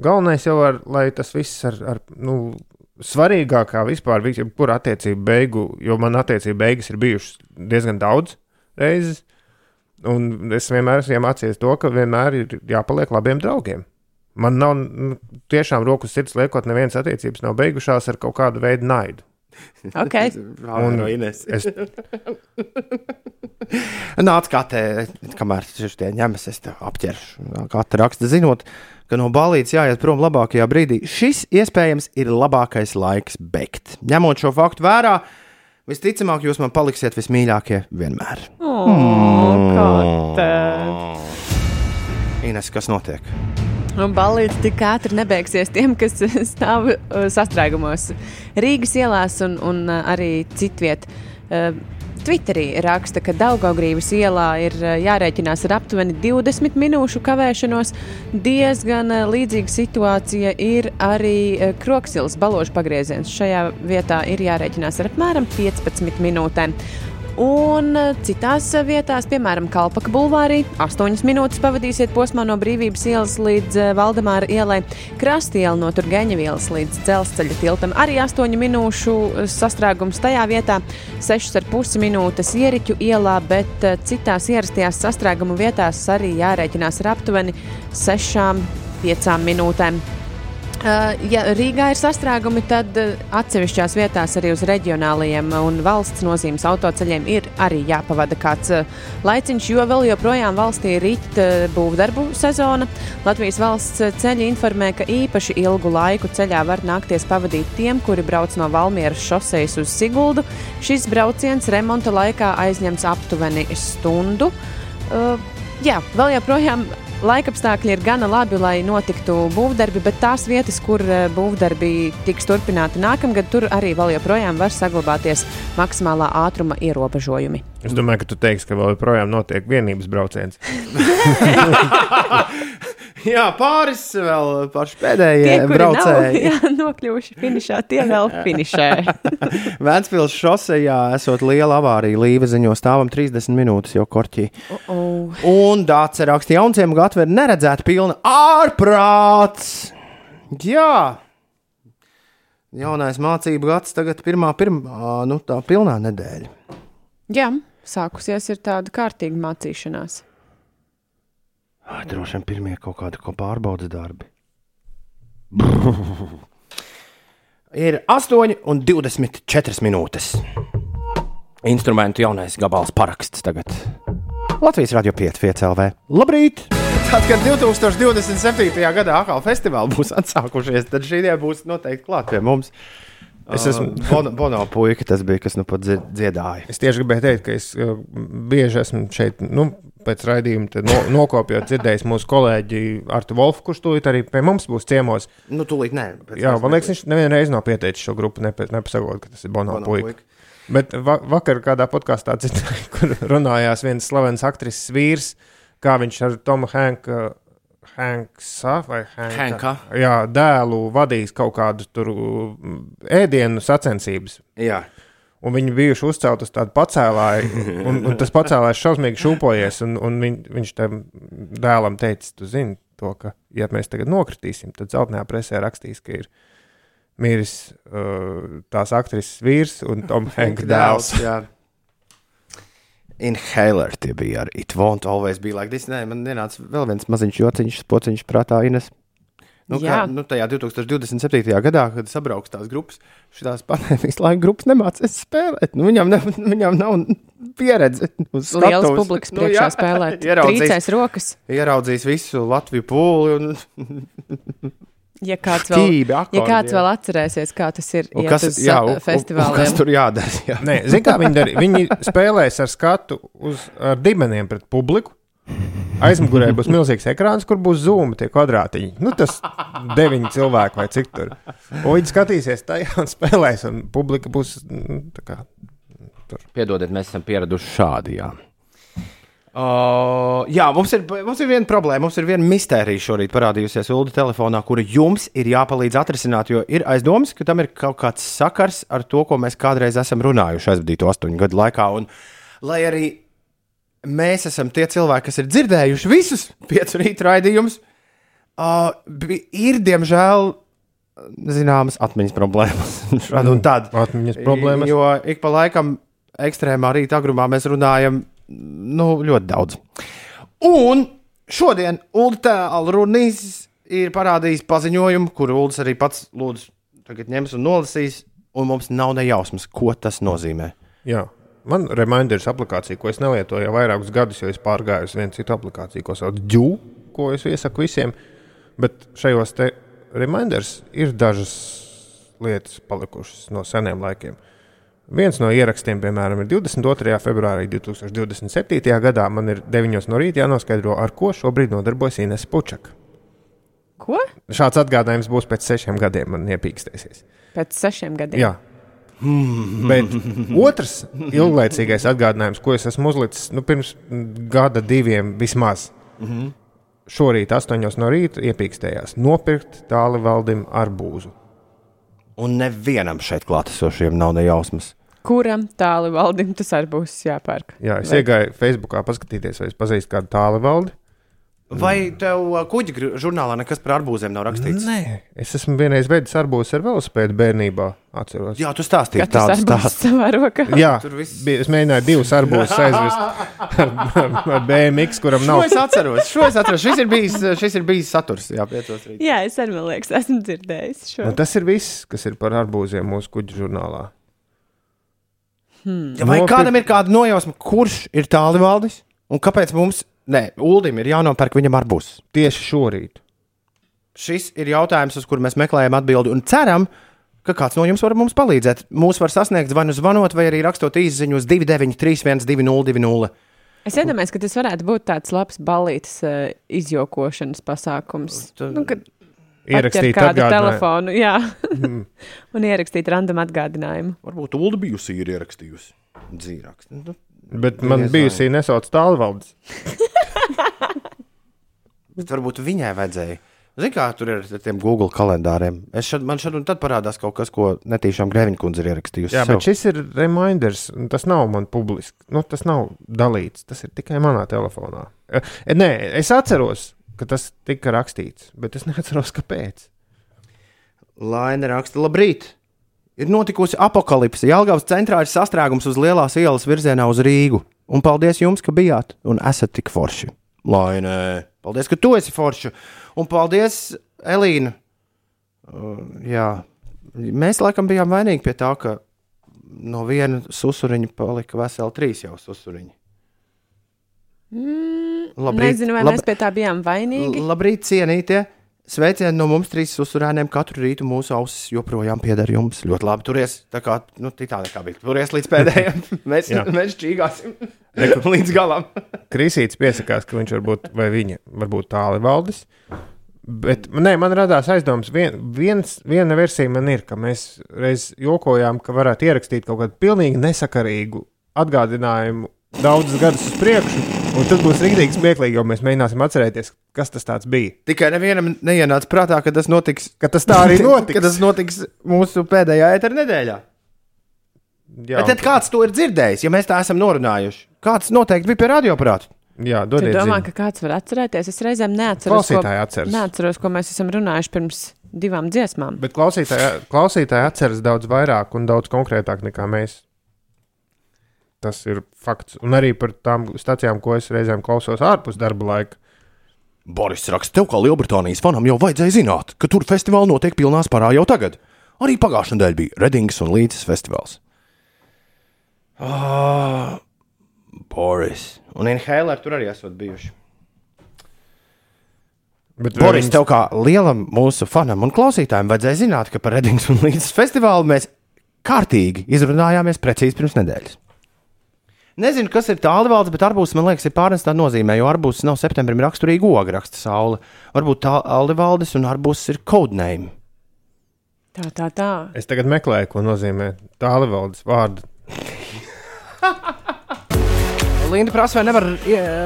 galvenais jau ir, lai tas viss ar, ar nu, svarīgākā vispār, jebkura attiecība beigu, jo man attiecība beigas ir bijušas diezgan daudz reizes. Un es vienmēr esmu iemācījies to, ka vienmēr ir jāpaliek labiem draugiem. Man nav nu, tiešām rokas sirds liekot, nevienas attiecības nav beigušās ar kaut kādu veidu naidu. Okay. Un no es- Nāc, kā te, kamēr šis tie ņemas, es tev apķeršu. Te raksta, zinot, ka no balīdzes jāiet prom labākajā brīdī, šis iespējams ir labākais laiks beigt. Ņemot šo faktu vērā, visticamāk, jūs man paliksiet vismīļākie vienmēr. Oh, te. Ines, kas notiek? Un balīts tik ātri nebeigsies tiem, kas stāv uh, sastrēgumos Rīgas ielās un, un uh, arī citviet. Uh, Twitterī raksta, ka Daugaugrības ielā ir jārēķinās ar aptuveni 20 minūšu kavēšanos. Diezgan līdzīga situācija ir arī Kroksilas baložu pagrieziens. Šajā vietā ir jārēķinās ar apmēram 15 minūtēm. Un citās vietās, piemēram, Kalpaka bulvārī, 8 minūtes pavadīsiet posmā no Brīvības ielas līdz eh, Valdemāra ielai, Krastiela no Turgeņa ielas līdz dzelzceļa tiltam. Arī 8 minūšu eh, sastrēgums tajā vietā, 6,5 minūtes ieriķu ielā, bet eh, citās ierastajās sastrēgumu vietās arī jārēķinās ar aptuveni 6-5 minūtēm. Uh, ja Rīgā ir sastrēgumi, tad uh, atsevišķās vietās arī uz reģionālajiem un valsts nozīmes autoceļiem ir arī jāpavada kāds uh, laiciņš, jo vēl joprojām valstī ir rīt uh, būvdarbu sezona. Latvijas valsts ceļi informē, ka īpaši ilgu laiku ceļā var nākties pavadīt tiem, kuri brauc no Valmieras šosejas uz Siguldu. Šis brauciens remonta laikā aizņems aptuveni stundu. Uh, jā, vēl joprojām Laikapstākļi ir gana labi, lai notiktu būvdarbi, bet tās vietas, kur eh, būvdarbi tiks turpināti nākamgad, tur arī vēl joprojām var saglabāties maksimālā ātruma ierobežojumi. Es domāju, ka tu teiksi, ka vēl joprojām notiek vienības brauciens. Jā, pāris vēl paši Tie, pēdējie nav braucēji. jā, nokļuvuši finišā, tie vēl finišē. Vēncpils šosejā esot liela avārija. Līva ziņo stāvam 30 minūtes jau korķī. Oh. Un Dārts raksta, jaunciem gatava ir neredzēta pilna ārprāts. Jā, jaunais mācību gads tagad pirmā, pirmā nu, tā pilnā nedēļa. Jā, sākusies ir tāda kārtīga mācīšanās. Ai, droši vien pirmie kaut kādi ko pārbaudas darbi. ir 8,24 minūtes. Instrumentu jaunais gabals paraksts tagad. Latvijas radio 5, 5 LV. Labrīt! Tad, kad 2027. gadā atkal festivāli būs atsākušies, tad šī diena būs noteikti klāt pie mums. Es esmu- Bono, Bono puika, tas bija, kas nu pat dzie- dziedāja. Es tieši gribēju teikt, ka es uh, bieži esmu šeit, nu, pēc raidījuma no, nokopjot, dzirdējis mūsu kolēģi Artu Wolfu, kurš tūlīt arī pie mums būs ciemos. Nu, tūlīt nē. pēc Jā, man liekas, viņš nevienu reizi nav pieteicis šo grupu, nepa- nepasakot, ka tas ir Bono, Bono puika. puika. Bet va vakar kādā podkāstā dzirdēju, kur runājās viens slavens aktrises vīrs, kā viņš ar Tomu Hanku. Hanksa vai Hanka. Jā, dēlu vadījis kaut kādu tur ēdienu sacensības. Jā. Un viņi bijuši uzcelti uz tādu pacēlāju, un, un tas pacēlājs šausmīgi šūpojies. Un, un viņ, viņš tam dēlam teica, tu zini, to, ka, ja mēs tagad nokritīsim, tad zeltainajā presē rakstīs, ka ir miris uh, tās aktrises vīrs un Toms Hanks dēls. Inhaler tie bija arī. It won't always be like this. Nē, man ienāca vēl viens maziņš jociņš, pociņš prātā Ines. Nu, kā, nu, tajā 2027. gadā, kad sabrauks tās grupas, šīs pandēmijas laika grupas nemācīs spēlēt. Nu, viņam, ne, viņam nav pieredze. skatuves. publikas priekšā spēlēt. Ieraudzīs, rokas. ieraudzīs visu Latviju pūli. Un, Ja kāds vēl, Ķībi, akordi, ja kāds jā. vēl atcerēsies, kā tas ir un kas, jā, un, un, un, festivāliem. kas tur jādara? Jā. Nē, zini, kā viņi darīja? Viņi spēlēs ar skatu uz ar dibeniem pret publiku. Aizmugurē būs milzīgs ekrāns, kur būs zūma tie kvadrātiņi. Nu, tas deviņi cilvēki vai cik tur. Un viņi skatīsies tajā un spēlēs, un publika būs nu, tā kā Piedodiet, mēs esam pieraduši šādi. Jā. Uh, jā, mums ir, mums ir viena problēma. Mums ir viena mistērija šorīt parādījusies Ulu telefonā, kuru jums ir jāpalīdz atrisināt. Jo ir aizdoms, ka tam ir kaut kāds sakars ar to, ko mēs kādreiz esam runājuši aizvadīto astoņu gadu laikā. Un, lai arī mēs esam tie cilvēki, kas ir dzirdējuši visus piecu rītu raidījumus, uh, ir diemžēl zināmas atmiņas problēmas. Šādi un tādi. atmiņas problēmas. Jo ik pa laikam ekstrēmā rīta agrumā mēs runājam nu, ļoti daudz. Un šodien Ulda Alrunīs ir parādījis paziņojumu, kuru Ulds arī pats lūdzu tagad ņems un nolasīs, un mums nav ne jausmas, ko tas nozīmē. Jā. Man ir reminders aplikācija, ko es nelietoju jau vairākus gadus, jo es pārgāju uz vienu citu aplikāciju, ko sauc Džū, ko es iesaku visiem. Bet šajos te reminders ir dažas lietas palikušas no seniem laikiem. Viens no ierakstiem, piemēram, ir 22. februārī 2027. gadā. Man ir 9 no rīta jānoskaidro, ar ko šobrīd nodarbojas Ines Pučaka. Ko? Šāds atgādājums būs pēc sešiem gadiem, man iepīkstēsies. Pēc sešiem gadiem. Jā. Bet otrs ilglaicīgais atgādinājums, ko es esmu uzlicis nu, pirms gada, diviem vismaz. Mhm. Šorīt, 8 no rīta, iepīkstējās nopirkt tālu valdim arbūzu. Un nevienam šeit klātesošiem nav ne jausmas. Kuram tālu valdim tas arī būs jāpērk? Jā, es Vai- iegāju Facebookā paskatīties, vai es pazīstu kādu tālu valdi. Vai tev uh, kuģa žurnālā nekas par arbūziem nav rakstīts? Nē, es esmu vienreiz vedis arbūzu ar velosipēdu bērnībā. Atceros. Jā, tu stāstīji tādu stāstu. savā rokā. Jā, Tur viss- bija, es mēģināju divus arbūzus aizvest ar, ar, ar BMW, kuram Šo nav. es atceros. Šo es atceros. Šis ir bijis, šis ir bijis saturs. Jā, piecos rītā. Jā, es arī, man liekas, esmu dzirdējis šo. Nu, tas ir viss, kas ir par arbūziem mūsu kuģa žurnālā. Hmm. Vai Nopirkt- kādam ir kāda nojausma, kurš ir tālvaldis un kāpēc mums, nē, Ulim ir jānopērk viņam arbūs? Tieši šorīt. Šis ir jautājums, uz kuru mēs meklējam atbildi un ceram, ka kāds no jums var mums palīdzēt. Mūs var sasniegt vai nu zvanot, vai arī rakstot īsiņu uz 293, 202. Es iedomājos, ka tas varētu būt tāds labs balītas uh, izjokošanas pasākums. Nu, kad Ierakstīt kādu telefonu, jā, Mm. un ierakstīt random atgādinājumu. Varbūt Ulu bijusi ierakstījusi dzīvāks. Bet man Diez bijusī nesauc tālvaldes. Bet varbūt viņai vajadzēja. Zini, kā tur ir ar tiem Google kalendāriem. Es šad, man šad un tad parādās kaut kas, ko netīšām Grēviņa kundze ir ierakstījusi. Jā, sev. bet šis ir reminders. un Tas nav man publiski. Nu, tas nav dalīts. Tas ir tikai manā telefonā. E, Nē, es atceros, ka tas tika rakstīts, bet es neatceros, kāpēc. Laina raksta, labrīt! Ir notikusi apakalipse. Jālgavas centrā ir sastrēgums uz lielās ielas virzienā uz Rīgu. Un paldies jums, ka bijāt un esat tik forši. Lainē, paldies, ka tu esi forši. Un paldies, Elīna. Uh, jā, mēs laikam bijām vainīgi pie tā, ka no viena susuriņa palika veseli trīs jau susuriņi. Mm, Labrīt, Nezinu, vai lab- mēs pie tā bijām vainīgi. Labrīt, cienītie! Sveicieni no mums trīs susurēniem. Katru rītu mūsu ausis joprojām pieder jums. Ļoti labi turies. Tā kā, nu, tā nekā bija. Turies līdz pēdējiem. mēs, mēs čīgāsim līdz galam. Krisīts piesakās, ka viņš varbūt, vai viņa varbūt tāli valdis. Bet nē, man radās aizdoms, vien, viens, viena versija man ir, ka mēs reiz jokojām, ka varētu ierakstīt kaut kādu pilnīgi nesakarīgu atgādinājumu daudzus gadus uz priekšu, un tad būs rīktīgi smieklīgi, jo mēs mēģināsim atcerēties, kas tas tāds bija. Tikai nevienam neienāca prātā, ka tas notiks. Ka tas tā arī notiks. ka tas notiks mūsu pēdējā ētera nedēļā. Jā, Bet tad kāds to ir dzirdējis, ja mēs tā esam norunājuši? Kāds noteikti bija pie radioaparāta? Jā, Tu domā, ka kāds var atcerēties? Es reizēm neatceros, ko, Klausītāji atceras. neatceros, ko mēs esam runājuši pirms divām dziesmām. Bet klausītāji, klausītāji atceras daudz vairāk un daudz konkrētāk nekā mēs. Tas ir fakts. Un arī par tām stācijām, ko es reizēm klausos ārpus darba laika. Boris raksta, tev kā Lielbritānijas fanam jau vajadzēja zināt, ka tur festivāli notiek pilnā spārā jau tagad. Arī pagājušā nedēļa bija Redingas un Līdzes festivāls. Oh, Boris. Un Inhaler tur arī esat bijuši. Bet Boris, viņas- tev kā lielam mūsu fanam un klausītājiem vajadzēja zināt, ka par Redingas un Līdzes festivālu mēs kārtīgi izrunājāmies precīzi pirms nedēļas. Nezinu, kas ir tālrunis, bet arbūs man liekas, ir pārnestā nozīmē, jo arbūs nav septembrim raksturīga oga, raksta saule. varbūt tālrunis un arbūs ir codename. Tā, tā, tā. Es tagad meklēju, ko nozīmē tālrunis vārdu. Linda prasa, vai nevar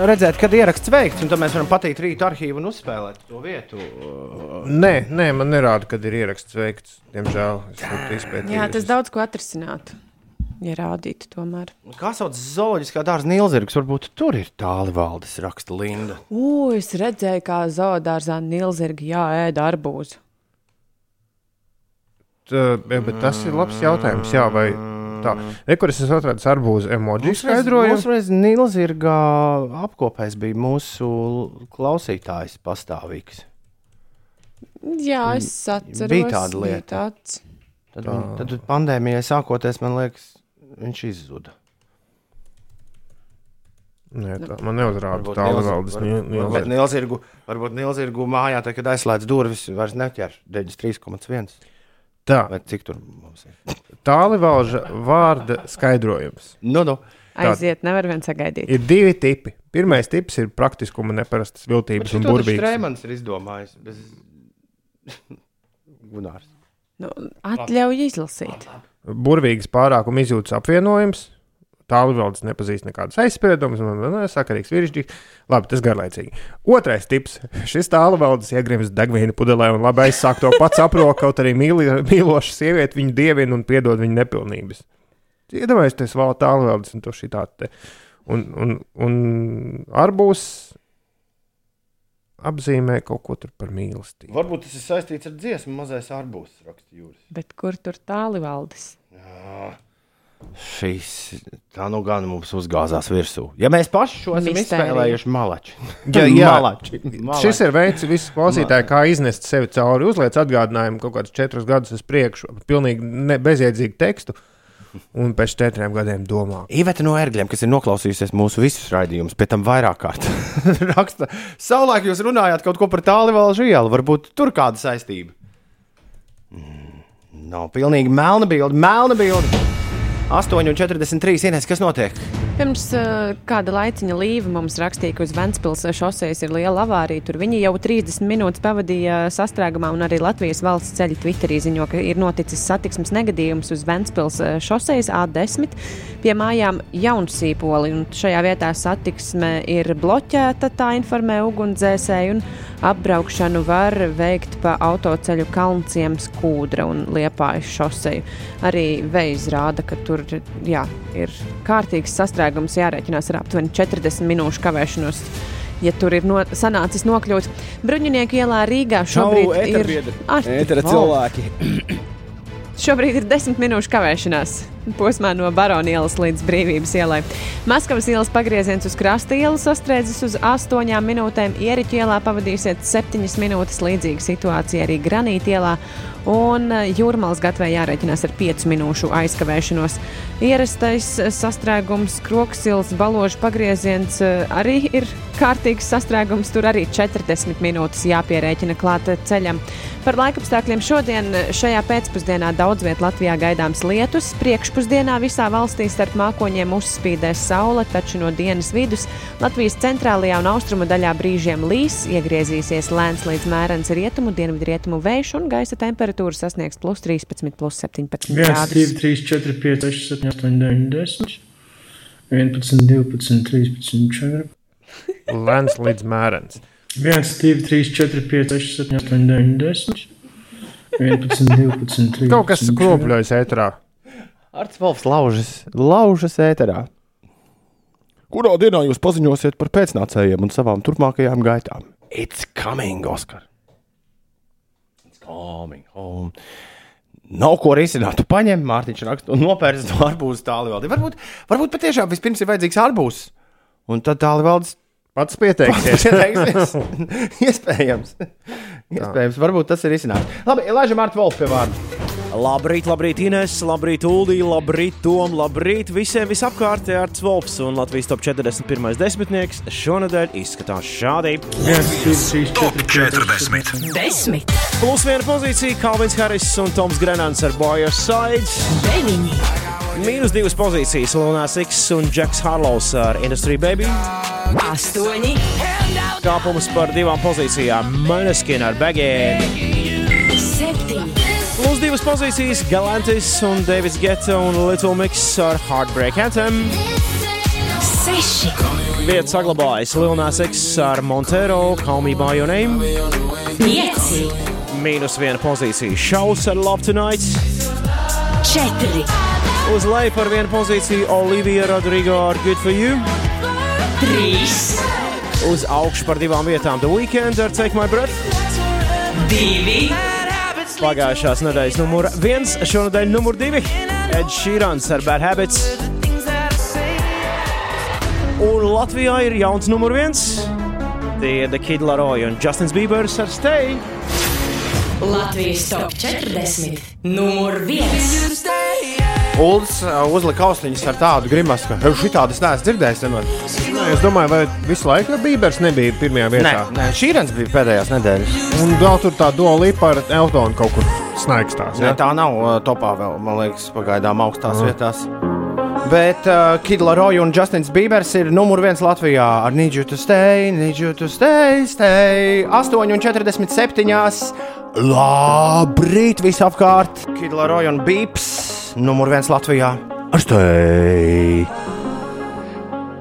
redzēt, kad ieraksts veikts, un tad mēs varam patīt rīta arhīvu un uzspēlēt to vietu. Nē, nē, man nerāda, kad ir ieraksts veikts. Diemžēl es to izpētīju. Jā, tas daudz ko atrisinātu. Ja rādītu tomēr. Kā sauc zooloģiskā dārza Nīlzirgs? Varbūt tur ir tālrunis, raksta Linda. U, es redzēju, kā zoodārzā Nīlzirgi jāēd arbūzu. Tā, jā, bet tas ir labs jautājums. Jā, vai tā? Rekur es esmu atradis arbūzu emoji skaidrojumu. Mums reiz Nīlzirgā apkopēs bija mūsu klausītājs pastāvīgs. Jā, es atceros. Bija tāda bija lieta. Tāds. Tad, viņ, tad pandēmijai sākoties, man liekas, viņš izzuda. Nē, tā, man neuzrāda Varbūt tālrunis. Nils- varbūt Nīlzirgu, varbūt Nīlzirgu mājā, tā, kad aizslēdz durvis, vairs neķer 93,1. Tā. Vai cik tur mums ir? Tālruņa vārda skaidrojums. Nu, nu. Aiziet, nevar vien sagaidīt. Ir divi tipi. Pirmais tips ir praktiskuma, neparastas viltības un taču burvības. Strēmans ir izdomājis. Bez... Gunārs. Nu, atļauj izlasīt. Burvīgas pārākuma izjūtas apvienojums. Tālrunis nepazīst nekādas aizspriedumus, un man ir sakarīgs virsģis. Labi, tas garlaicīgi. Otrais tips. Šis tālrunis iegrims degvielu pudelē un labi aizsāk to pats aprok, kaut arī mīli, mīloša sieviete viņu dievina un piedod viņa nepilnības. Iedomājieties, tas vēl tālrunis un to šī tāda. Un, un, un arbūs apzīmē kaut ko tur par mīlestību. Varbūt tas ir saistīts ar dziesmu, mazais arbūs, raksta Jūras. Bet kur tur tāli valdes? Šīs tā nu gan mums uzgāzās virsū. Ja mēs paši šo esam Mistērija. izspēlējuši malači. Jā, jā. malači. Šis ir veids, visi klausītāji, kā iznest sevi cauri, uzliek atgādinājumu kaut kādus četrus gadus uz priekšu, pilnīgi bezjēdzīgu tekstu, un pēc četriem gadiem domā. Iveta no ērgļiem, kas ir noklausījusies mūsu visus raidījumus, pēc tam vairāk kārt raksta, savulaik jūs runājāt kaut ko par tālruņa ielu, varbūt tur kāda saistība. Mm, Nav pilnīgi melna bilde, melna bilde. 8,43. Ines, kas notiek? Pirms uh, kāda laiciņa līva mums rakstīja, ka uz Ventspils šoseis ir liela avārija. Tur viņi jau 30 minūtes pavadīja sastrēgumā, un arī Latvijas valsts ceļa Twitterī ziņo, ka ir noticis satiksmes negadījums uz Ventspils šoseis A10 pie mājām Jaunsīpoli. Un šajā vietā satiksme ir bloķēta, tā informē ugunsdzēsēji, un apbraukšanu var veikt pa autoceļu Kalnciems kūdra un Liepājas šoseju. Arī veids rāda, ka tur jā, ir kārtīgs sastrēgums jārēķinās ar aptuveni 40 minūšu kavēšanos. Ja tur ir no, sanācis nokļūt Bruņinieku ielā Rīgā, šobrīd Čau, ir Ētera cilvēki. Šobrīd ir 10 minūšu kavēšanās posmā no Barona ielas līdz Brīvības ielai. Maskavas ielas pagrieziens uz krasta ielu sastrēdzis uz 8 minūtēm, Ieriķa ielā pavadīsiet 7 minūtes līdzīga situācija arī Granīta ielā. Un eh, jūrmālas gatavē jārēķinās ar 5 minūšu aizkavēšanos. Ierastais sastrēgums, kroksils, baložu pagrieziens eh, arī ir kārtīgs sastrēgums. Tur arī 40 minūtes jāpierēķina klāt ceļam. Par laikapstākļiem šodien šajā pēcpusdienā daudz vietā Latvijā gaidāms lietus. Priekšpusdienā visā valstī starp mākoņiem uzspīdēs saule, taču no dienas vidus Latvijas centrālajā un austrumu daļā brīžiem līs, iegriezīsies lēns līdz mērens rietumu, dienvidrietumu vējš un gaisa temperatūra sasniegs plus 13, plus 17 1, 2, grādus. 3, 4, 5, 6, 7, 8, 9, 10, 11, 12, 13, 14. Lēns līdz mērens. 1, 2, 3, 4, 5, 6, 7, 8, 9, 10, 11, 12, 13. Kaut kas kropļojas ētrā. Arts Volfs laužas, laužas ēterā. Kurā dienā jūs paziņosiet par pēcnācējiem un savām turpmākajām gaitām? It's coming, Oskar. It's coming home. Nav ko risināt. Tu paņem, Mārtiņš raksta, un nopērci no arbūza tālu vēl. Varbūt, varbūt patiešām vispirms ir vajadzīgs arbūzs. Un tad valdes pats pieteiksies. pieteiksies. Iespējams. Iespējams, varbūt tas ir izcinājums. Labi, Elāža Mārta Volfa pie vārda. Labrīt, labrīt, Ines, labrīt, Uldī, labrīt, Tom, labrīt visiem visapkārt. Ārts Volfs un Latvijas top 41. desmitnieks šonadēļ izskatās šādi. 1, 2, 3, 4, 40. Desmit, Plus viena pozīcija Kalvins Harris un Toms Grenants ar Boyer Sides. deviņi, Mīnus divas pozīcijas Luna Six un Džeks Harlows ar Industry Baby. astoņi, Kāpums par divām pozīcijām Maneskin ar Bagēnu. septiņi, Plus divas pozīcijas Galantis un Davids Geta un Little Mix ar Heartbreak Anthem. seši, Vieta saglabājas Luna Six ar Montero, Call Me By Your Name. pieci, Mīnus viena pozīcija Šaus ar Love Tonight. četri, Uz leju par vienu pozīciju Olivija Rodrigo ar Good For You. trīs, Uz augšu par divām vietām The Weekend ar Take My Breath. divi, pagājušās nedēļas numur 1, šonadēļ numur 2 - Edžers Šīrāns ar Bad Habits. Un Latvijā ir jauns numur 1 - tie ir The Kid Laroi un Justins Biebers ar Stay. Latvijas top 40 numur 1. Ulas uzlika austiņas ar tādu grimasu, ka viņš tādas neesmu dzirdējis. Nemaz. Es domāju, vai visu laiku Bībers nebija pirmajā vietā. Nē, nē šī rīns bija pēdējās nedēļas. Un vēl tur tā dola līpa ar Eltonu kaut kur snaigstās. Ja? Nē, tā nav uh, topā vēl, man liekas, pagaidām augstās mm. vietās. Bet uh, Kidla Roja un Justins Bībers ir numur viens Latvijā ar Need You to Stay, Need You to Stay, Stay 8,47. Labrīt visapkārt! Kidla Roja un Bībers! Numur viens Latvijā ar Stay.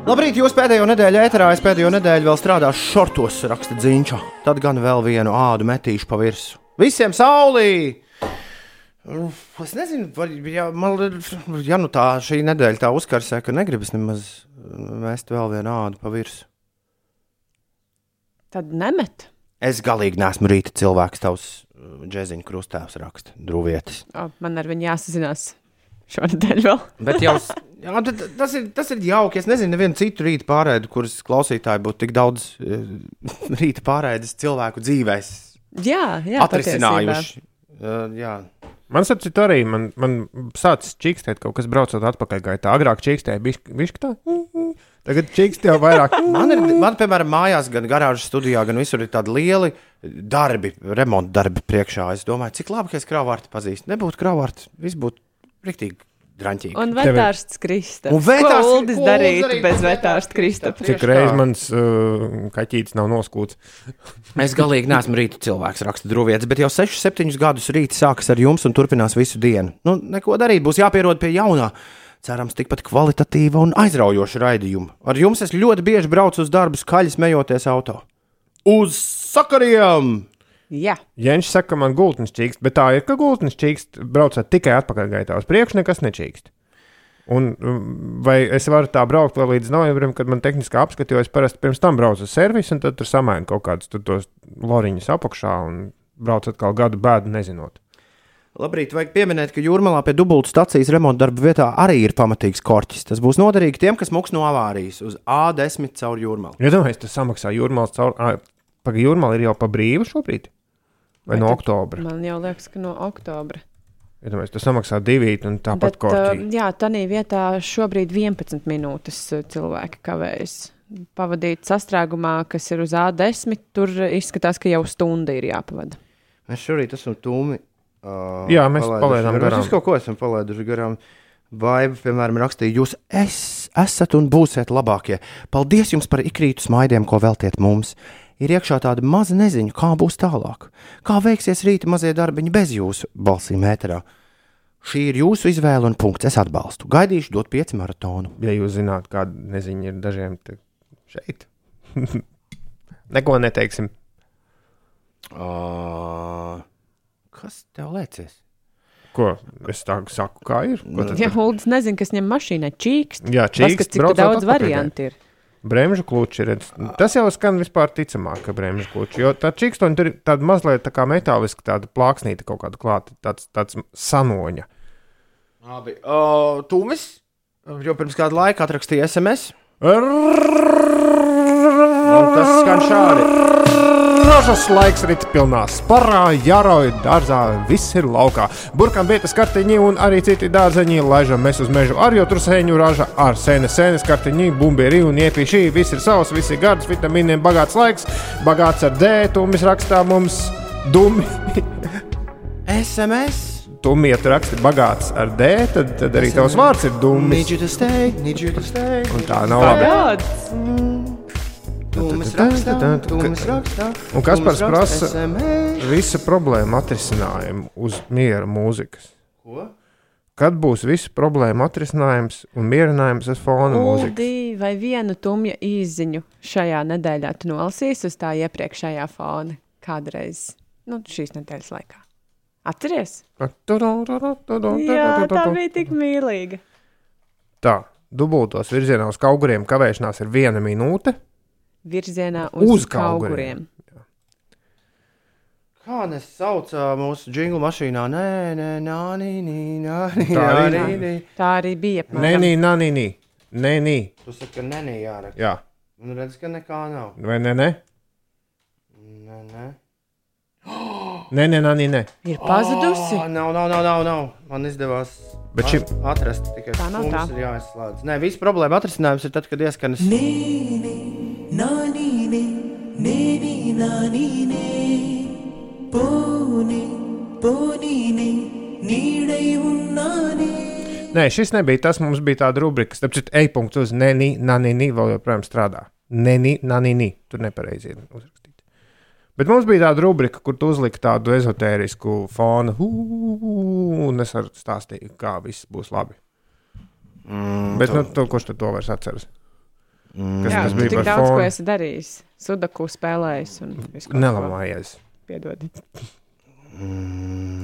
Labrīt, jūs pēdējo nedēļu ēterā, es pēdējo nedēļu vēl strādāšu šortos, raksta Zīņča. Tad gan vēl vienu ādu metīšu pa virsmu. Visiem saulī! Es nezinu, vai, ja, man, ja nu tā šī nedēļa tā uzkarsē, ka negribas nemaz mest vēl vienu ādu pa virsmu. Tad nemet. Es galīgi neesmu rīta cilvēks, tavs uh, džeziņa krustēvs raksta, drūvietis. O, man ar viņu jāsazinās šonadēļ vēl. Bet jau, jā, bet tas, ir, tas ir jauki. Es nezinu, nevienu citu rīta pārēdi, kuras klausītāji būtu tik daudz uh, rīta pārēdes cilvēku dzīvēs Jā, jā atrisinājuši. Uh, jā. Man saprot, arī man, man sācis čīkstēt kaut kas braucot atpakaļ gaitā. Agrāk čīkstēja bišķi tā. Tagad čīkst jau vairāk. Man ir, man, piemēram, mājās, gan garāžas studijā, gan visur ir tādi lieli darbi, remonta darbi priekšā. Es domāju, cik labi, ka es krāvārtu pazīstu. Nebūtu krāvārtu, viss būtu riktīgi draņķīgi. Un vetārsts Krista. Un Ko Uldis darītu bez vetārsta Krista? Cik reizes mans uh, kaķītis nav noskūts? Es galīgi neesmu rīta cilvēks, raksta Drūvietis, bet jau 6, 7 gadus rīta sākas ar jums un turpinās visu dienu. Nu, neko darīt, būs jāpierod pie jaunā. Cerams, tikpat kvalitatīva un aizraujoša raidījuma. Ar jums es ļoti bieži braucu uz darbu, skaļi smejoties auto. Uz sakariem! Jā, Jēns saka, ka man gultnis čīkst, bet tā ir, ka gultnis čīkst, braucot tikai atpakaļgaitā. Uz priekšu nekas nečīkst. Un um, vai es varu tā braukt vēl līdz novembrim, kad man tehniskā apskata, jo es parasti pirms tam braucu uz servisu, un tad tur samainu kaut kādus tur tos loriņus apakšā un braucu atkal gadu bēdu nezinot. Labrīt, vajag pieminēt, ka jūrmalā pie dubultu stācijas remonta darba vietā arī ir pamatīgs korķis. Tas būs noderīgi tiem, kas muks no avārijas uz A10 caur jūrmalu. Ja domāju, tas samaksā jūrmālas caur. Pagaidām, jūrmāla ir jau pa brīvu šobrīd? Vai no oktobra? man jau liekas, ka no oktobra. Ja domāju, tas samaksā divīt un tāpat Bet, uh, korķī. jā, tādā vietā šobrīd 11 minūtes uh, cilvēki kavējas. Pavadīt sastrēgumā, kas ir uz A10, tur izskatās, ka jau stunda ir jāpavada. Mēs šorīt esam tūmi. Uh, Jā, mēs palaidām garām. Mēs kaut ko esam palaiduši garām. Vaiba, piemēram, rakstīja, jūs es, esat un būsiet labākie. Paldies jums par ikrītu smaidiem, ko veltiet mums. Ir iekšā tāda maza neziņa, kā būs tālāk. Kā veiksies rīta mazie darbiņi bez jūsu balsīm mēterā. Šī ir jūsu izvēle un punkts. Es atbalstu. Gaidīšu dot pieci maratonu. Ja jūs zināt, kāda neziņa ir dažiem te šeit, neko neteiksim. Uh, kas tev liekas? Ko es tā saku, kā ir? Ja ir? Hulds nezina, kas viņam mašīnā čīkst, Jā, čīkst, Paskat, cik braucot daudz variantu ir. Bremžu kluči ir. Tas jau skan vispār ticamāk, ka bremžu kluči. Jo tā čīkstoņa tur ir tāda mazliet tā kā metāliska, tāda plāksnīta kaut kāda klāta, tāds, tāds sanoņa. Labi. Uh, Tūmis jau pirms kāda laika atrakstīja SMS. Un tas skan šādi. Ražas laiks rīt pilnā sparā, jārauj dārzā, viss ir laukā. Burkām vietas kartiņi un arī citi dārzeņi laižam mēs uz mežu ar jotrusēņu raža, ar sēnes sēnes kartiņi, bumbieri un iepīšī. Viss ir savs, viss ir gards, vitamīniem bagāts laiks, bagāts ar D, tūmis rakstā mums dumi. SMS. Tumiet raksti bagāts ar D, tad, tad arī tavs vārds ir. Un tā nav labi. Un kas par prasa SMS. visu problēmu atrisinājumu uz miera mūzikas? Ko? Kad būs visu problēmu atrisinājums un mierinājums uz fona mūzikas? Uldi, vai vienu tumja īziņu šajā nedēļā tu nolasīsi uz tā iepriekšējā fona kādreiz, nu, šīs nedēļas laikā? Atceries? Jā, tā bija tik mīlīga. Tā, dubultos virzienā uz auguriem kavēšanās ir viena minūte. Virzienā uz, Uz kauguriem. Kā nes sauc mūsu jinglu mašīnā? Nē, nē, nā, nī, nī, nā, nī, Tā nā, arī nī, nī. Tā arī bija. Nē, nē, nē, nē, nē, nē, nē. Tu saki, ka nē, nē, jāraksta. Jā, Un redz, ka nekā nav. vai ne? Nē, Nē, nē. nē, nē, nē, nē. Ir pazudusi. Oh, nav, nav, nav, nav, nav. Man izdevās Bet šim- a- atrast tikai Tā nav tā. ir jāizslēdz. Nē, viss problēma atrisinājums ir tad, kad ieskanas. Nē, šis nebija tas. Mums bija tāda rubrika, starp citu, e-punkts uz nē, nē, nē, nē, vēl joprojām strādā. Nē, nē, nē, nē, tur nepareizi ir uzrakstīts. Bet mums bija tāda rubrika, kur tu uzliki tādu ezotērisku fonu, "Ū", un es arī stāstīju, kā viss būs labi. Mm, Bet, nu, to, kurš tad to vairs atceras? Mm. Kas Jā, tas tu bija tik par daudz, ko fonu? esi darījis. Sudaku spēlējis un ko. Nelamājies. Piedod. Mm.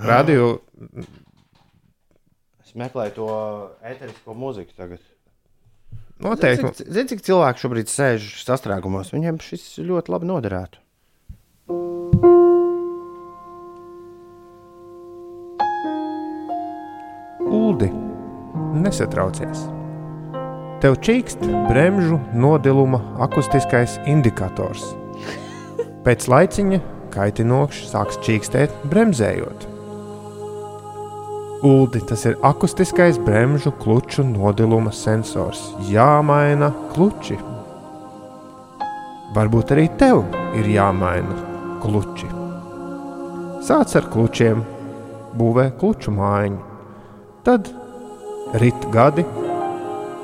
Radio Es meklēju to eterisko mūziku tagad. Noteikti. Zini, cik, zini, cik cilvēki šobrīd sēž sastrēgumos? Viņiem šis ļoti labi noderētu. Uldi, nesatraucies. Tev čīkst bremžu nodiluma akustiskais indikators. Pēc laiciņa kaitinoks sāks čīkstēt bremzējot. Uldi, tas ir akustiskais bremžu kluču nodiluma sensors. Jāmaina kluči. Varbūt arī tev ir jāmaina kluči. Sāc ar klučiem, būvē kluču mājiņu. Tad rit gadi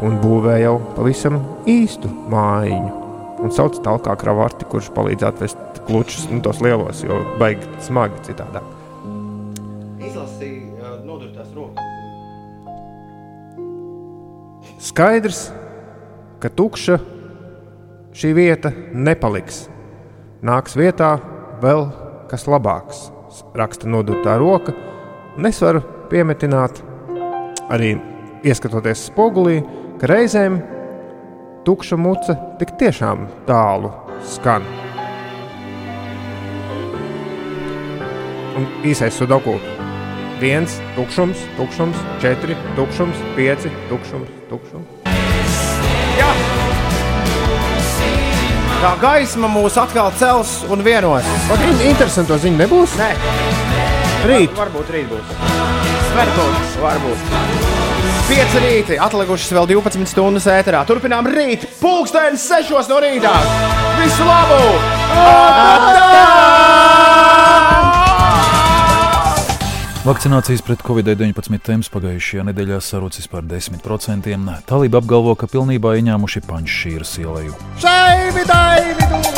un būvē jau pavisam īstu mājiņu. Un sauc tālāk kravarti, kurš palīdz atvest klučus, nu, tos lielos, jo baigi smagi citādi. Izlasīja nodurtās rokas. Skaidrs, ka tukša šī vieta nepaliks. Nāks vietā vēl kas labāks, raksta nodurtā roka. Un es varu piemetināt, arī ieskatoties spogulī, ka reizēm tukša muca tik tiešām tālu skan. Un īsais sudoku. Viens, tukšums, tukšums, četri, tukšums, pieci, tukšums, tukšums. Jā! Tā gaisma mūs atkal cels un vienos. Pat interesanto ziņu nebūs? Nē, Rīt. Varbūt rīt būs. Varbūt. Varbūt. 5 rīti, atlikušas vēl 12 stundas ēterā. Turpinām rīt, pulkstenis 6 no rīta. Visu labu! Vakcinācijas pret covid-19 temps pagājušajā nedēļā sarucis par 10%. Talība apgalvo, ka pilnībā ieņēmuši panšīras ielēju. Šai vidai, vidū!